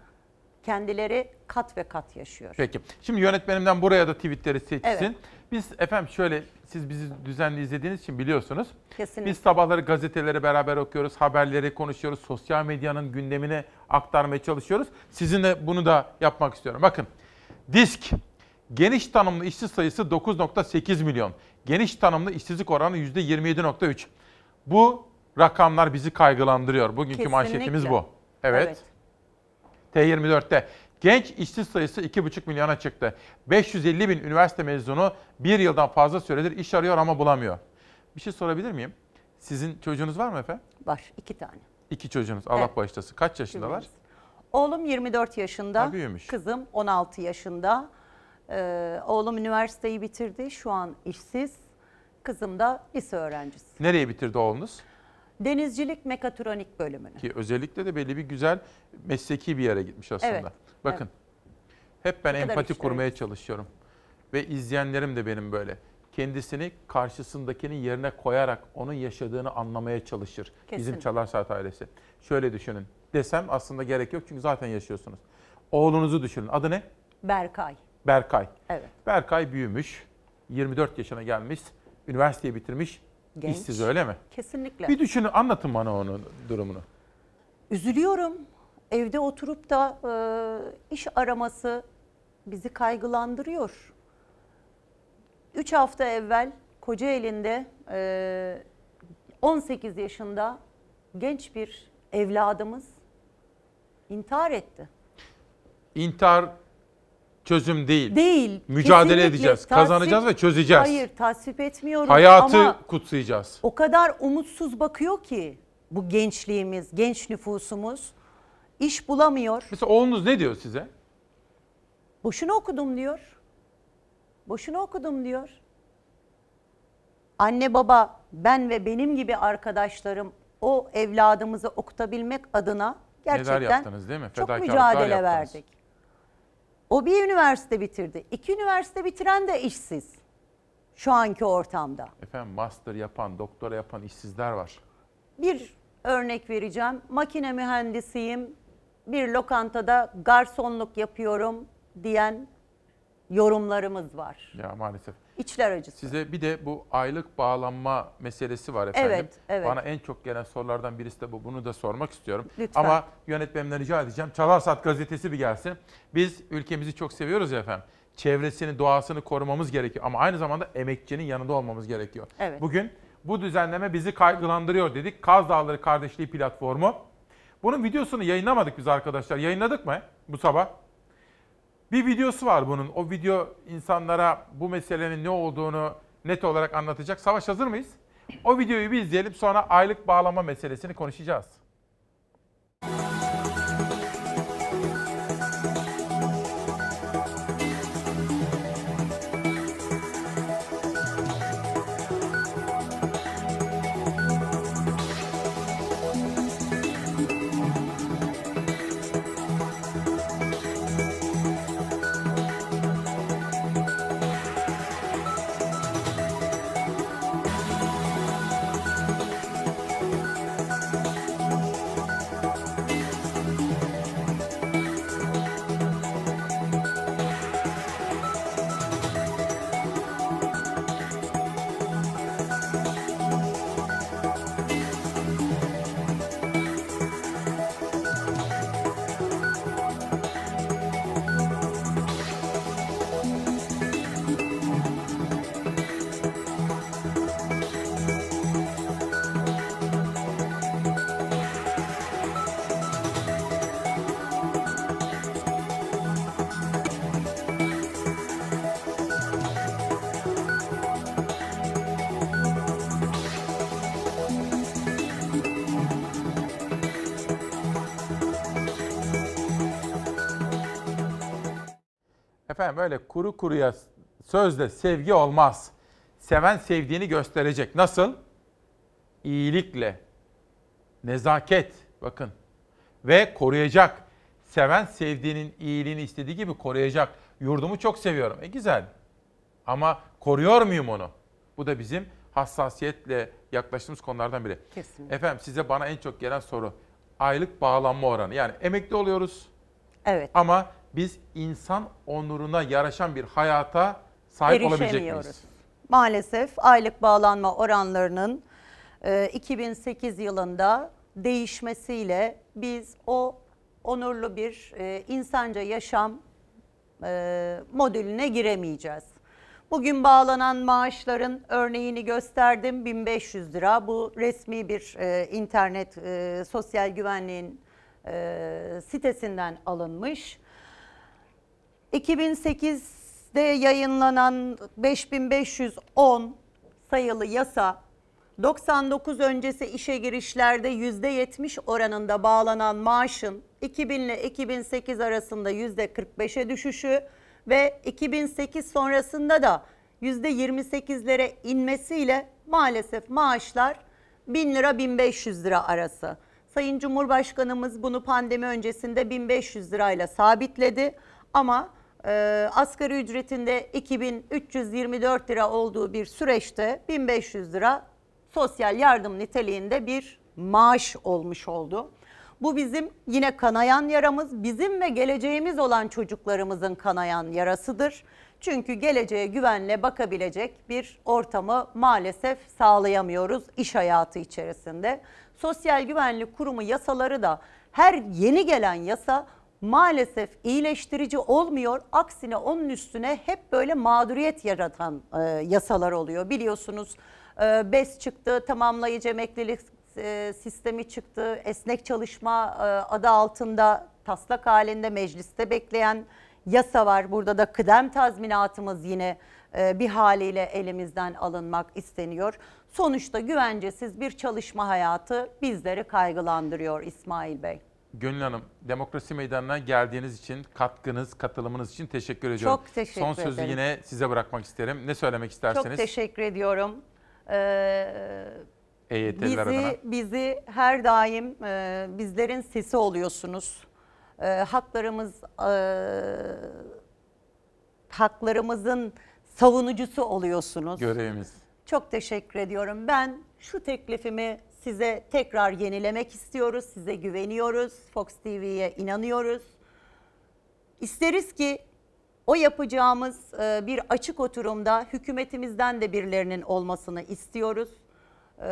kendileri kat ve kat yaşıyor. Peki. Şimdi yönetmenimden buraya da tweetleri seçsin. Evet. Biz efendim şöyle siz bizi düzenli izlediğiniz için biliyorsunuz. Kesinlikle. Biz sabahları gazeteleri beraber okuyoruz, haberleri konuşuyoruz, sosyal medyanın gündemine aktarmaya çalışıyoruz. Sizinle bunu da yapmak istiyorum. Bakın. Disk geniş tanımlı işsiz sayısı 9.8 milyon. Geniş tanımlı işsizlik oranı %27.3. Bu rakamlar bizi kaygılandırıyor. Bugünkü Kesinlikle. manşetimiz bu. Evet. Evet. T24'te genç işsiz sayısı 2,5 milyona çıktı. 550 bin üniversite mezunu bir yıldan fazla süredir iş arıyor ama bulamıyor. Bir şey sorabilir miyim? Sizin çocuğunuz var mı efendim? Var iki tane. İki çocuğunuz. Allah Evet. bağışlasın. Kaç yaşındalar? Oğlum 24 yaşında, Ha, büyümüş. kızım 16 yaşında. Ee, oğlum üniversiteyi bitirdi, şu an işsiz. Kızım da lise öğrencisi. Nereye bitirdi oğlunuz? Denizcilik mekatronik bölümünü. Ki özellikle de belli bir güzel mesleki bir yere gitmiş aslında. Evet, Bakın. Hep ben Ne kadar empati kurmaya çalışıyorum. Ve izleyenlerim de benim böyle. Kendisini karşısındakinin yerine koyarak onun yaşadığını anlamaya çalışır. Bizim Kesinlikle. Çalar Saat ailesi. Şöyle düşünün. Desem aslında gerek yok çünkü zaten yaşıyorsunuz. Oğlunuzu düşünün. Adı ne? Berkay. Berkay. Evet. Berkay büyümüş. 24 yaşına gelmiş. Üniversiteyi bitirmiş. Genç. İşsiz öyle mi? Kesinlikle. Bir düşünün anlatın bana onun durumunu. Üzülüyorum. Evde oturup da e, iş araması bizi kaygılandırıyor. Üç hafta evvel Kocaeli'nde e, 18 yaşında genç bir evladımız intihar etti. İntihar çözüm değil. Değil. Mücadele kesinlikle edeceğiz. tasvip- Kazanacağız ve çözeceğiz. Hayır tasvip etmiyorum Hayatı ama kutsayacağız. o kadar umutsuz bakıyor ki bu gençliğimiz, genç nüfusumuz iş bulamıyor. Mesela oğlunuz ne diyor size? Boşuna okudum diyor. Boşuna okudum diyor. Anne baba ben ve benim gibi arkadaşlarım o evladımızı okutabilmek adına gerçekten yaptınız değil mi? çok mücadele yaptınız. verdik. O bir üniversite bitirdi. İki üniversite bitiren de işsiz. Şu anki ortamda. Efendim master yapan, doktora yapan işsizler var. Bir örnek vereceğim. Makine mühendisiyim. Bir lokantada garsonluk yapıyorum diyen yorumlarımız var. Ya maalesef. İçler acısı. Size bir de bu aylık bağlanma meselesi var efendim. Evet, evet. Bana en çok gelen sorulardan birisi de bu. Bunu da sormak istiyorum. Lütfen. Ama yönetmenimden rica edeceğim. Çalar Saat gazetesi bir gelsin. Biz ülkemizi çok seviyoruz ya efendim. Çevresini, doğasını korumamız gerekiyor. Ama aynı zamanda emekçinin yanında olmamız gerekiyor. Evet. Bugün bu düzenleme bizi kaygılandırıyor dedik. Kaz Dağları Kardeşliği platformu. Bunun videosunu yayınlamadık biz arkadaşlar. Yayınladık mı bu sabah? Bir videosu var bunun. O video insanlara bu meselenin ne olduğunu net olarak anlatacak. Savaş hazır mıyız? O videoyu bir izleyelim sonra aylık bağlama meselesini konuşacağız. Efendim öyle kuru kuruya sözle sevgi olmaz. Seven sevdiğini gösterecek. Nasıl? İyilikle, nezaket bakın ve koruyacak. Seven sevdiğinin iyiliğini istediği gibi koruyacak. Yurdumu çok seviyorum. E güzel. Ama koruyor muyum onu? Bu da bizim hassasiyetle yaklaştığımız konulardan biri. Kesinlikle. Efendim size bana en çok gelen soru aylık bağlanma oranı. Yani emekli oluyoruz Evet. ama biz insan onuruna yaraşan bir hayata sahip olabilecek miyiz? Maalesef aylık bağlanma oranlarının e, 2008 yılında değişmesiyle biz o onurlu bir e, insanca yaşam e, modeline giremeyeceğiz. Bugün bağlanan maaşların örneğini gösterdim 1500 lira. Bu resmi bir e, internet e, sosyal güvenliğin e, sitesinden alınmış. 2008'de yayınlanan 5510 sayılı yasa 99 öncesi işe girişlerde %70 oranında bağlanan maaşın 2000 ile 2008 arasında %45'e düşüşü ve 2008 sonrasında da %28'lere inmesiyle maalesef maaşlar 1000 lira 1500 lira arası. Sayın Cumhurbaşkanımız bunu pandemi öncesinde 1500 lirayla sabitledi ama e, asgari ücretinde 2324 lira olduğu bir süreçte 1500 lira sosyal yardım niteliğinde bir maaş olmuş oldu. Bu bizim yine kanayan yaramız, bizim ve geleceğimiz olan çocuklarımızın kanayan yarasıdır. Çünkü geleceğe güvenle bakabilecek bir ortamı maalesef sağlayamıyoruz iş hayatı içerisinde. Sosyal Güvenlik Kurumu yasaları da her yeni gelen yasa maalesef iyileştirici olmuyor. Aksine onun üstüne hep böyle mağduriyet yaratan e, yasalar oluyor. Biliyorsunuz e, BES çıktı, tamamlayıcı emeklilik e, sistemi çıktı. Esnek çalışma e, adı altında taslak halinde mecliste bekleyen yasa var. Burada da kıdem tazminatımız yine e, bir haliyle elimizden alınmak isteniyor. Sonuçta güvencesiz bir çalışma hayatı bizleri kaygılandırıyor İsmail Bey. Gönül Hanım, demokrasi meydanına geldiğiniz için, katkınız, katılımınız için teşekkür ediyorum. Çok teşekkür Son sözü ederim. yine size bırakmak isterim. Ne söylemek isterseniz Çok teşekkür ediyorum. Ee, adına. bizi, bizi her daim e, bizlerin sesi oluyorsunuz. E, haklarımız e, haklarımızın savunucusu oluyorsunuz. Görevimiz. Çok teşekkür ediyorum. Ben şu teklifimi size tekrar yenilemek istiyoruz. Size güveniyoruz. Fox TV'ye inanıyoruz. İsteriz ki o yapacağımız e, bir açık oturumda hükümetimizden de birilerinin olmasını istiyoruz. E,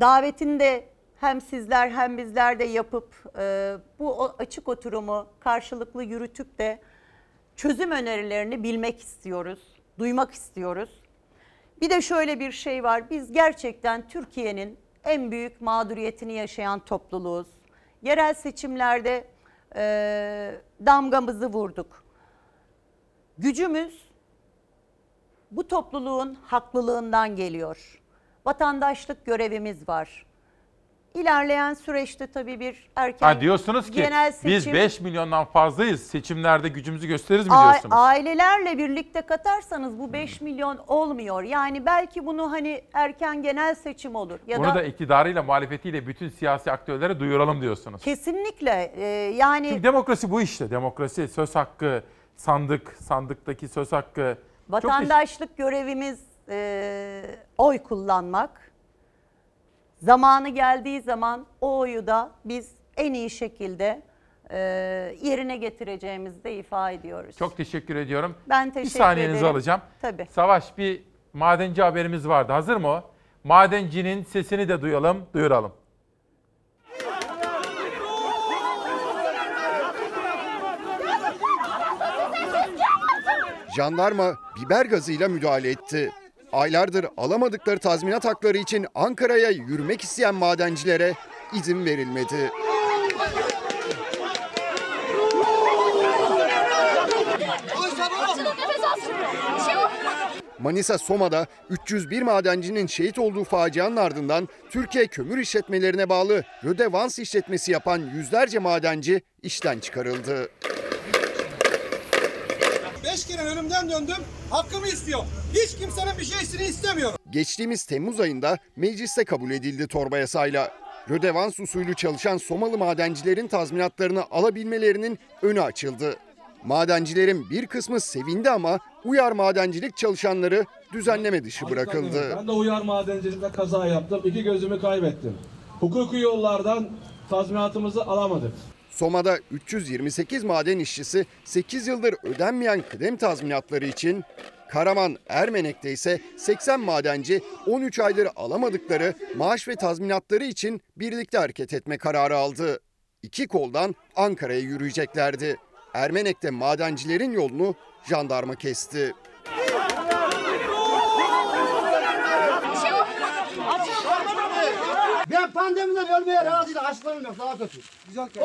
Davetini de hem sizler hem bizler de yapıp e, bu açık oturumu karşılıklı yürütüp de çözüm önerilerini bilmek istiyoruz, duymak istiyoruz. Bir de şöyle bir şey var. Biz gerçekten Türkiye'nin en büyük mağduriyetini yaşayan topluluğuz. Yerel seçimlerde e, damgamızı vurduk. Gücümüz bu topluluğun haklılığından geliyor. Vatandaşlık görevimiz var. İlerleyen süreçte tabii bir erken Ha diyorsunuz ki genel biz seçim- 5 milyondan fazlayız. Seçimlerde gücümüzü gösteririz mi diyorsunuz? ailelerle birlikte katarsanız bu 5 milyon olmuyor. Yani belki bunu hani erken genel seçim olur ya Bunu da, da iktidarıyla, muhalefetiyle bütün siyasi aktörlere duyuralım diyorsunuz. kesinlikle e, yani Çünkü demokrasi bu işte. Demokrasi, söz hakkı, sandık, sandıktaki söz hakkı. Çok vatandaşlık görevimiz e, oy kullanmak. Zamanı geldiği zaman o oyu da biz en iyi şekilde e, yerine getireceğimizi de ifade ediyoruz. Çok teşekkür ediyorum. Ben Bir teşekkür saniyenizi ederim. alacağım. Tabii. Savaş bir madenci haberimiz vardı. Hazır mı o? Madencinin sesini de duyalım, duyuralım. Jandarma biber gazıyla müdahale etti. Aylardır alamadıkları tazminat hakları için Ankara'ya yürümek isteyen madencilere izin verilmedi. Manisa Soma'da 301 madencinin şehit olduğu facianın ardından Türkiye Kömür İşletmelerine bağlı Rödevans işletmesi yapan yüzlerce madenci işten çıkarıldı. Beş kere ölümden döndüm. Hakkımı istiyorum. Hiç kimsenin bir şeysini istemiyorum. Geçtiğimiz Temmuz ayında mecliste kabul edildi torba yasayla. Rödevans usulü çalışan Somalı madencilerin tazminatlarını alabilmelerinin önü açıldı. Madencilerin bir kısmı sevindi ama uyar madencilik çalışanları düzenleme dışı bırakıldı. Ben de uyar madencilikte kaza yaptım. İki gözümü kaybettim. Hukuki yollardan tazminatımızı alamadık. Soma'da 328 maden işçisi 8 yıldır ödenmeyen kıdem tazminatları için, Karaman Ermenek'te ise 80 madenci 13 aydır alamadıkları maaş ve tazminatları için birlikte hareket etme kararı aldı. İki koldan Ankara'ya yürüyeceklerdi. Ermenek'te madencilerin yolunu jandarma kesti. Ben pandemiden ölmeye razıyım. Hastalarım yok. Daha kötü.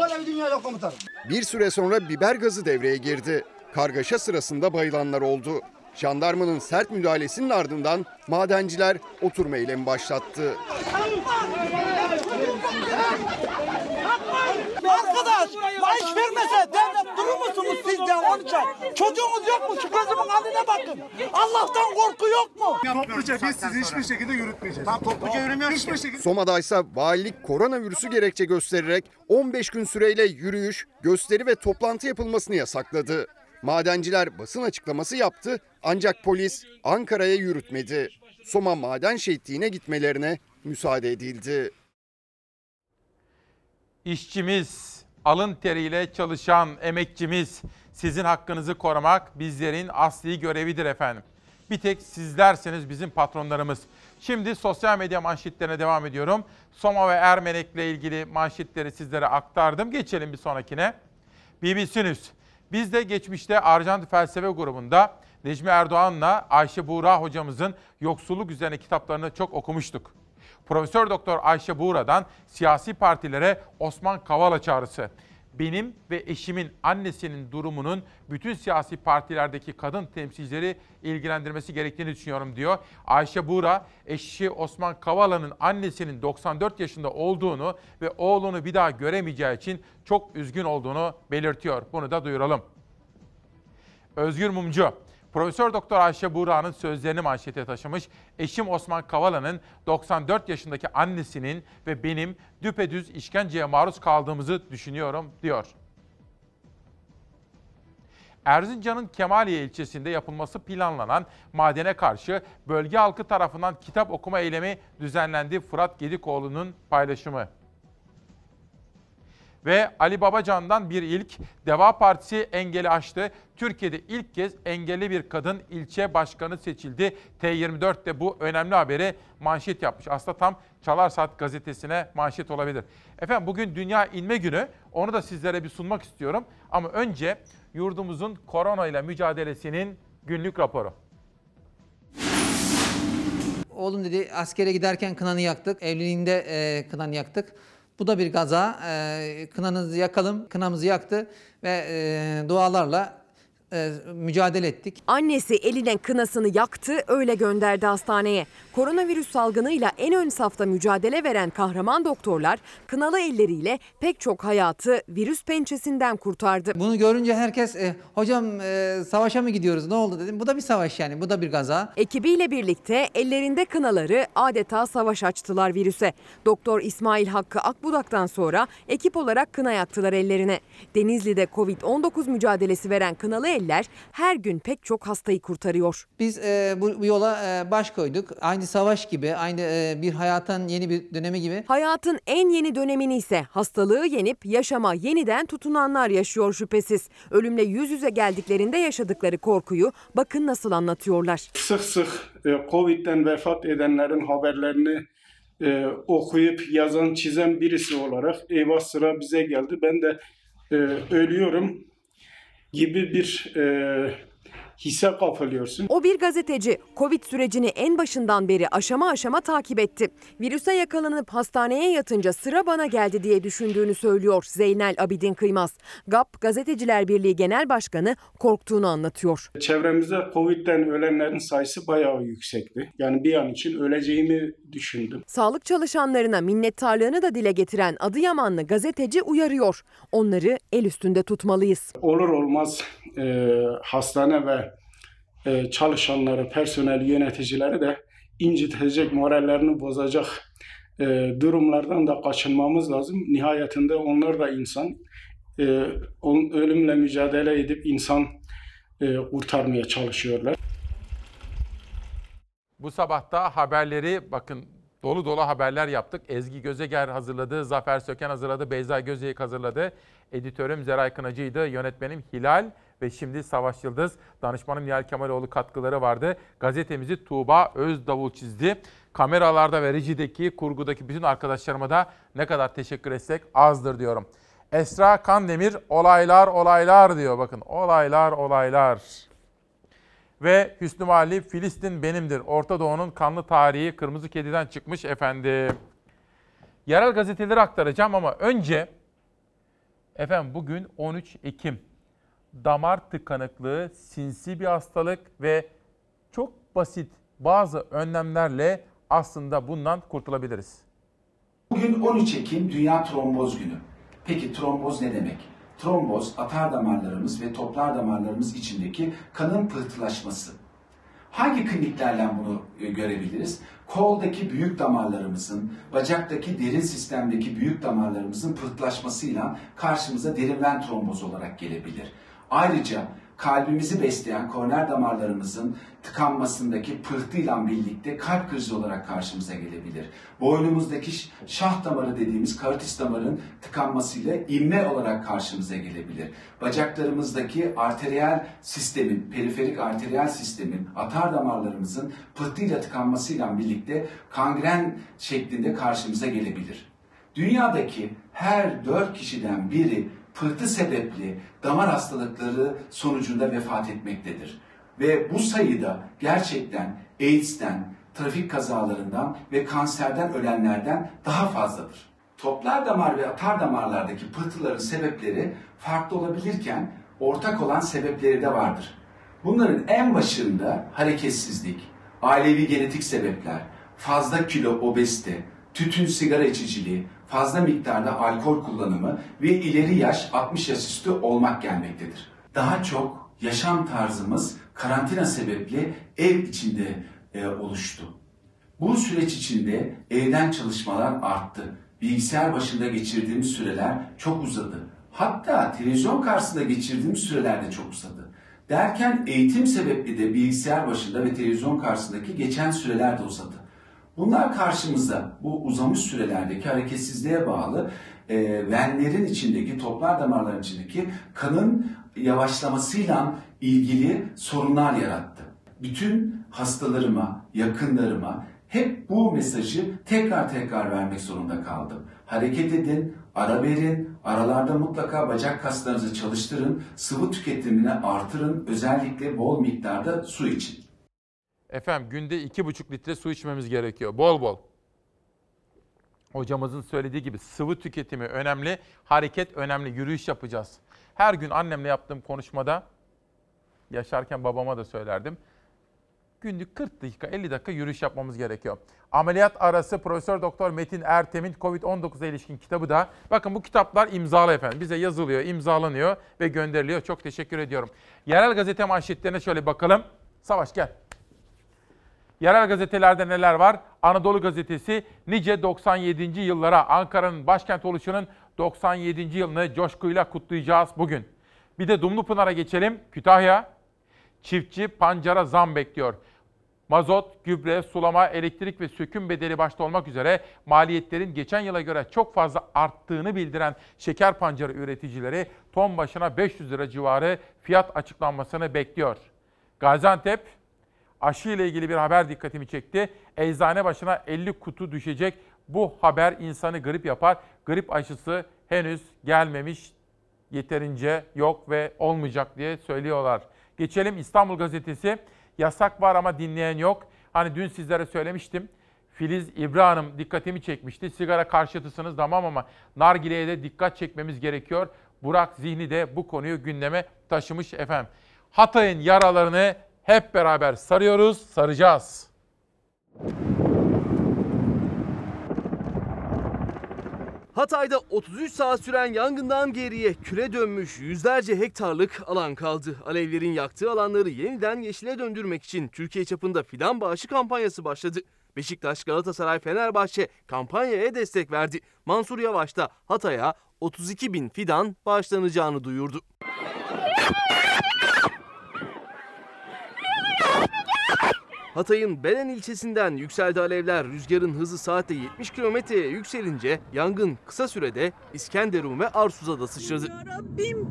Öyle bir dünya yok komutanım. Bir süre sonra biber gazı devreye girdi. Kargaşa sırasında bayılanlar oldu. Jandarmanın sert müdahalesinin ardından madenciler oturma eylemi başlattı. Arkadaş maaş vermese devlet durur musunuz sizce 13 ay? Çocuğunuz yok mu? Şu gözümün haline bakın. Allah'tan korku yok mu? Topluca biz sizi hiçbir şekilde yürütmeyeceğiz. Tam topluca yürümüyoruz hiçbir şekilde. Soma'da ise valilik koronavirüsü gerekçe göstererek 15 gün süreyle yürüyüş, gösteri ve toplantı yapılmasını yasakladı. Madenciler basın açıklaması yaptı ancak polis Ankara'ya yürütmedi. Soma maden şehitliğine gitmelerine müsaade edildi. İşçimiz, alın teriyle çalışan emekçimiz, sizin hakkınızı korumak bizlerin asli görevidir efendim. Bir tek sizlerseniz bizim patronlarımız. Şimdi sosyal medya manşetlerine devam ediyorum. Soma ve Ermenek'le ilgili manşetleri sizlere aktardım. Geçelim bir sonrakine. BBC News. Biz de geçmişte Arjant Felsefe grubunda Necmi Erdoğan'la Ayşe Buğra hocamızın yoksulluk üzerine kitaplarını çok okumuştuk. Profesör Doktor Ayşe Buğra'dan siyasi partilere Osman Kavala çağrısı. Benim ve eşimin annesinin durumunun bütün siyasi partilerdeki kadın temsilcileri ilgilendirmesi gerektiğini düşünüyorum diyor. Ayşe Buğra eşi Osman Kavala'nın annesinin 94 yaşında olduğunu ve oğlunu bir daha göremeyeceği için çok üzgün olduğunu belirtiyor. Bunu da duyuralım. Özgür Mumcu. Profesör Doktor Ayşe Buğra'nın sözlerini manşete taşımış. Eşim Osman Kavala'nın 94 yaşındaki annesinin ve benim düpedüz işkenceye maruz kaldığımızı düşünüyorum diyor. Erzincan'ın Kemaliye ilçesinde yapılması planlanan madene karşı bölge halkı tarafından kitap okuma eylemi düzenlendi. Fırat Gedikoğlu'nun paylaşımı. Ve Ali Babacan'dan bir ilk Deva Partisi engeli aştı. Türkiye'de ilk kez engelli bir kadın ilçe başkanı seçildi. T24'te bu önemli haberi manşet yapmış. Aslında tam Çalar Saat gazetesine manşet olabilir. Efendim bugün Dünya İnme Günü. Onu da sizlere bir sunmak istiyorum. Ama önce yurdumuzun korona ile mücadelesinin günlük raporu. Oğlum dedi askere giderken kınanı yaktık. Evliliğinde e, kınanı yaktık. Bu da bir gaza. E, kınanızı yakalım. Kınamızı yaktı ve e, dualarla e, mücadele ettik. Annesi eline kınasını yaktı, öyle gönderdi hastaneye. Koronavirüs salgınıyla en ön safta mücadele veren kahraman doktorlar kınalı elleriyle pek çok hayatı virüs pençesinden kurtardı. Bunu görünce herkes e, hocam e, savaşa mı gidiyoruz ne oldu dedim. Bu da bir savaş yani bu da bir gaza. Ekibiyle birlikte ellerinde kınaları adeta savaş açtılar virüse. Doktor İsmail Hakkı Akbudak'tan sonra ekip olarak kına yaktılar ellerine. Denizli'de Covid-19 mücadelesi veren kınalı eller her gün pek çok hastayı kurtarıyor. Biz e, bu, bu yola e, baş koyduk. Aynı savaş gibi, aynı e, bir hayatın yeni bir dönemi gibi. Hayatın en yeni dönemini ise hastalığı yenip yaşama yeniden tutunanlar yaşıyor şüphesiz. Ölümle yüz yüze geldiklerinde yaşadıkları korkuyu bakın nasıl anlatıyorlar. Sık sık e, Covid'den vefat edenlerin haberlerini e, okuyup yazan, çizen birisi olarak eyvah sıra bize geldi. Ben de e, ölüyorum gibi bir e, hisse kapılıyorsun. O bir gazeteci. Covid sürecini en başından beri aşama aşama takip etti. Virüse yakalanıp hastaneye yatınca sıra bana geldi diye düşündüğünü söylüyor Zeynel Abidin Kıymaz. GAP Gazeteciler Birliği Genel Başkanı korktuğunu anlatıyor. Çevremizde Covid'den ölenlerin sayısı bayağı yüksekti. Yani bir an için öleceğimi düşündüm. Sağlık çalışanlarına minnettarlığını da dile getiren Adıyamanlı gazeteci uyarıyor. Onları el üstünde tutmalıyız. Olur olmaz e, hastane ve e, çalışanları, personel yöneticileri de incitecek, morallerini bozacak e, durumlardan da kaçınmamız lazım. Nihayetinde onlar da insan. E, ölümle mücadele edip insan e, kurtarmaya çalışıyorlar. Bu sabah da haberleri bakın dolu dolu haberler yaptık. Ezgi Gözeger hazırladı, Zafer Söken hazırladı, Beyza Gözeyik hazırladı. Editörüm Zeray Kınacı'ydı, yönetmenim Hilal ve şimdi Savaş Yıldız, danışmanım Nihal Kemaloğlu katkıları vardı. Gazetemizi Tuğba Özdavul çizdi. Kameralarda ve rejideki, kurgudaki bütün arkadaşlarıma da ne kadar teşekkür etsek azdır diyorum. Esra Kandemir olaylar olaylar diyor. Bakın olaylar olaylar. Ve Hüsnü Mali Filistin benimdir. Orta Doğu'nun kanlı tarihi kırmızı kediden çıkmış efendim. Yerel gazeteleri aktaracağım ama önce efendim bugün 13 Ekim. Damar tıkanıklığı sinsi bir hastalık ve çok basit bazı önlemlerle aslında bundan kurtulabiliriz. Bugün 13 Ekim Dünya Tromboz Günü. Peki tromboz ne demek? Tromboz atar damarlarımız ve toplar damarlarımız içindeki kanın pıhtılaşması. Hangi kliniklerle bunu e, görebiliriz? Koldaki büyük damarlarımızın, bacaktaki derin sistemdeki büyük damarlarımızın pıhtılaşmasıyla karşımıza derin ven trombozu olarak gelebilir. Ayrıca kalbimizi besleyen koroner damarlarımızın tıkanmasındaki pıhtıyla birlikte kalp krizi olarak karşımıza gelebilir. Boynumuzdaki şah damarı dediğimiz karotis damarın tıkanmasıyla inme olarak karşımıza gelebilir. Bacaklarımızdaki arteriyel sistemin, periferik arteriyel sistemin, atar damarlarımızın pıhtıyla tıkanmasıyla birlikte kangren şeklinde karşımıza gelebilir. Dünyadaki her dört kişiden biri pıhtı sebepli damar hastalıkları sonucunda vefat etmektedir. Ve bu sayıda gerçekten AIDS'ten, trafik kazalarından ve kanserden ölenlerden daha fazladır. Toplar damar ve atar damarlardaki pıhtıların sebepleri farklı olabilirken ortak olan sebepleri de vardır. Bunların en başında hareketsizlik, ailevi genetik sebepler, fazla kilo obezite, tütün sigara içiciliği, fazla miktarda alkol kullanımı ve ileri yaş 60 yaş üstü olmak gelmektedir. Daha çok yaşam tarzımız karantina sebeple ev içinde e, oluştu. Bu süreç içinde evden çalışmalar arttı. Bilgisayar başında geçirdiğimiz süreler çok uzadı. Hatta televizyon karşısında geçirdiğimiz süreler de çok uzadı. Derken eğitim sebepli de bilgisayar başında ve televizyon karşısındaki geçen süreler de uzadı. Bunlar karşımıza bu uzamış sürelerdeki hareketsizliğe bağlı e, venlerin içindeki, toplar damarların içindeki kanın yavaşlamasıyla ilgili sorunlar yarattı. Bütün hastalarıma, yakınlarıma hep bu mesajı tekrar tekrar vermek zorunda kaldım. Hareket edin, ara verin, aralarda mutlaka bacak kaslarınızı çalıştırın, sıvı tüketimini artırın, özellikle bol miktarda su için. Efendim günde 2,5 litre su içmemiz gerekiyor. Bol bol. Hocamızın söylediği gibi sıvı tüketimi önemli, hareket önemli, yürüyüş yapacağız. Her gün annemle yaptığım konuşmada, yaşarken babama da söylerdim. Günlük 40 dakika, 50 dakika yürüyüş yapmamız gerekiyor. Ameliyat arası Profesör Doktor Metin Ertem'in Covid-19'a ilişkin kitabı da. Bakın bu kitaplar imzalı efendim. Bize yazılıyor, imzalanıyor ve gönderiliyor. Çok teşekkür ediyorum. Yerel gazete manşetlerine şöyle bakalım. Savaş gel. Yerel gazetelerde neler var? Anadolu Gazetesi nice 97. yıllara Ankara'nın başkent oluşunun 97. yılını coşkuyla kutlayacağız bugün. Bir de Dumlupınar'a geçelim. Kütahya, çiftçi pancara zam bekliyor. Mazot, gübre, sulama, elektrik ve söküm bedeli başta olmak üzere maliyetlerin geçen yıla göre çok fazla arttığını bildiren şeker pancarı üreticileri ton başına 500 lira civarı fiyat açıklanmasını bekliyor. Gaziantep, aşı ile ilgili bir haber dikkatimi çekti. Eczane başına 50 kutu düşecek. Bu haber insanı grip yapar. Grip aşısı henüz gelmemiş, yeterince yok ve olmayacak diye söylüyorlar. Geçelim İstanbul Gazetesi. Yasak var ama dinleyen yok. Hani dün sizlere söylemiştim. Filiz İbra Hanım dikkatimi çekmişti. Sigara karşıtısınız tamam ama nargileye de dikkat çekmemiz gerekiyor. Burak Zihni de bu konuyu gündeme taşımış efendim. Hatay'ın yaralarını hep beraber sarıyoruz, saracağız. Hatay'da 33 saat süren yangından geriye küle dönmüş yüzlerce hektarlık alan kaldı. Alevlerin yaktığı alanları yeniden yeşile döndürmek için Türkiye çapında fidan bağışı kampanyası başladı. Beşiktaş, Galatasaray, Fenerbahçe kampanyaya destek verdi. Mansur Yavaş da Hatay'a 32 bin fidan bağışlanacağını duyurdu. Hatay'ın Belen ilçesinden yükseldi alevler. Rüzgarın hızı saatte 70 kilometreye yükselince yangın kısa sürede İskenderun ve Arsuz'a da sıçradı. Rabbim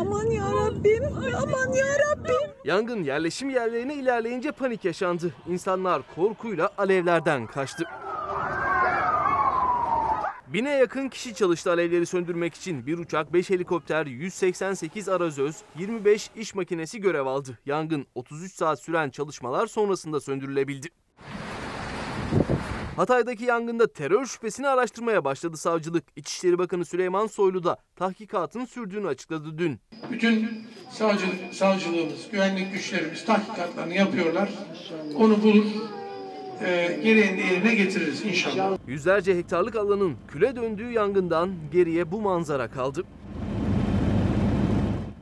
aman ya Rabbim aman ya Rabbim. Yangın yerleşim yerlerine ilerleyince panik yaşandı. İnsanlar korkuyla alevlerden kaçtı. Bine yakın kişi çalıştı alevleri söndürmek için. Bir uçak, 5 helikopter, 188 arazöz, 25 iş makinesi görev aldı. Yangın 33 saat süren çalışmalar sonrasında söndürülebildi. Hatay'daki yangında terör şüphesini araştırmaya başladı savcılık. İçişleri Bakanı Süleyman Soylu da tahkikatın sürdüğünü açıkladı dün. Bütün savcı, savcılığımız, güvenlik güçlerimiz tahkikatlarını yapıyorlar. Onu bulur, e, gereğini yerine getiririz inşallah. Yüzlerce hektarlık alanın küle döndüğü yangından geriye bu manzara kaldı.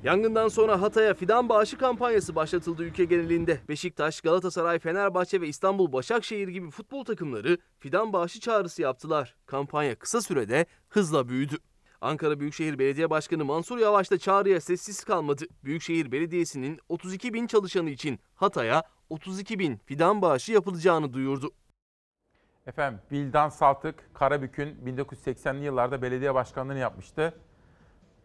Yangından sonra Hatay'a fidan bağışı kampanyası başlatıldı ülke genelinde. Beşiktaş, Galatasaray, Fenerbahçe ve İstanbul Başakşehir gibi futbol takımları fidan bağışı çağrısı yaptılar. Kampanya kısa sürede hızla büyüdü. Ankara Büyükşehir Belediye Başkanı Mansur Yavaş da çağrıya sessiz kalmadı. Büyükşehir Belediyesi'nin 32 bin çalışanı için Hatay'a 32 bin fidan bağışı yapılacağını duyurdu. Efendim Bildan Saltık Karabük'ün 1980'li yıllarda belediye başkanlığını yapmıştı.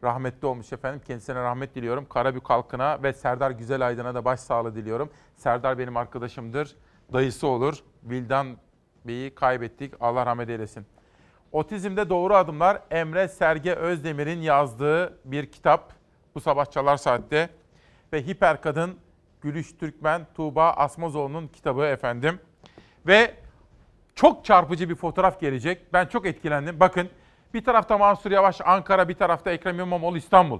Rahmetli olmuş efendim. Kendisine rahmet diliyorum. Karabük halkına ve Serdar Güzelaydın'a da başsağlığı diliyorum. Serdar benim arkadaşımdır. Dayısı olur. Bildan Bey'i kaybettik. Allah rahmet eylesin. Otizmde Doğru Adımlar Emre Serge Özdemir'in yazdığı bir kitap. Bu sabah Çalar Saat'te. Ve Hiper Kadın Gülüş Türkmen Tuğba Asmazoğlu'nun kitabı efendim. Ve çok çarpıcı bir fotoğraf gelecek. Ben çok etkilendim. Bakın bir tarafta Mansur Yavaş Ankara, bir tarafta Ekrem İmamoğlu İstanbul.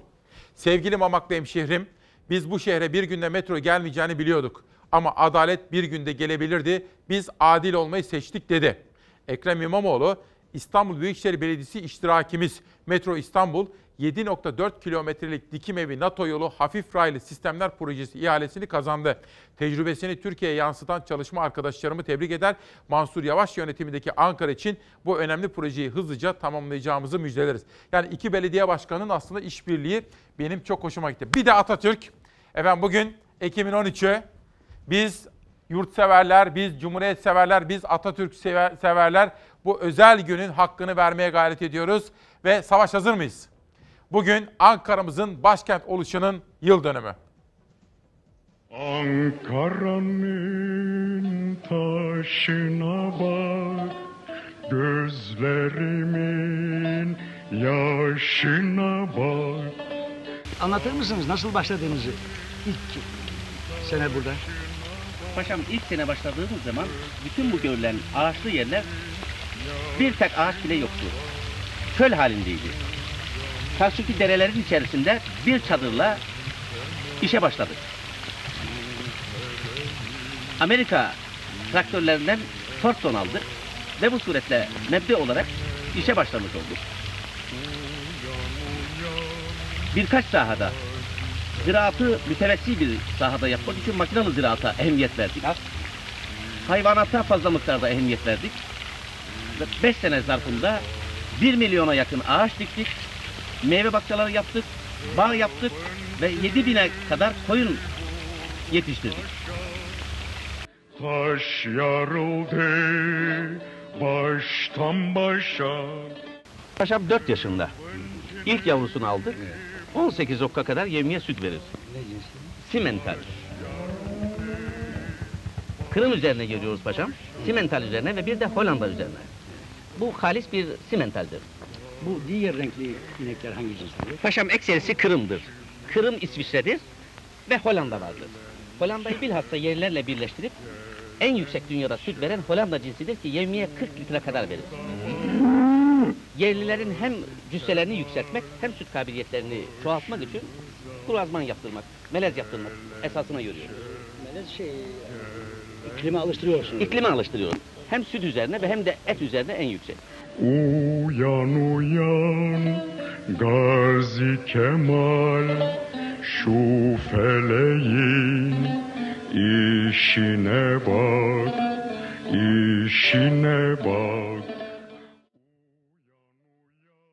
Sevgili Mamaklı hemşehrim, biz bu şehre bir günde metro gelmeyeceğini biliyorduk. Ama adalet bir günde gelebilirdi. Biz adil olmayı seçtik dedi. Ekrem İmamoğlu, İstanbul Büyükşehir Belediyesi iştirakimiz Metro İstanbul 7.4 kilometrelik dikim evi NATO yolu hafif raylı sistemler projesi ihalesini kazandı. Tecrübesini Türkiye'ye yansıtan çalışma arkadaşlarımı tebrik eder. Mansur Yavaş yönetimindeki Ankara için bu önemli projeyi hızlıca tamamlayacağımızı müjdeleriz. Yani iki belediye başkanının aslında işbirliği benim çok hoşuma gitti. Bir de Atatürk. Efendim bugün Ekim'in 13'ü biz yurtseverler, biz Cumhuriyet severler, biz Atatürk sever, severler bu özel günün hakkını vermeye gayret ediyoruz. Ve savaş hazır mıyız? Bugün Ankara'mızın başkent oluşunun yıl dönümü. Ankara'nın taşına bak, gözlerimin yaşına bak. Anlatır mısınız nasıl başladığınızı? İlk sene burada. Paşam ilk sene başladığımız zaman bütün bu görülen ağaçlı yerler bir tek ağaç bile yoktu. Çöl halindeydi. Karşıki derelerin içerisinde bir çadırla işe başladık. Amerika traktörlerinden Thornton aldık ve bu suretle mebde olarak işe başlamış olduk. Birkaç sahada ziraatı mütevessi bir sahada yapmak için makinalı ziraata ehemmiyet verdik. Hayvanata fazla miktarda ehemmiyet verdik. 5 sene zarfında 1 milyona yakın ağaç diktik. Meyve bahçeleri yaptık, bağ yaptık ve 7 bine kadar koyun yetiştirdik. Taş yarıldı baştan başa. Paşam 4 yaşında. İlk yavrusunu aldık. 18 okka kadar yemeye süt verir. Simental. Kırım üzerine geliyoruz paşam. Simental üzerine ve bir de Hollanda üzerine. Bu halis bir simentaldir. Bu diğer renkli inekler hangi cinsleri? Paşam ekserisi Kırım'dır. Kırım İsviçre'dir. ve Hollanda vardır. Hollanda'yı bilhassa yerlerle birleştirip en yüksek dünyada süt veren Hollanda cinsidir ki yevmiye 40 litre kadar verir. Yerlilerin hem cüsselerini yükseltmek hem süt kabiliyetlerini çoğaltmak için kurazman yaptırmak, melez yaptırmak esasına görüyoruz. Melez şey, iklime alıştırıyorsunuz. İklime alıştırıyoruz. Hem süt üzerine ve hem de et üzerine en yüksek. Uyan uyan Gazi Kemal Şu feleğin işine bak işine bak